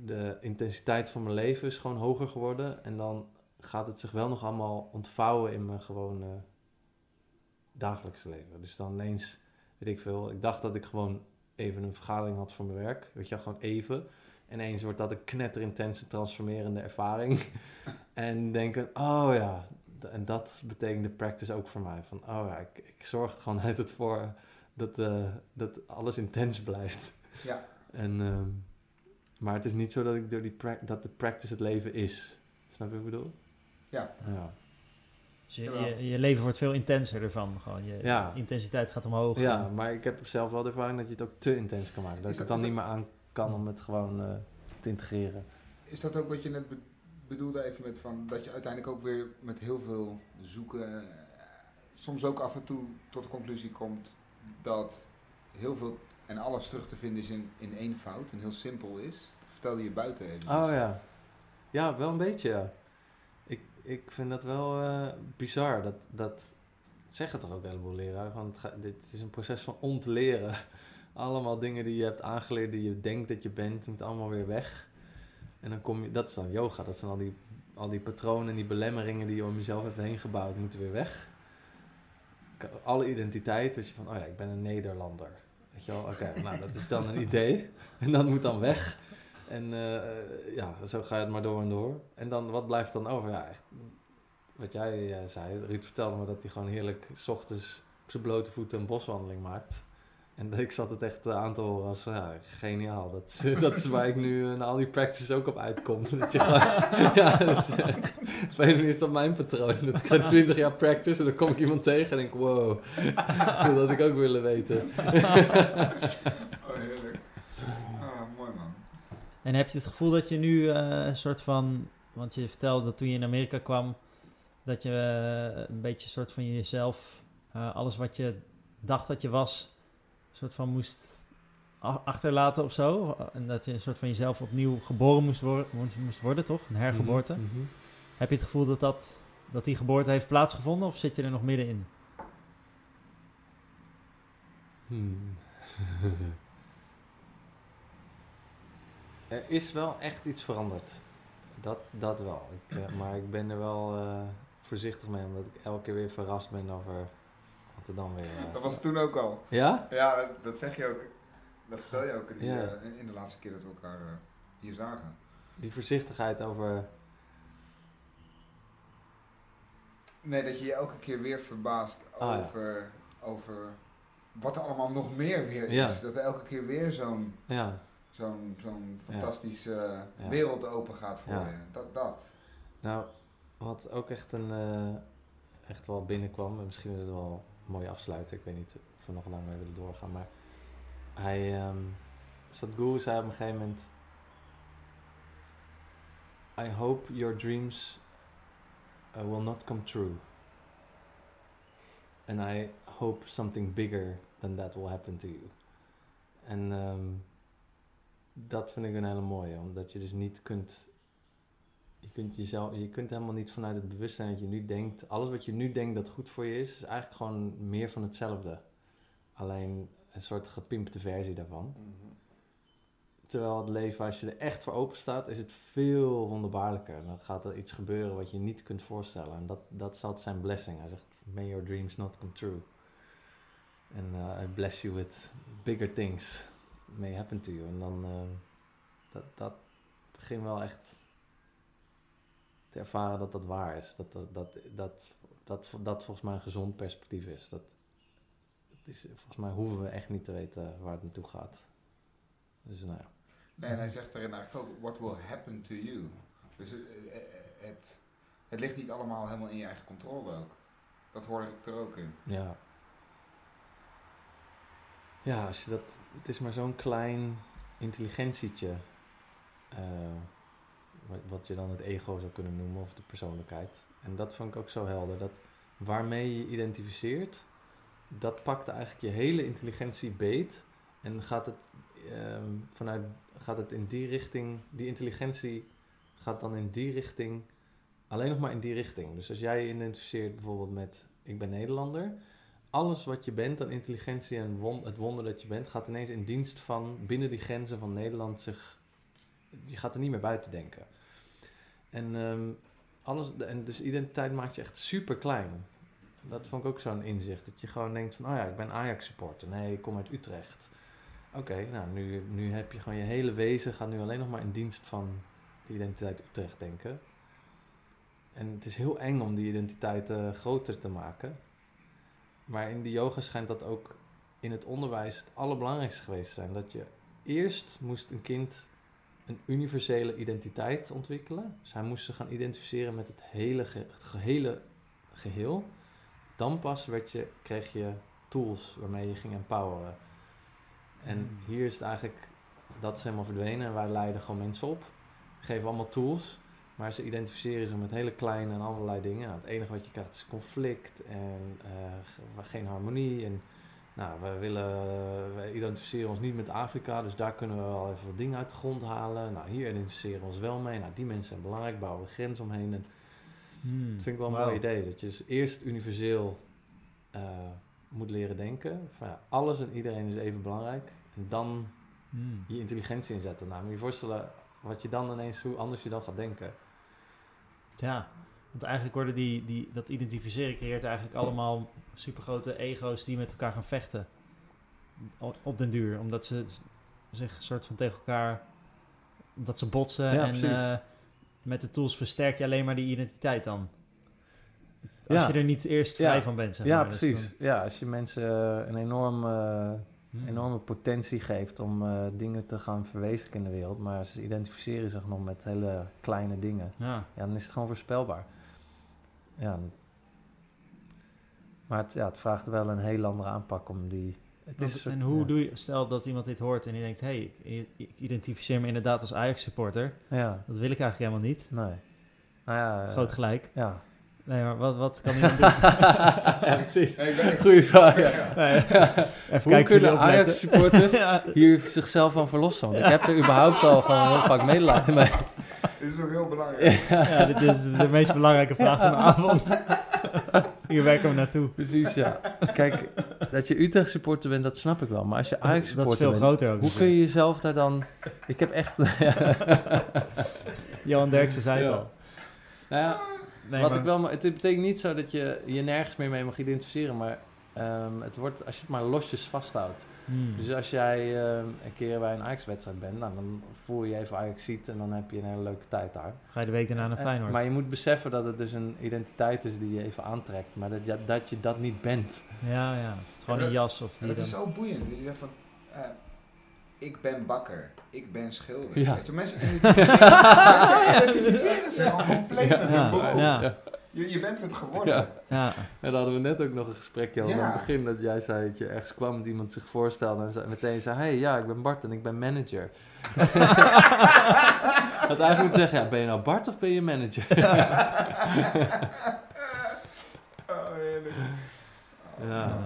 de intensiteit van mijn leven is gewoon hoger geworden. En dan gaat het zich wel nog allemaal ontvouwen in mijn gewone dagelijkse leven. Dus dan ineens, weet ik veel, ik dacht dat ik gewoon even een vergadering had voor mijn werk. Weet je gewoon even. En ineens wordt dat een knetterintense transformerende ervaring. [laughs] en denken, oh ja, en dat betekent de practice ook voor mij. Van, oh ja, ik, ik zorg er gewoon [laughs] altijd voor dat, eh, dat alles intens blijft. Ja. En, ehm, maar het is niet zo dat, ik door die dat de practice het leven is. Snap je wat ik bedoel? Ja. Ja. Dus je, je, je leven wordt veel intenser ervan. Gewoon je Ja. intensiteit gaat omhoog. Ja, maar ik heb zelf wel de ervaring dat je het ook te intens kan maken. Dat Is dat- het dan niet meer aan kan om het gewoon eh, te integreren. Is dat ook wat je net be- bedoelde even met van dat je uiteindelijk ook weer met heel veel zoeken, eh, soms ook af en toe tot de conclusie komt dat heel veel en alles terug te vinden is in, in één fout en heel simpel is. Dat vertelde je buiten even. Oh ja. Ja, wel een beetje, ja. Ik, vind dat wel eh, bizar. Dat, dat zeggen toch ook een heleboel leraren. Want dit is een proces van ontleren. [laughs] Allemaal dingen die je hebt aangeleerd, die je denkt dat je bent, moet allemaal weer weg. En dan kom je, dat is dan yoga. Dat zijn al die, al die patronen, die belemmeringen die je om jezelf hebt heen gebouwd, moeten weer weg. Alle identiteit, dus je van, oh ja, ik ben een Nederlander. Weet je wel, oké, [laughs] nou dat is dan een idee. En dat moet dan weg. En eh, ja, zo ga je het maar door en door. En dan, wat blijft dan over? Ja, echt, wat jij eh, zei, Ruud vertelde me dat hij gewoon heerlijk 's ochtends op zijn blote voeten een boswandeling maakt. En [laughs] ik zat het echt eh, aan te horen als, ja, geniaal. Dat is, [laughs] dat is waar ik nu eh, na al die practices ook op uitkom. [laughs] Dat je gewoon, ja, dus, op een manier is dat mijn patroon. Dat ik ga 20 jaar practice en dan kom ik iemand tegen en denk, wow, dat had ik ook willen weten. Oh, heerlijk. Ah, mooi man. En heb je het gevoel dat je nu eh, een soort van... Want je vertelde dat toen je in Amerika kwam... dat je eh, een beetje een soort van jezelf... eh, alles wat je dacht dat je was... een soort van moest achterlaten of zo. En dat je een soort van jezelf opnieuw geboren moest, worden, moest worden, toch? Een hergeboorte. Mhm, mhm. Heb je het gevoel dat, dat, dat die geboorte heeft plaatsgevonden... of zit je er nog middenin? Hmm. [laughs] er is wel echt iets veranderd. Dat, dat wel. Ik, eh, maar ik ben er wel eh, voorzichtig mee, omdat ik elke keer weer verrast ben over wat er dan weer... eh, Dat was toen ook al. Ja? Ja, dat, dat zeg je ook. Dat vertel je ook die, Ja. in, de laatste keer dat we elkaar hier zagen. Die voorzichtigheid over... Nee, dat je je elke keer weer verbaast Ah, ja. over, over wat er allemaal nog meer weer Ja. is. Dat er elke keer weer zo'n Ja, zo'n zo'n fantastische Ja. wereld open gaat voor je. Dat, dat. nou, wat ook echt, een, eh, echt wel binnenkwam, en misschien is het wel een mooie afsluiter, ik weet niet of we nog lang mee willen doorgaan, maar hij, ehm Sadhguru zei op een gegeven moment, I hope your dreams uh, will not come true. And I hope something bigger than that will happen to you. En ehm, dat vind ik een hele mooie, omdat je dus niet kunt je kunt, jezelf, je kunt helemaal niet vanuit het bewustzijn dat je nu denkt, alles wat je nu denkt dat goed voor je is, is eigenlijk gewoon meer van hetzelfde. Alleen een soort gepimpte versie daarvan. Terwijl het leven, als je er echt voor open staat, is het veel wonderbaarlijker. Dan gaat er iets gebeuren wat je niet kunt voorstellen. En dat, dat altijd zijn blessing. Hij zegt, may your dreams not come true. En uh, I bless you with bigger things may happen to you. En dan, uh, dat, dat begin wel echt te ervaren dat dat waar is. Dat dat, dat, dat, dat, dat volgens mij een gezond perspectief is. Dat, dat is. Volgens mij hoeven we echt niet te weten waar het naartoe gaat. Dus nou ja. Nee, en hij zegt daarin eigenlijk ook, what will happen to you? Dus het, het, het ligt niet allemaal helemaal in je eigen controle ook. Dat hoorde ik er ook in. Ja. Ja, als je dat, het is maar zo'n klein intelligentietje. Uh, wat, je dan het ego zou kunnen noemen, of de persoonlijkheid. En dat vond ik ook zo helder. Dat waarmee je identificeert, dat pakt eigenlijk je hele intelligentie beet. En gaat het, um, vanuit, gaat het in die richting, die intelligentie gaat dan in die richting, alleen nog maar in die richting. Dus als jij je identificeert bijvoorbeeld met, ik ben Nederlander, alles wat je bent aan intelligentie en het wonder dat je bent, gaat ineens in dienst van binnen die grenzen van Nederland zich. Je gaat er niet meer buiten denken. En, um, alles, en dus identiteit maakt je echt super klein. Dat vond ik ook zo'n inzicht. Dat je gewoon denkt van, oh ja, ik ben Ajax supporter. Nee, ik kom uit Utrecht. Oké, nou, nu, nu heb je gewoon je hele wezen, gaat nu alleen nog maar in dienst van de identiteit Utrecht denken. En het is heel eng om die identiteit uh, groter te maken. Maar in de yoga schijnt dat ook in het onderwijs het allerbelangrijkste geweest te zijn. Dat je eerst moest een kind een universele identiteit ontwikkelen. Dus hij moest zich gaan identificeren met het hele, ge het gehele geheel. Dan pas werd je, kreeg je tools waarmee je ging empoweren. En hier is het eigenlijk, dat is helemaal verdwenen en wij leiden gewoon mensen op. Geven allemaal tools, maar ze identificeren zich met hele kleine en allerlei dingen. Het enige wat je krijgt is conflict en uh, geen harmonie. En Nou, wij willen, wij identificeren ons niet met Afrika, dus daar kunnen we wel even wat dingen uit de grond halen. Nou, hier identificeren we ons wel mee. Nou, die mensen zijn belangrijk, bouwen we grens omheen. En Hmm. dat vind ik wel een mooi idee. Dat je dus eerst universeel eh, moet leren denken. Van, ja, alles en iedereen is even belangrijk. En dan Hmm. je intelligentie inzetten. Nou, moet je je voorstellen wat je dan ineens, hoe anders je dan gaat denken. Ja, want eigenlijk worden die, die, dat identificeren creëert eigenlijk allemaal supergrote ego's die met elkaar gaan vechten. Op, op den duur, omdat ze zich soort van tegen elkaar, omdat ze botsen Ja, en eh, met de tools versterk je alleen maar die identiteit dan. Als Ja. je er niet eerst Ja. vrij van bent, zeg ja, maar. Dus precies. Ja, als je mensen een enorm, eh. Enorme potentie geeft om eh, dingen te gaan verwezenlijken in de wereld, maar ze identificeren zich nog met hele kleine dingen, Ja. ja, dan is het gewoon voorspelbaar. Ja. Maar het, ja, het vraagt wel een heel andere aanpak om die... Het is en hoe ja. doe je, stel dat iemand dit hoort en die denkt, hé, hey, ik, ik identificeer me inderdaad als Ajax-supporter. Ja, Dat wil ik eigenlijk helemaal niet. nee. Nou ja... eh, Groot gelijk. Ja. Nee, maar wat, wat kan iemand doen? [laughs] ja, precies. Goeie vraag. ja. [laughs] Nee, Even Hoe kunnen. Ajax-supporters [laughs] ja, hier zichzelf van verlossen? Want ik heb er überhaupt al gewoon heel vaak medelijden mee. Dit is ook heel belangrijk. ja, dit is de meest belangrijke vraag van de avond. Hier werken we naartoe. Precies, ja. Kijk, dat je Utrecht-supporter bent, dat snap ik wel. Maar als je Dat is Ajax-supporter veel bent, groter hoe kun je jezelf daar dan... Ik heb echt... Johan Derksen zei het Ja. al. nou ja, Nee, wat maar- ik wel... Het betekent niet zo dat je je nergens meer mee mag identificeren, maar... ehm, het wordt, als je het maar losjes vasthoudt. Hmm. Dus als jij ehm, een keer bij een Ajax-wedstrijd bent, nou, dan voel je je even Ajax ziet en dan heb je een hele leuke tijd daar. Ga je de week daarna naar Eh, Feyenoord. Maar je moet beseffen dat het dus een identiteit is die je even aantrekt, maar dat je dat, je dat niet bent. Ja, ja. Het is gewoon een jas of En die dat dan... is zo boeiend. Dus je zegt van, eh, ik ben bakker, ik ben schilder. Ja. Weet je, mensen identificeren, zich gewoon compleet met Ja, hun beroep. ja. Je, je bent het geworden. Ja. Ja, En dan hadden we net ook nog een gesprekje over Ja. aan het begin dat jij zei dat je ergens kwam dat iemand zich voorstelde en zei- meteen zei, hey, ja, ik ben Bart en ik ben manager. [laughs] dat eigenlijk moet zeggen, ja, ben je nou Bart of ben je manager? [laughs] Oh, heerlijk. ja.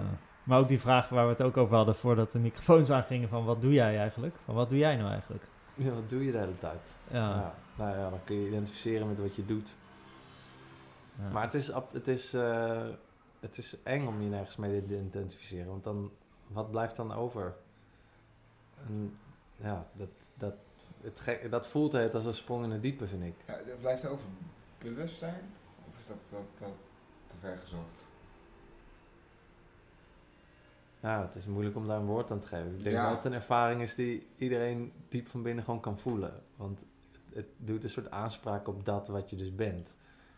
Maar ook die vraag waar we het ook over hadden voordat de microfoons aangingen van wat doe jij eigenlijk? Van wat doe jij nou eigenlijk? ja, wat doe je de hele tijd? Ja. Ja, nou ja, dan kun je identificeren met wat je doet. ja. Maar het is, ab- het, is, eh, het is eng om je nergens mee te identificeren. Want dan, wat blijft dan over? En, ja, dat, dat, het gek- dat voelt het als een sprong in het diepe, vind ik. Ja, dat blijft over bewustzijn? Of is dat, dat, dat te ver gezocht? Ja, het is moeilijk om daar een woord aan te geven. Ik denk Ja. dat het een ervaring is die iedereen diep van binnen gewoon kan voelen. Want het, het doet een soort aanspraak op dat wat je dus bent.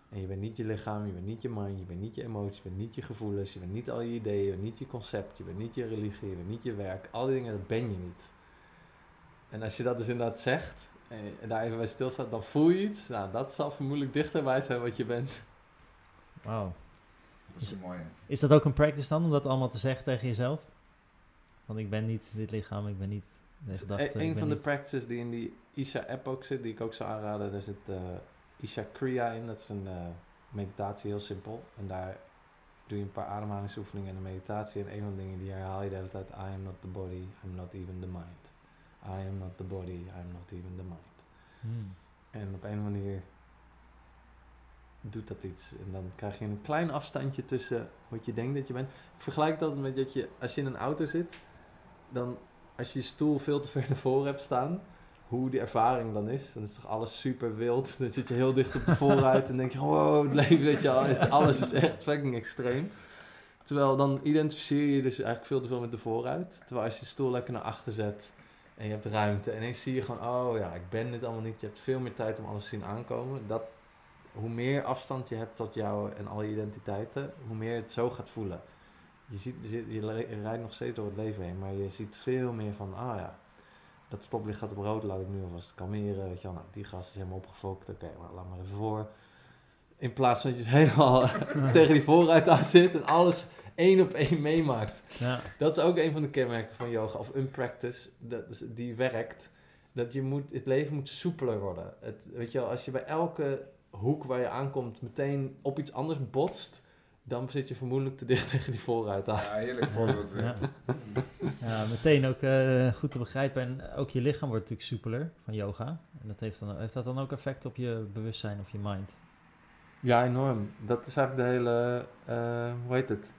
En je bent niet je lichaam, je bent niet je mind, je bent niet je emoties, je bent niet je gevoelens, je bent niet al je ideeën, je bent niet je concept, je bent niet je religie, je bent niet je werk. Al die dingen, dat ben je niet. En als je dat dus inderdaad zegt en daar even bij stilstaat, dan voel je iets. Nou, dat zal vermoedelijk dichterbij zijn wat je bent. Wauw. Dat is een mooie. Is dat ook een practice dan, om dat allemaal te zeggen tegen jezelf? Want ik ben niet dit lichaam, ik ben niet gedachte, ik een van de practices die in die Isha-app ook zit, die ik ook zou aanraden. Daar zit eh, Isha Kriya in. Dat is een eh, meditatie, heel simpel. En daar doe je een paar ademhalingsoefeningen en een meditatie. En een van de dingen die herhaal je de hele tijd. I am not the body, I'm not even the mind. I am not the body, I'm not even the mind. Hmm. En op een manier doet dat iets. En dan krijg je een klein afstandje tussen wat je denkt dat je bent. Ik vergelijk dat met dat je, als je in een auto zit, dan als je je stoel veel te ver [laughs] naar voren hebt staan, hoe die ervaring dan is, dan is toch alles super wild. [laughs] Dan zit je heel dicht op de voorruit en denk je, wow, het leven, weet je al, alles is echt fucking extreem. Terwijl dan identificeer je dus eigenlijk veel te veel met de voorruit. Terwijl als je de stoel lekker naar achter zet en je hebt ruimte en ineens zie je gewoon, oh ja, ik ben dit allemaal niet. Je hebt veel meer tijd om alles te zien aankomen. Dat, hoe meer afstand je hebt tot jou en al je identiteiten, hoe meer het zo gaat voelen. Je, ziet, je, rijdt nog steeds door het leven heen, maar je ziet veel meer van, ah ja, dat stoplicht gaat op rood, laat ik nu alvast kalmeren. Weet je wel, nou, die gast is helemaal opgefokt, oké, maar laat maar even voor. In plaats van dat je [laughs] helemaal [laughs] tegen die voorruit aan zit en alles één op één meemaakt. Ja. Dat is ook een van de kenmerken van yoga, of een practice, dat die werkt. Dat je moet, het leven moet soepeler worden. Het, weet je wel, als je bij elke hoek waar je aankomt meteen op iets anders botst, dan zit je vermoedelijk te dicht [laughs] tegen die voorruit aan. Ja, heerlijk voorbeeld weer. Ja. ja, meteen ook eh, goed te begrijpen. En ook je lichaam wordt natuurlijk soepeler van yoga. En dat heeft, dan, heeft dat dan ook effect op je bewustzijn of je mind? Ja, enorm. Dat is eigenlijk de hele, eh, hoe heet het?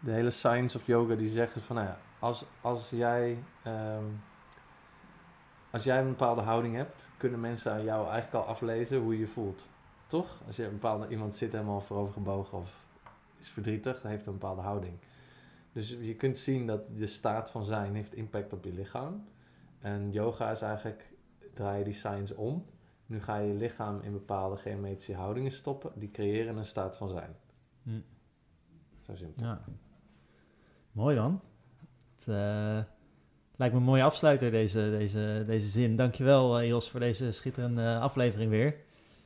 De hele science of yoga die zeggen van, nou ja, als, als jij, ehm, als jij een bepaalde houding hebt, kunnen mensen aan jou eigenlijk al aflezen hoe je je voelt. Toch? Als je een bepaalde, iemand zit helemaal voorovergebogen of is verdrietig, dan heeft een bepaalde houding. Dus je kunt zien dat de staat van zijn heeft impact op je lichaam. En yoga is eigenlijk, draai je die science om. Nu ga je je lichaam in bepaalde geometrische houdingen stoppen. Die creëren een staat van zijn. Hm. Zo simpel. Ja. Mooi dan. Het eh, lijkt me een mooie afsluiter, deze, deze, deze zin. Dankjewel, uh, Jos, voor deze schitterende eh, aflevering weer.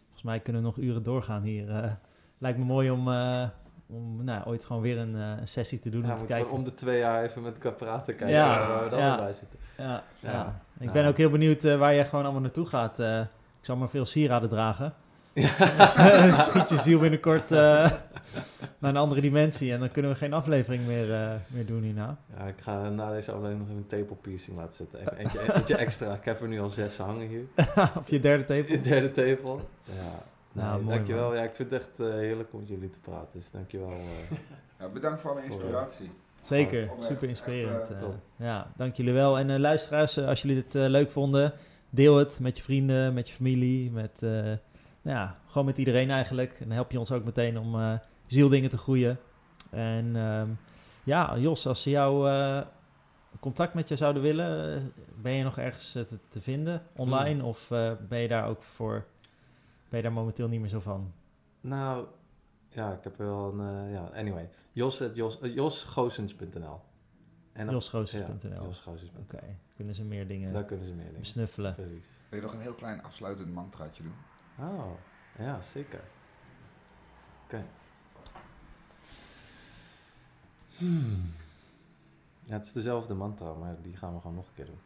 Volgens mij kunnen we nog uren doorgaan hier. Eh, lijkt me mooi om, eh, om nou, ooit gewoon weer een, eh, sessie te doen. Ja, om te kijken. om de twee jaar even met elkaar praten. Kijken Ja, waar we dan ja. bij zitten. Ja, ja. Ja. Ik ben ook heel benieuwd eh, waar jij gewoon allemaal naartoe gaat. Eh, ik zal maar veel sieraden dragen. Ja. [laughs] Schiet je ziel binnenkort eh, naar een andere dimensie. En dan kunnen we geen aflevering meer, eh, meer doen hierna. Ja, ik ga na deze aflevering nog even een tepel piercing laten zetten. Even eentje, eentje extra. Ik heb er nu al zes hangen hier. [laughs] Op je derde tepel. [laughs] De derde tepel. Ja. Nou, mooi, dankjewel. man. Ja, ik vind het echt eh, heerlijk om met jullie te praten. Dus dankjewel. eh [laughs] Ja, bedankt voor alle inspiratie. Zeker, super echt, inspirerend. ja, dank jullie wel. En luisteraars, als jullie dit eh, leuk vonden, deel het met je vrienden, met je familie, met, eh, ja, gewoon met iedereen eigenlijk. En dan help je ons ook meteen om eh, zieldingen te groeien. En ehm, ja, Jos, als ze jou eh, contact met je zouden willen, eh, ben je nog ergens eh, te, te vinden online? Hmm. Of eh, ben je daar ook voor, ben je daar momenteel niet meer zo van? Nou, ja, ik heb wel een... eh, ja, anyway. Jos, Jos, josgoosens.nl En op- Josgoosens.nl. Ja, josgoosens.nl. Oké, kunnen ze meer dingen Daar kunnen ze meer dingen. besnuffelen. Precies. Wil je nog een heel klein afsluitend mantraatje doen? Oh, ja, zeker. Oké. Hmm. Ja, het is dezelfde mantra, maar die gaan we gewoon nog een keer doen.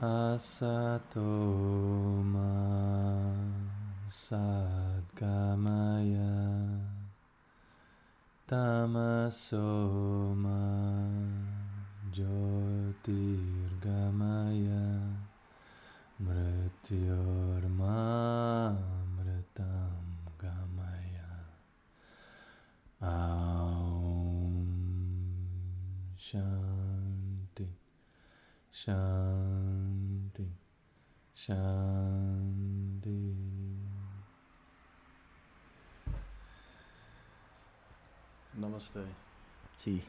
Asatoma sadgamaya tamasoma jyotirgamaya mrityormamritam gamaya Aum Shanti Shanti Shanti Namaste. Zie.